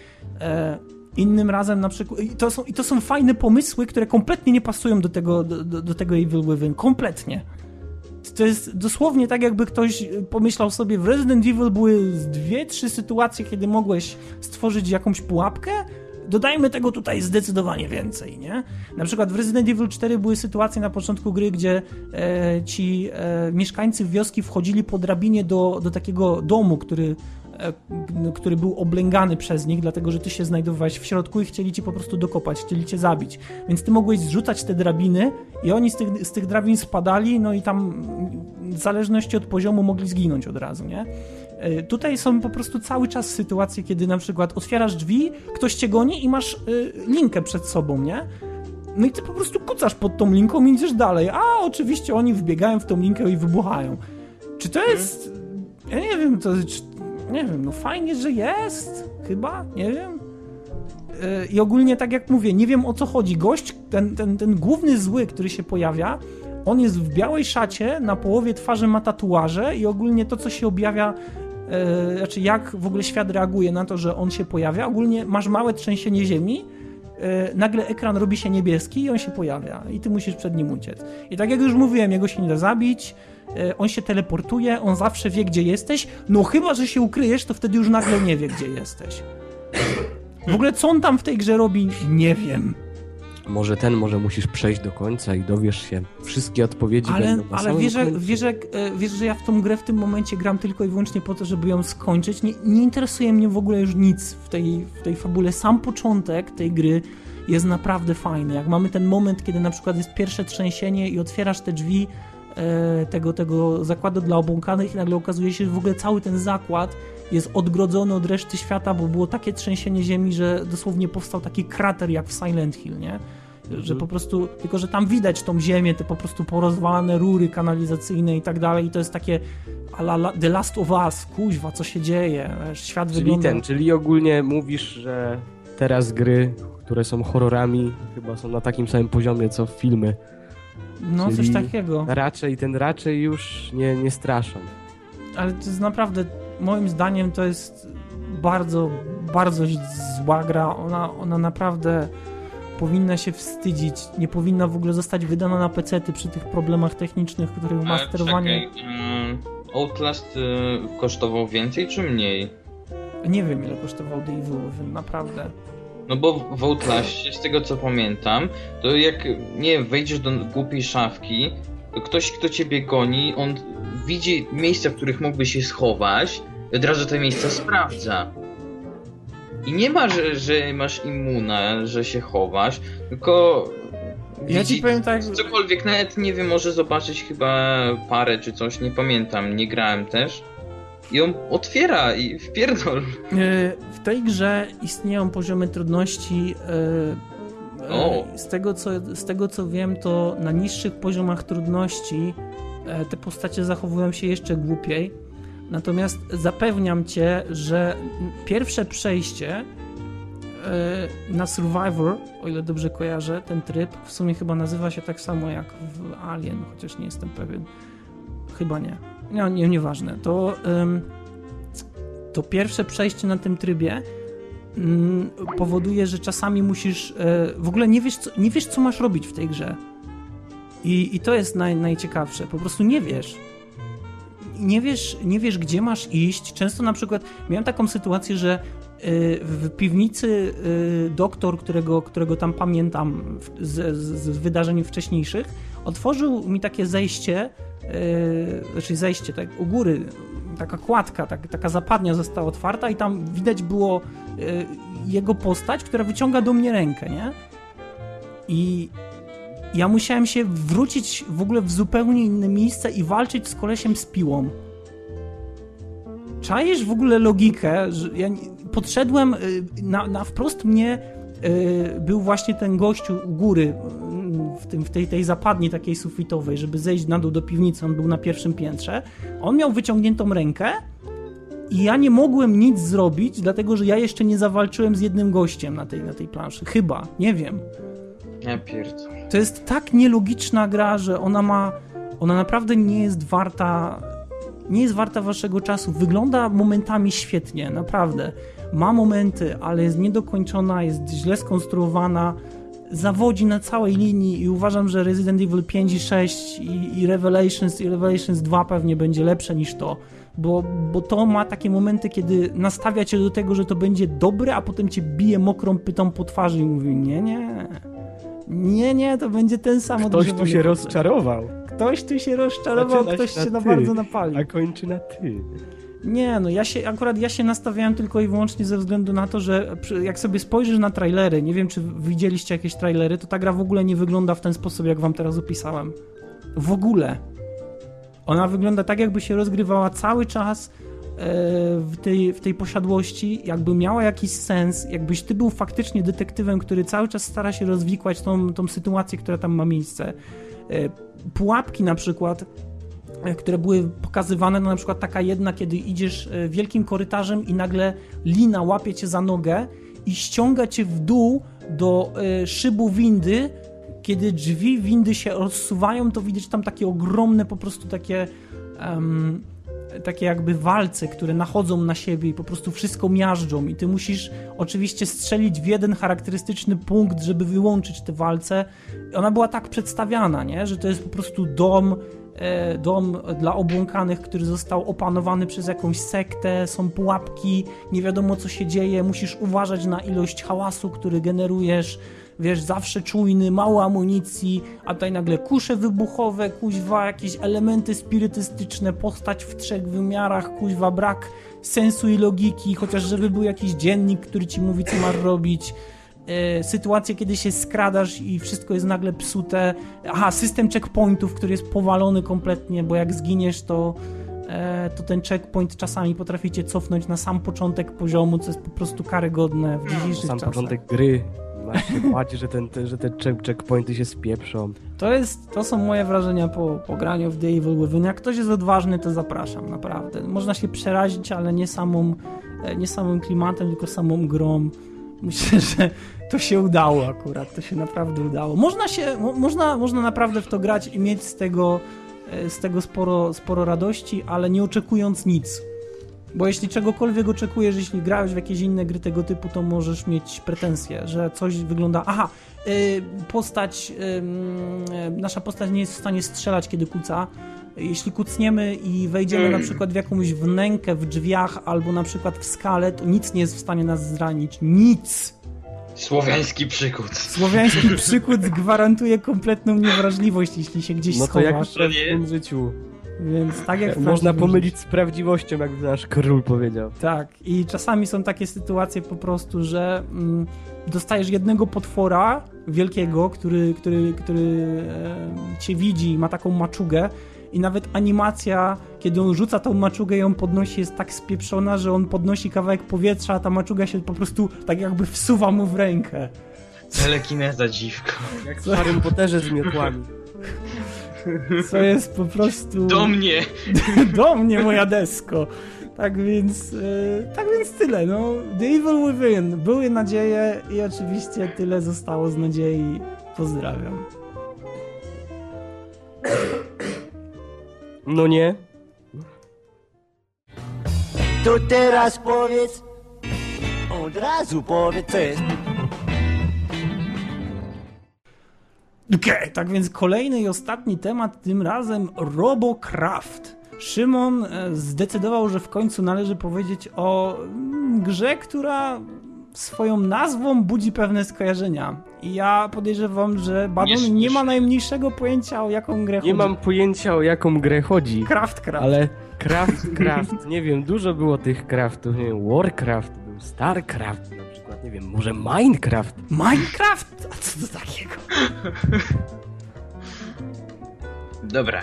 E, innym razem na przykład... I to, są, I to są fajne pomysły, które kompletnie nie pasują do tego, do, do, do tego Evil Within. Kompletnie. To jest dosłownie tak, jakby ktoś pomyślał sobie, w Resident Evil były dwie, trzy sytuacje, kiedy mogłeś stworzyć jakąś pułapkę, dodajmy tego tutaj zdecydowanie więcej, nie? Na przykład w Resident Evil 4 były sytuacje na początku gry, gdzie e, ci e, mieszkańcy wioski wchodzili po drabinie do, do takiego domu, który e, który był oblęgany przez nich, dlatego że ty się znajdowałeś w środku i chcieli cię po prostu dokopać, chcieli cię zabić. Więc ty mogłeś zrzucać te drabiny i oni z tych, z tych drabin spadali, no i tam w zależności od poziomu mogli zginąć od razu, nie? E, tutaj są po prostu cały czas sytuacje, kiedy na przykład otwierasz drzwi, ktoś cię goni i masz y, linkę przed sobą, nie? No i ty po prostu kucasz pod tą linką i idziesz dalej. A oczywiście oni wbiegają w tą linkę i wybuchają. Czy to jest. Ja nie wiem, to. Czy, nie wiem, no fajnie, że jest. Chyba, nie wiem. E, I ogólnie, tak jak mówię, nie wiem o co chodzi. Gość, ten, ten, ten główny zły, który się pojawia, on jest w białej szacie, na połowie twarzy ma tatuaże i ogólnie to, co się objawia e, znaczy jak w ogóle świat reaguje na to, że on się pojawia. Ogólnie masz małe trzęsienie ziemi, e, nagle ekran robi się niebieski i on się pojawia i ty musisz przed nim uciec. I tak jak już mówiłem, jego się nie da zabić, on się teleportuje, on zawsze wie, gdzie jesteś, no chyba, że się ukryjesz, to wtedy już nagle nie wie, gdzie jesteś. W ogóle co on tam w tej grze robi, nie wiem. Może ten, może musisz przejść do końca i dowiesz się. Wszystkie odpowiedzi Ale, będą na ale wiesz, wiesz, że, e, wiesz, że ja w tą grę w tym momencie gram tylko i wyłącznie po to, żeby ją skończyć. Nie, nie interesuje mnie w ogóle już nic w tej, w tej fabule. Sam początek tej gry jest naprawdę fajny. Jak mamy ten moment, kiedy na przykład jest pierwsze trzęsienie i otwierasz te drzwi e, tego, tego zakładu dla obłąkanych i nagle okazuje się, że w ogóle cały ten zakład jest odgrodzony od reszty świata, bo było takie trzęsienie ziemi, że dosłownie powstał taki krater jak w Silent Hill, nie? Że po prostu, tylko że tam widać tą ziemię, te po prostu porozwalane rury kanalizacyjne i tak dalej i to jest takie la, The Last of Us, kuźwa, co się dzieje, świat Czyli wygląda... ten, czyli ogólnie mówisz, że teraz gry, które są horrorami, chyba są na takim samym poziomie co filmy. No, coś czyli- takiego. Raczej ten raczej już nie, nie straszą. Ale to jest naprawdę, moim zdaniem to jest bardzo, bardzo zła gra. Ona, ona naprawdę powinna się wstydzić. Nie powinna w ogóle zostać wydana na pecety przy tych problemach technicznych, których ma Ale sterowanie. czekaj, mm, Outlast y, kosztował więcej czy mniej? Nie wiem ile kosztował The Evil Within, naprawdę. No bo w- Outlastie, z tego co pamiętam, to jak, nie wiem, wejdziesz do głupiej szafki, to ktoś, kto ciebie goni, on widzi miejsca, w których mógłby się schować i od razu te miejsca sprawdza. I nie ma, że, że masz imuna, że się chowasz, tylko Ja ci powiem tak, cokolwiek, nawet nie wiem, może zobaczyć chyba parę czy coś, nie pamiętam, nie grałem też. I on otwiera i wpierdol. E, W tej grze istnieją poziomy trudności. e, e, O. Z tego, co, z tego co wiem, to na niższych poziomach trudności te postacie zachowują się jeszcze głupiej. Natomiast zapewniam cię, że pierwsze przejście na Survivor, o ile dobrze kojarzę, ten tryb w sumie chyba nazywa się tak samo jak w Alien, chociaż nie jestem pewien. Chyba nie. Nie, nie nieważne. To, em, to pierwsze przejście na tym trybie mm, powoduje, że czasami musisz. e, w ogóle nie wiesz, co, nie wiesz, co masz robić w tej grze. I, i to jest naj, najciekawsze. Po prostu nie wiesz. Nie wiesz, nie wiesz, gdzie masz iść. Często na przykład miałem taką sytuację, że e, w piwnicy e, doktor, którego, którego tam pamiętam z, z, z wydarzeń wcześniejszych, otworzył mi takie zejście, e, znaczy zejście tak u góry, taka kładka, tak, taka zapadnia została otwarta i tam widać było e, jego postać, która wyciąga do mnie rękę, nie? I ja musiałem się wrócić w ogóle w zupełnie inne miejsce i walczyć z kolesiem z piłą. Czajesz w ogóle logikę, że ja podszedłem, y, na, na wprost mnie był właśnie ten gościu u góry, y, w, tym, w tej, tej zapadni takiej sufitowej, żeby zejść na dół do piwnicy, on był na pierwszym piętrze. On miał wyciągniętą rękę i ja nie mogłem nic zrobić, dlatego że ja jeszcze nie zawalczyłem z jednym gościem na tej, na tej planszy. Chyba, nie wiem. Ja pierdolę. To jest tak nielogiczna gra, że ona ma. Ona naprawdę nie jest warta. Nie jest warta waszego czasu. Wygląda momentami świetnie, naprawdę. Ma momenty, ale jest niedokończona, jest źle skonstruowana. Zawodzi na całej linii i uważam, że Resident Evil 5 i 6 i, i Revelations i Revelations 2 pewnie będzie lepsze niż to. Bo, bo to ma takie momenty, kiedy nastawia cię do tego, że to będzie dobre, a potem cię bije mokrą pytą po twarzy i mówi: Nie, nie. Nie, nie, to będzie ten sam Ktoś tu się rozczarował, Ktoś tu się rozczarował, Zaczyna ktoś się na na bardzo napalił. a kończy na ty. Nie, no ja się, akurat ja się nastawiałem tylko i wyłącznie ze względu na to, że jak sobie spojrzysz na trailery, nie wiem czy widzieliście jakieś trailery, to ta gra w ogóle nie wygląda w ten sposób, jak wam teraz opisałem. W ogóle. Ona wygląda tak, jakby się rozgrywała cały czas e, w tej, w tej posiadłości, jakby miała jakiś sens, jakbyś ty był faktycznie detektywem, który cały czas stara się rozwikłać tą, tą sytuację, która tam ma miejsce. E, Pułapki na przykład które były pokazywane, no na przykład taka jedna, kiedy idziesz e, wielkim korytarzem i nagle lina łapie cię za nogę i ściąga cię w dół do e, szybu windy. Kiedy drzwi windy się rozsuwają, to widzisz tam takie ogromne, po prostu takie em, takie jakby walce, które nachodzą na siebie i po prostu wszystko miażdżą i ty musisz oczywiście strzelić w jeden charakterystyczny punkt, żeby wyłączyć te walce. Ona była tak przedstawiana, nie? że to jest po prostu dom, e, dom dla obłąkanych, który został opanowany przez jakąś sektę, są pułapki, nie wiadomo co się dzieje, musisz uważać na ilość hałasu, który generujesz, wiesz, zawsze czujny, mało amunicji, a tutaj nagle kusze wybuchowe, kuźwa, jakieś elementy spirytystyczne, postać w trzech wymiarach, kuźwa, brak sensu i logiki, chociaż żeby był jakiś dziennik, który ci mówi, co masz robić. E, sytuacje, kiedy się skradasz i wszystko jest nagle psute. Aha, system checkpointów, który jest powalony kompletnie, bo jak zginiesz, to, e, to ten checkpoint czasami potrafi cię cofnąć na sam początek poziomu, co jest po prostu karygodne w dzisiejszych Sam czasach. początek gry. Masz się bać, że, ten, te, że te check, checkpointy się spieprzą. To, jest, to są moje wrażenia po, po graniu w The Evil Within. Jak ktoś jest odważny, to zapraszam, naprawdę. Można się przerazić, ale nie samą, e, nie samym klimatem, tylko samą grą. Myślę, że to się udało akurat, to się naprawdę udało. Można się, mo, można, można naprawdę w to grać i mieć z tego, e, z tego sporo, sporo radości, ale nie oczekując nic. Bo jeśli czegokolwiek oczekujesz, jeśli grałeś w jakieś inne gry tego typu, to możesz mieć pretensje, że coś wygląda. Aha, y, postać. y, nasza postać nie jest w stanie strzelać, kiedy kuca. Jeśli kucniemy i wejdziemy na przykład w jakąś wnękę w drzwiach albo na przykład w skale, to nic nie jest w stanie nas zranić. Nic! Słowiański przykład. Słowiański przykład gwarantuje kompletną niewrażliwość, jeśli się gdzieś No to jak w prawdziwym życiu. Więc tak jak w Można pomylić z prawdziwością, jak nasz król powiedział. Tak, i czasami są takie sytuacje po prostu, że mm, dostajesz jednego potwora wielkiego, który, który, który e, cię widzi, ma taką maczugę i nawet animacja, kiedy on rzuca tą maczugę i ją podnosi, jest tak spieprzona, że on podnosi kawałek powietrza, a ta maczuga się po prostu tak jakby wsuwa mu w rękę. Telekineza dziwko. Jak w Harrym Potterze z miotłami. Co jest po prostu... Do mnie! do mnie, moja desko. Tak więc, e, tak więc tyle. No, The Evil Within. Były nadzieje i oczywiście tyle zostało z nadziei. Pozdrawiam. No nie? To teraz powiedz, od razu powiedz, co jest. Okej, tak więc kolejny i ostatni temat, tym razem Robocraft. Szymon e, zdecydował, że w końcu należy powiedzieć o mm, grze, która swoją nazwą budzi pewne skojarzenia. I ja podejrzewam, że Badon Nie- nie, nie- ma najmniejszego pojęcia o jaką grę Nie chodzi. mam pojęcia o jaką grę chodzi. Craft Craft. Ale Craft, Craft, nie wiem, dużo było tych craftów, nie wiem, Warcraft, był Starcraft na przykład, nie wiem, może Minecraft. Minecraft? A co to takiego? Dobra.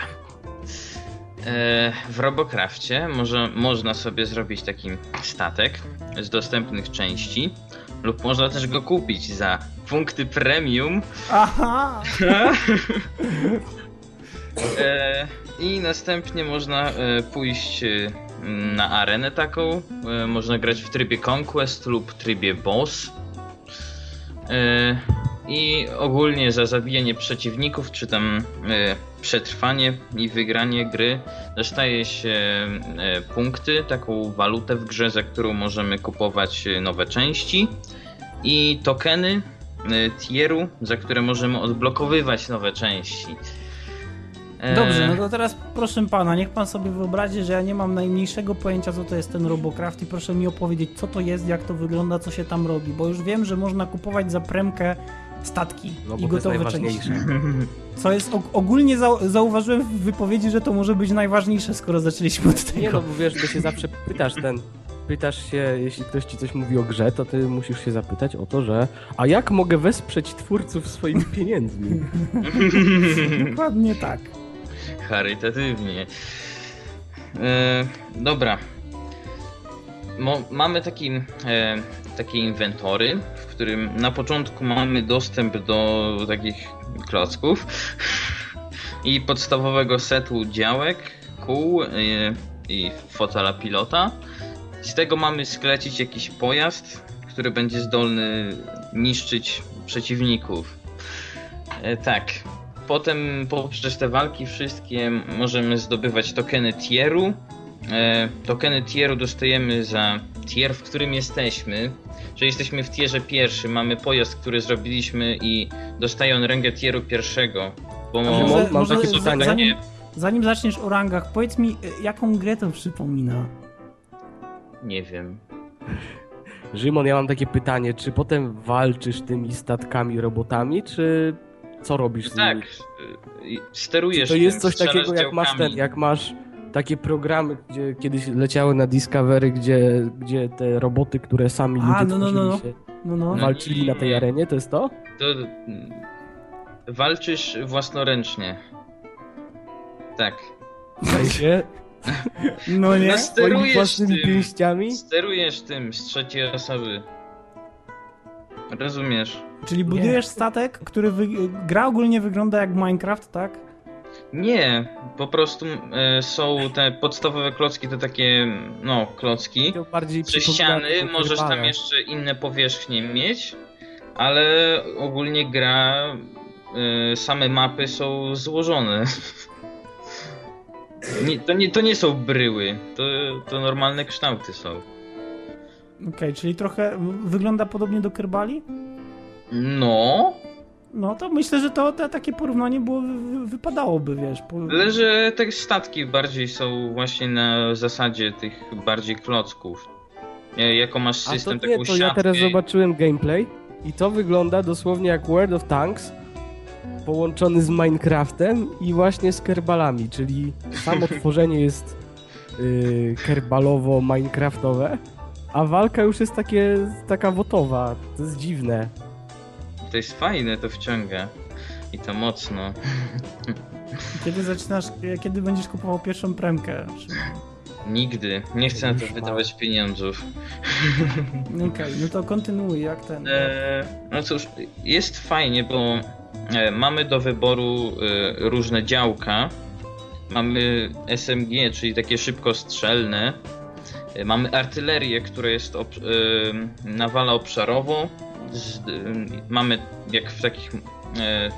E, w Robocrafcie może, można sobie zrobić taki statek z dostępnych części lub można też go kupić za punkty premium Aha! e, i następnie można e, pójść na arenę taką. Można grać w trybie Conquest lub trybie Boss. I ogólnie za zabijanie przeciwników, czy tam przetrwanie i wygranie gry, dostaje się e, punkty, taką walutę w grze, za którą możemy kupować e, nowe części i tokeny e, tieru, za które możemy odblokowywać nowe części. Dobrze, no to teraz proszę pana, niech pan sobie wyobrazi, że ja nie mam najmniejszego pojęcia, co to jest ten Robocraft i proszę mi opowiedzieć, co to jest, jak to wygląda, co się tam robi, bo już wiem, że można kupować za premkę statki No i bo to jest gotowe części. Co jest og- ogólnie zau- zauważyłem w wypowiedzi, że to może być najważniejsze, skoro zaczęliśmy od tego. Nie no, bo wiesz, to się zawsze pytasz ten... Pytasz się, jeśli ktoś ci coś mówi o grze, to ty musisz się zapytać o to, że a jak mogę wesprzeć twórców swoimi pieniędzmi? Dokładnie tak. charytatywnie. E, dobra. Mo, mamy taki, e, takie inwentory, w którym na początku mamy dostęp do takich klocków i podstawowego setu działek, kół e, i fotela pilota. Z tego mamy sklecić jakiś pojazd, który będzie zdolny niszczyć przeciwników. E, tak, Potem poprzez te walki wszystkie możemy zdobywać tokeny tieru. E, tokeny tieru dostajemy za tier, w którym jesteśmy. Że jesteśmy w tierze pierwszym, mamy pojazd, który zrobiliśmy i dostaje on rangę tieru pierwszego. Bo A może- może, mam może takie za- pytanie. zanim, zanim zaczniesz o rangach, powiedz mi, y, jaką grę to przypomina? Nie wiem. Rzymon, ja mam takie pytanie, czy potem walczysz tymi statkami, robotami, czy co robisz z Tak, nimi? y, sterujesz To jest coś takiego, jak masz ten, jak masz takie programy, gdzie kiedyś leciały na Discovery, gdzie, gdzie te roboty, które sami A, ludzie no, no, no, no. się, No, no. No. walczyli na tej arenie, to jest to? To mm, walczysz własnoręcznie. Tak. Sensie, No nie? No sterujesz własnymi tym. pięściami? Sterujesz tym z trzeciej osoby. Rozumiesz? Czyli budujesz statek, który wy... gra ogólnie wygląda jak Minecraft, tak? Nie, po prostu e, są te podstawowe klocki, to takie, no, klocki. Bardziej ściany, możesz tam jeszcze inne powierzchnie mieć, ale ogólnie gra, e, same mapy są złożone. Nie, to, nie, to nie są bryły, to, to normalne kształty są. Okej, czyli trochę wygląda podobnie do Kerbali? No, No to myślę, że to, to takie porównanie było, wy- wypadałoby, wiesz. Po... ale że te statki bardziej są właśnie na zasadzie tych bardziej klocków. Jako masz A system, to nie, taką to ja siatkę teraz i- zobaczyłem gameplay i to wygląda dosłownie jak World of Tanks połączony z Minecraftem i właśnie z kerbalami, czyli samo tworzenie jest yy, kerbalowo-minecraftowe, a walka już jest takie, taka wotowa. To jest dziwne. To jest fajne, to wciąga. I to mocno. Kiedy zaczynasz, kiedy będziesz kupował pierwszą premkę? Nigdy. Nie chcę na to wydawać pieniądzów. Okej, no to kontynuuj, jak ten... E, no cóż, jest fajnie, bo e, mamy do wyboru e, różne działka. Mamy SMG, czyli takie szybkostrzelne. E, mamy artylerię, która jest ob, nawala obszarowo. Z, mamy jak w takich e,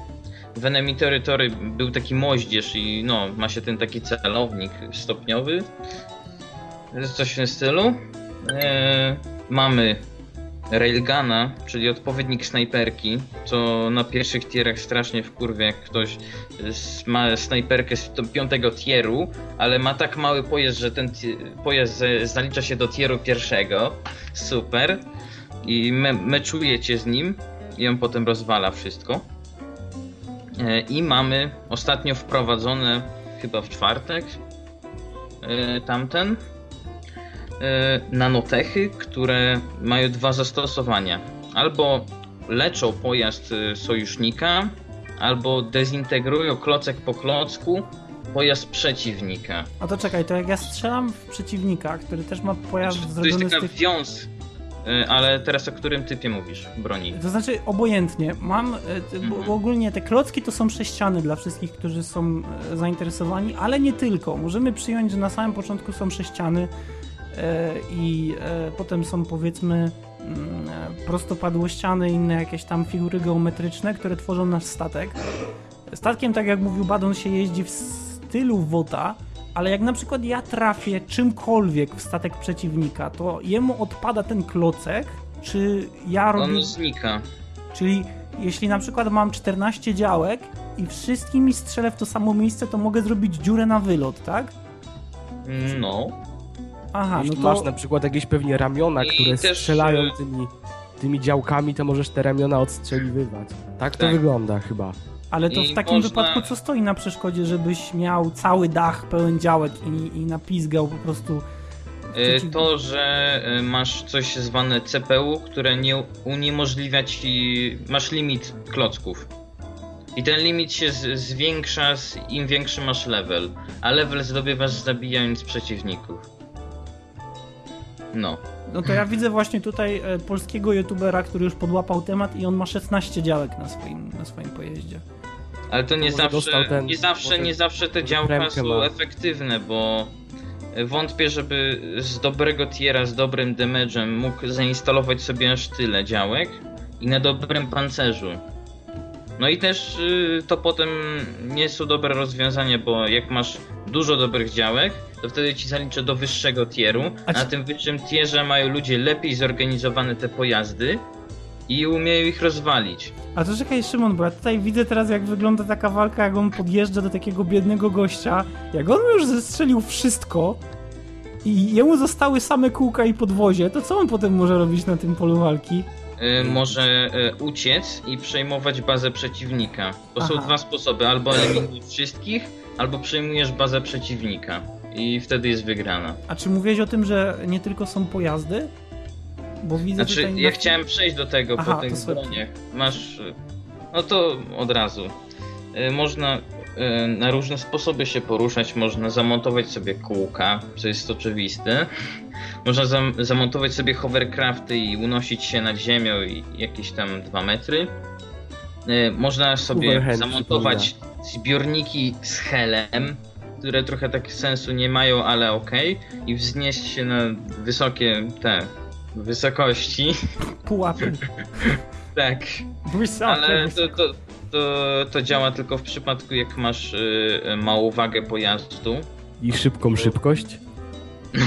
w Territory był taki moździerz i no, ma się ten taki celownik stopniowy. Coś w tym stylu. E, mamy Railguna, czyli odpowiednik snajperki, co na pierwszych tierach strasznie wkurwia, jak ktoś ma snajperkę z piątego tieru, ale ma tak mały pojazd, że ten pojazd zalicza się do tieru pierwszego. Super. I me meczuje cię z nim i on potem rozwala wszystko. E, I mamy ostatnio wprowadzone, chyba w czwartek, e, tamten, e, nanotechy, które mają dwa zastosowania. Albo leczą pojazd sojusznika, albo dezintegrują klocek po klocku pojazd przeciwnika. A to czekaj, to jak ja strzelam w przeciwnika, który też ma pojazd To jest zrobiony z taka tych... wiąz, e, ale teraz o którym typie mówisz? Broni. To znaczy obojętnie. Mam, e, bo ogólnie te klocki to są sześciany dla wszystkich, którzy są e, zainteresowani, ale nie tylko. Możemy przyjąć, że na samym początku są sześciany e, i e, potem są powiedzmy mm, e, prostopadłościane i inne jakieś tam figury geometryczne, które tworzą nasz statek. Statkiem, tak jak mówił Badon, się jeździ w stylu WOTA, ale jak na przykład ja trafię czymkolwiek w statek przeciwnika, to jemu odpada ten klocek, czy ja robię... On znika. Czyli jeśli na przykład mam 14 działek i wszystkimi strzelę w to samo miejsce, to mogę zrobić dziurę na wylot, tak? No. Aha, Jeśli no to... masz na przykład jakieś pewnie ramiona, I które też, strzelają e, tymi, tymi działkami, to możesz te ramiona odstrzeliwywać. Tak to Tak. wygląda chyba. Ale to I w takim można- wypadku co stoi na przeszkodzie, żebyś miał cały dach pełen działek i, i napizgał po prostu... Przeciw- To, że e, masz coś zwane CPU, które nie uniemożliwia ci. Masz limit klocków. I ten limit się zwiększa z, im większy masz level. A level zdobywasz zabijając przeciwników. No. No to ja widzę właśnie tutaj e, polskiego youtubera, który już podłapał temat i on ma 16 działek na swoim, na swoim pojeździe. Ale to nie zawsze, ten- nie zawsze, może- nie zawsze te działka są ma. efektywne, bo wątpię, żeby z dobrego tiera, z dobrym damage'em mógł zainstalować sobie aż tyle działek i na dobrym pancerzu. No i też y, to potem nie są dobre rozwiązania, bo jak masz dużo dobrych działek, to wtedy ci zaliczę do wyższego tieru. A Na tym wyższym tierze mają ludzie lepiej zorganizowane te pojazdy i umieją ich rozwalić. A to czekaj Szymon, bo ja tutaj widzę teraz jak wygląda taka walka, jak on podjeżdża do takiego biednego gościa, jak on już zestrzelił wszystko i jemu zostały same kółka i podwozie, to co on potem może robić na tym polu walki? y, może y, uciec i przejmować bazę przeciwnika. To są Aha. dwa sposoby, albo eliminujesz wszystkich, albo przejmujesz bazę przeciwnika. I wtedy jest wygrana. A czy mówiłeś o tym, że nie tylko są pojazdy? Bo widzę Znaczy, ja na- chciałem przejść do tego Aha, po tych broniach. Masz. y, No to od razu. Y, Można y, na różne sposoby się poruszać, można zamontować sobie kółka, co jest oczywiste. Można zam zamontować sobie hovercrafty i unosić się nad ziemią i jakieś tam 2 metry. Można sobie Overhand zamontować zbiorniki z helem, które trochę tak sensu nie mają, ale okej. I wznieść się na wysokie te wysokości. Pułapy. Tak, Wysokie, ale to, to, to, to działa tylko w przypadku jak masz y, małą wagę pojazdu. I szybką szybkość.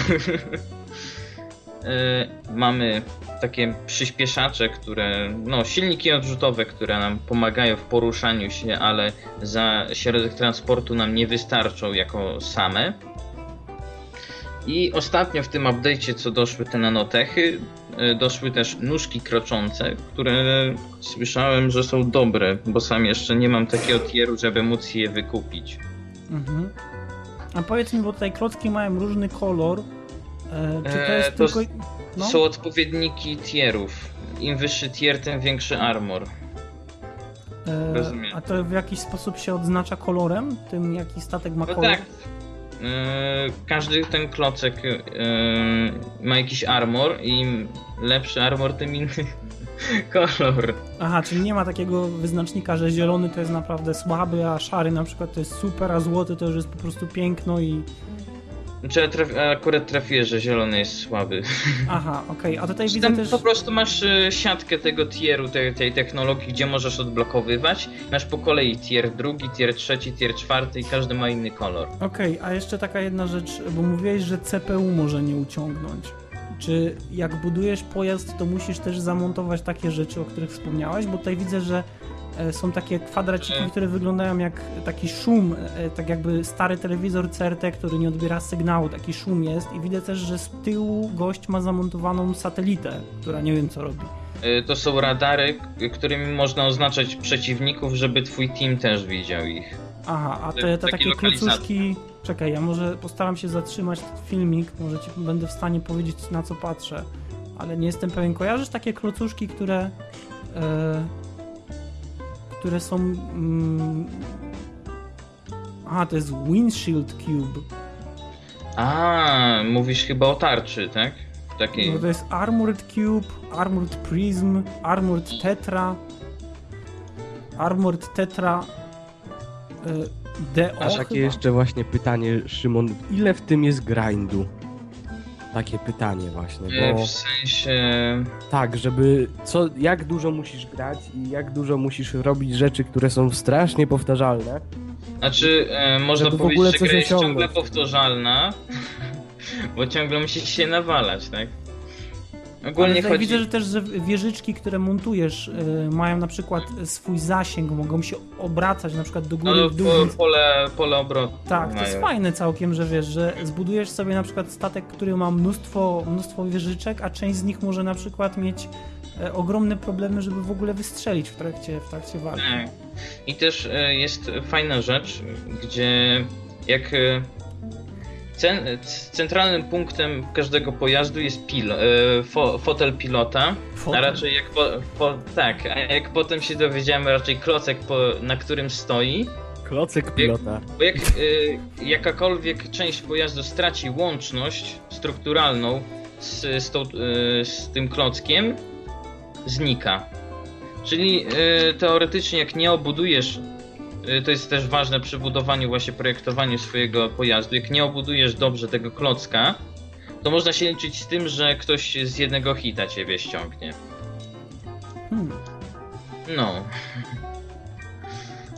Y, mamy takie przyspieszacze, które, no silniki odrzutowe, które nam pomagają w poruszaniu się, ale za środek transportu nam nie wystarczą jako same. I ostatnio w tym update'cie, co doszły te nanotechy, y, doszły też nóżki kroczące, które słyszałem, że są dobre, bo sam jeszcze nie mam takiego tieru, żeby móc je wykupić. Mhm. A powiedz mi, bo tutaj klocki mają różny kolor. E, czy to E, jest to tylko. No? Są odpowiedniki tierów. Im wyższy tier, tym większy armor. E, rozumiem. a to w jakiś sposób się odznacza kolorem? Tym, jaki statek ma No kolor? tak. Yy, każdy ten klocek yy, ma jakiś armor i im lepszy armor, tym inny kolor. Aha, czyli nie ma takiego wyznacznika, że zielony to jest naprawdę słaby, a szary na przykład to jest super, a złoty to już jest po prostu piękno i. Znaczy ja traf, akurat trafię, że zielony jest słaby. Aha, okej. A tutaj widzę też. po prostu masz y, siatkę tego tieru, tej, tej technologii, gdzie możesz odblokowywać. Masz po kolei tier drugi, tier trzeci, tier czwarty i każdy ma inny kolor. Okej, a jeszcze taka jedna rzecz, bo mówiłeś, że CPU może nie uciągnąć. Czy jak budujesz pojazd, to musisz też zamontować takie rzeczy, o których wspomniałeś? Bo tutaj widzę, że są takie kwadraciki, E. które wyglądają jak taki szum, e, tak jakby stary telewizor CRT, który nie odbiera sygnału, taki szum jest i widzę też, że z tyłu gość ma zamontowaną satelitę, która nie wiem co robi. To są radary, którymi można oznaczać przeciwników, żeby twój team też widział ich. Aha, a te, te takie klocuszki... Czekaj, ja może postaram się zatrzymać ten filmik, może ci będę w stanie powiedzieć na co patrzę, ale nie jestem pewien. Kojarzysz takie klocuszki, które... E, które są... Mm, aha, to jest Windshield Cube. A, mówisz chyba o tarczy, tak? Takiej. No to jest Armored Cube, Armored Prism, Armored Tetra, Armored Tetra... E, DO A takie chyba? jeszcze właśnie pytanie, Szymon, ile w tym jest grindu? Takie pytanie właśnie, E, bo W sensie... tak, żeby co, jak dużo musisz grać i jak dużo musisz robić rzeczy, które są strasznie powtarzalne. Znaczy, e, można powiedzieć, że gra jest ciągle powtarzalna, bo ciągle musisz się nawalać, tak? Ogólnie chodzi... widzę, że też że wieżyczki, które montujesz, y, mają na przykład swój zasięg, mogą się obracać na przykład do góry No, w dół. po, pole, pole obrotu Tak, to mają. jest fajne całkiem, że wiesz, że zbudujesz sobie na przykład statek, który ma mnóstwo, mnóstwo wieżyczek, a część z nich może na przykład mieć e, ogromne problemy, żeby w ogóle wystrzelić w trakcie, w trakcie walki. Tak. I też e, jest fajna rzecz, gdzie jak e, centralnym punktem każdego pojazdu jest pil, e, fo, fotel pilota, a Fotel. raczej jak po, po, tak, a jak potem się dowiedziałem, raczej klocek, po, na którym stoi, Klocek pilota. bo jak e, jakakolwiek część pojazdu straci łączność strukturalną z, z, tą, e, z tym klockiem, znika. Czyli e, teoretycznie jak nie obudujesz, to jest też ważne przy budowaniu, właśnie projektowaniu swojego pojazdu, jak nie obudujesz dobrze tego klocka, to można się liczyć z tym, że ktoś z jednego hita ciebie ściągnie. Hmm. No.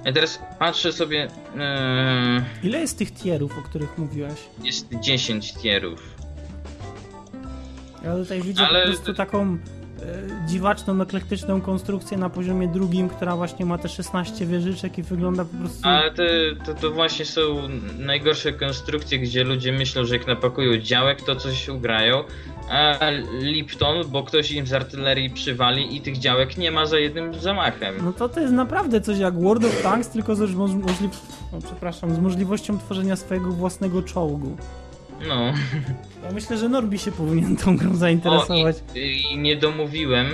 Ja teraz patrzę sobie, e, Ile jest tych tierów, o których mówiłeś? jest 10 tierów. Ja tutaj widzę Ale- po prostu taką dziwaczną, eklektyczną konstrukcję na poziomie drugim, która właśnie ma te 16 wieżyczek i wygląda po prostu... Ale te, to, to właśnie są najgorsze konstrukcje, gdzie ludzie myślą, że jak napakują działek, to coś ugrają. A Lipton, bo ktoś im z artylerii przywali i tych działek nie ma za jednym zamachem. No to to jest naprawdę coś jak World of Tanks, tylko z, możli... o, przepraszam, z możliwością tworzenia swojego własnego czołgu. No. Ja myślę, że Norbi się powinien tą grą zainteresować. O, i, I nie domówiłem.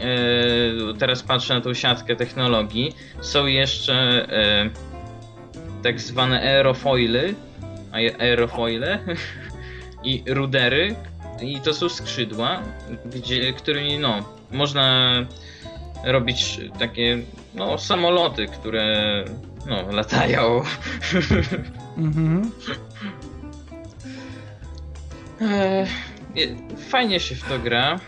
E, teraz patrzę na tą siatkę technologii. Są jeszcze e, tak zwane aerofoily, aerofoile i rudery. I to są skrzydła, gdzie, którymi no, można robić takie no, samoloty, które no, latają. Mhm. E, je- Fajnie się w to gra.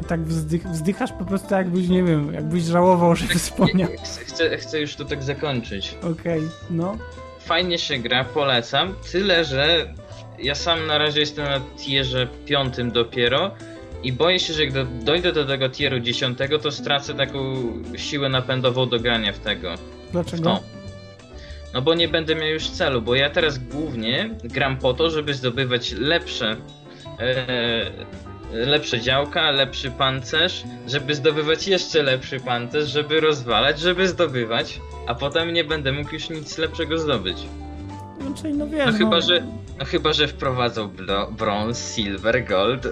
A tak wzdych, wzdychasz po prostu jakbyś, nie wiem, jakbyś żałował, że wspomniał. Chcę, chcę, już to tak zakończyć. Okej, no. Fajnie się gra, polecam. Tyle, że ja sam na razie jestem na tierze piątym dopiero i boję się, że do, dojdę do tego tieru dziesiątego, to stracę taką siłę napędową do grania w tego. W Dlaczego? to. No bo nie będę miał już celu, bo ja teraz głównie gram po to, żeby zdobywać lepsze e, lepsze działka, lepszy pancerz, żeby zdobywać jeszcze lepszy pancerz, żeby rozwalać, żeby zdobywać, a potem nie będę mógł już nic lepszego zdobyć. No, czyli no wiesz, No no, chyba, że no chyba, że wprowadzą brąz, silver, gold.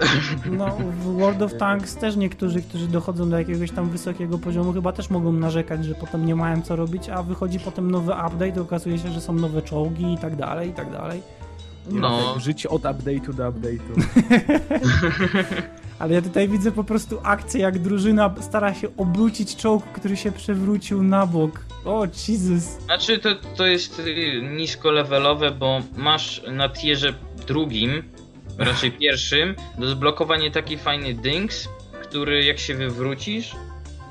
no, w World of Tanks też niektórzy, którzy dochodzą do jakiegoś tam wysokiego poziomu, chyba też mogą narzekać, że potem nie mają co robić, a wychodzi potem nowy update i okazuje się, że są nowe czołgi i tak dalej, i tak dalej. No, Tak, żyć od update'u do update'u. Ale ja tutaj widzę po prostu akcję, jak drużyna stara się obrócić czołg, który się przewrócił na bok. O, Jesus. znaczy to, to jest y, nisko levelowe, bo masz na tierze drugim, raczej pierwszym, do zblokowania taki fajny dings, który jak się wywrócisz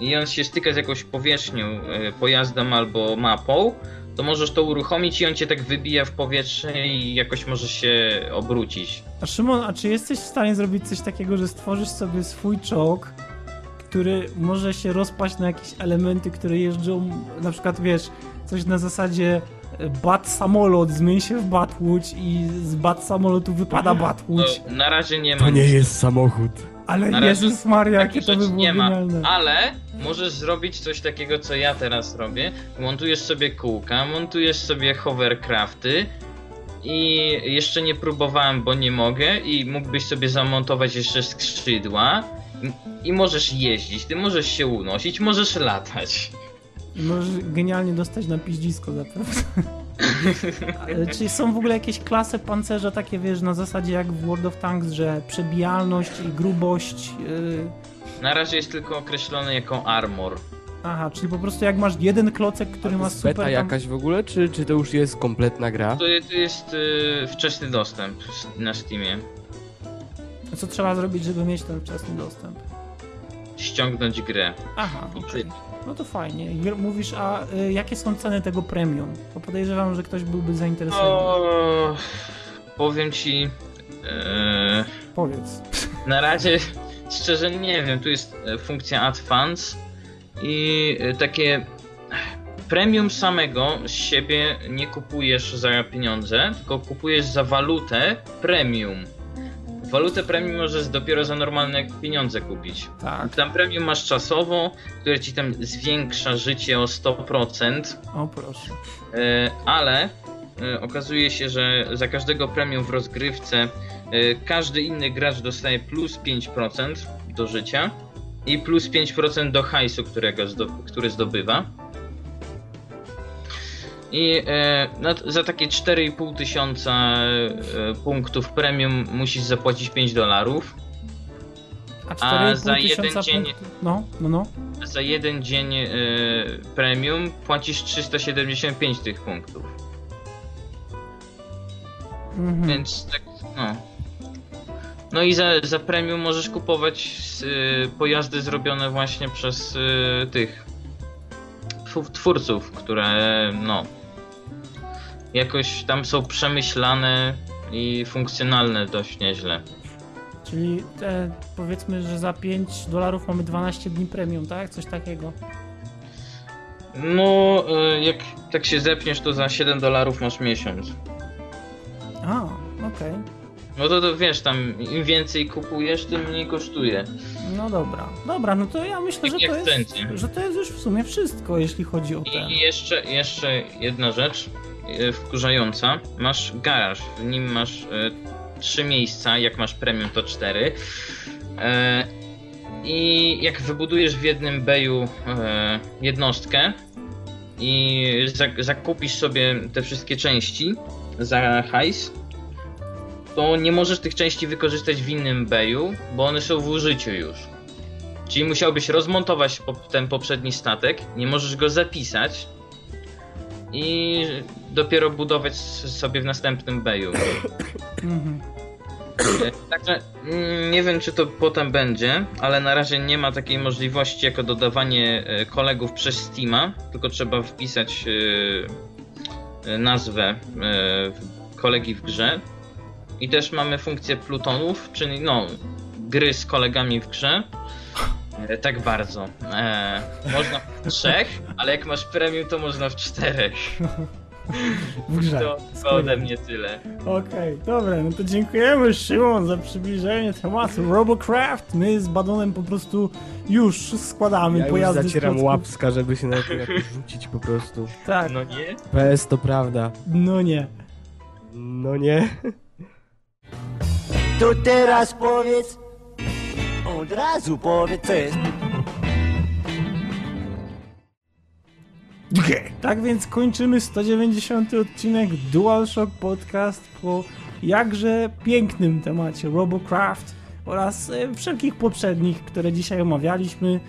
i on się styka z jakąś powierzchnią, y, pojazdem albo mapą, to możesz to uruchomić i on cię tak wybija w powietrze i jakoś możesz się obrócić. A Szymon, a czy jesteś w stanie zrobić coś takiego, że stworzysz sobie swój czołg, który może się rozpaść na jakieś elementy, które jeżdżą, na przykład wiesz, coś na zasadzie e, bat samolot, zmień się w batłódź i z bat samolotu wypada batłódź. No, na razie nie ma. To nie jest samochód. Ale na razie Jezus Maria, jakie to by nie ma, genialne. ale możesz zrobić coś takiego, co ja teraz robię. Montujesz sobie kółka, montujesz sobie hovercrafty i jeszcze nie próbowałem, bo nie mogę i mógłbyś sobie zamontować jeszcze skrzydła i, możesz jeździć, ty możesz się unosić, możesz latać. Możesz genialnie dostać na piździsko zapewne. Ale Czy są w ogóle jakieś klasy pancerza takie, wiesz, na zasadzie jak w World of Tanks, że przebijalność i grubość... Yy... Na razie jest tylko określony jako armor. Aha, czyli po prostu jak masz jeden klocek, który To ma jest super... beta tam- jakaś w ogóle, czy, czy to już jest kompletna gra? To, to jest y, wczesny dostęp na Steamie. Co trzeba zrobić, żeby mieć ten wczesny dostęp? Ściągnąć grę. Aha, tyle. No to fajnie. Mówisz, a y, jakie są ceny tego premium? Bo podejrzewam, że ktoś byłby zainteresowany. O, powiem ci. E, Powiedz. na razie szczerze nie wiem. Tu jest e, funkcja Funds i e, takie premium samego z siebie nie kupujesz za pieniądze, tylko kupujesz za walutę premium. Walutę premium możesz dopiero za normalne pieniądze kupić. Tak. Tam premium masz czasowo, które ci tam zwiększa życie o 100%. O proszę. E, ale e, okazuje się, że za każdego premium w rozgrywce e, każdy inny gracz dostaje plus 5% do życia i plus 5% do hajsu, którego który zdobywa. I e, no, za takie 4,5 tysiąca e, punktów premium musisz zapłacić 5 dolarów. A A 4,5 za jeden dzień- punktów. No, no, no. Za jeden dzień e, premium płacisz 375 tych punktów. Mhm. Więc tak, no. No i za, za premium możesz kupować y, pojazdy zrobione właśnie przez y, tych tw- twórców, które no jakoś tam są przemyślane i funkcjonalne dość nieźle. Czyli te, powiedzmy, że za 5 dolarów mamy 12 dni premium, tak? Coś takiego. No, y, jak tak się zepniesz, to za 7 dolarów masz miesiąc. A, okej. No to, to wiesz, tam im więcej kupujesz, tym mniej kosztuje. No dobra. Dobra, no to ja myślę, że to, jest, że to jest już w sumie wszystko, jeśli chodzi o ten. I jeszcze, jeszcze jedna rzecz e, wkurzająca. Masz garaż, w nim masz e, trzy miejsca, jak masz premium to cztery. E, I jak wybudujesz w jednym e, jednostkę i zak- zakupisz sobie te wszystkie części za hajs, to nie możesz tych części wykorzystać w innym bayu, bo one są w użyciu już. Czyli musiałbyś rozmontować ten poprzedni statek, nie możesz go zapisać i dopiero budować sobie w następnym bayu. Mhm. E, Także mm, nie wiem, czy to potem będzie, ale na razie nie ma takiej możliwości jako dodawanie e, kolegów przez Steama, tylko trzeba wpisać e, nazwę kolegi w grze. I też mamy funkcję plutonów, czyli no, gry z kolegami w grze. E, Tak bardzo. E, można w trzech, ale jak masz premium, to można w czterech. W grze. To, to ode mnie tyle. Okej, dobra, no to dziękujemy Szymon za przybliżenie tematu Robocraft. My z Badonem po prostu już składamy Ja pojazdy z zacieram łapska, żeby się na to jakoś rzucić po prostu. Tak, No nie? PS to prawda. no nie. No nie. To teraz powiedz, od razu powiedz, co jest. Tak więc kończymy 190 odcinek DualShock Podcast po jakże pięknym temacie Robocraft oraz e, wszelkich poprzednich, które dzisiaj omawialiśmy.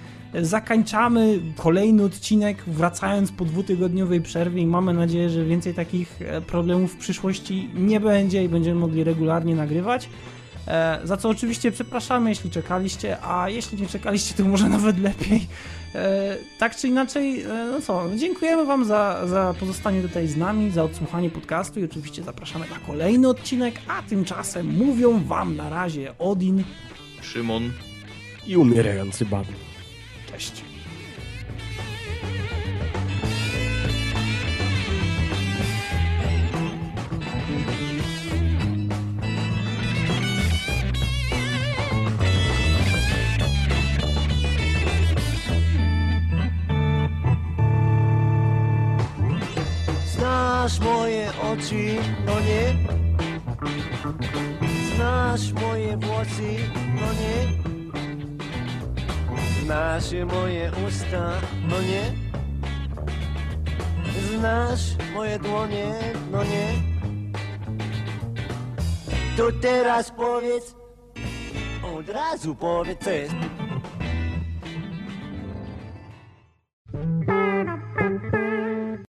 Zakańczamy kolejny odcinek, wracając po dwutygodniowej przerwie i mamy nadzieję, że więcej takich e, problemów w przyszłości nie będzie i będziemy mogli regularnie nagrywać. E, Za co oczywiście przepraszamy, jeśli czekaliście, a jeśli nie czekaliście, to może nawet lepiej. E, Tak czy inaczej, no co, dziękujemy Wam za, za pozostanie tutaj z nami, za odsłuchanie podcastu i oczywiście zapraszamy na kolejny odcinek, a tymczasem mówią Wam na razie Odin. Szymon. I umierający bawi. Cześć. Znasz moje oczy, no nie? Znasz moje włosy, no nie? Znasz moje usta, no nie? Znasz moje dłonie, no nie? To teraz powiedz, od razu powiedz, co jest.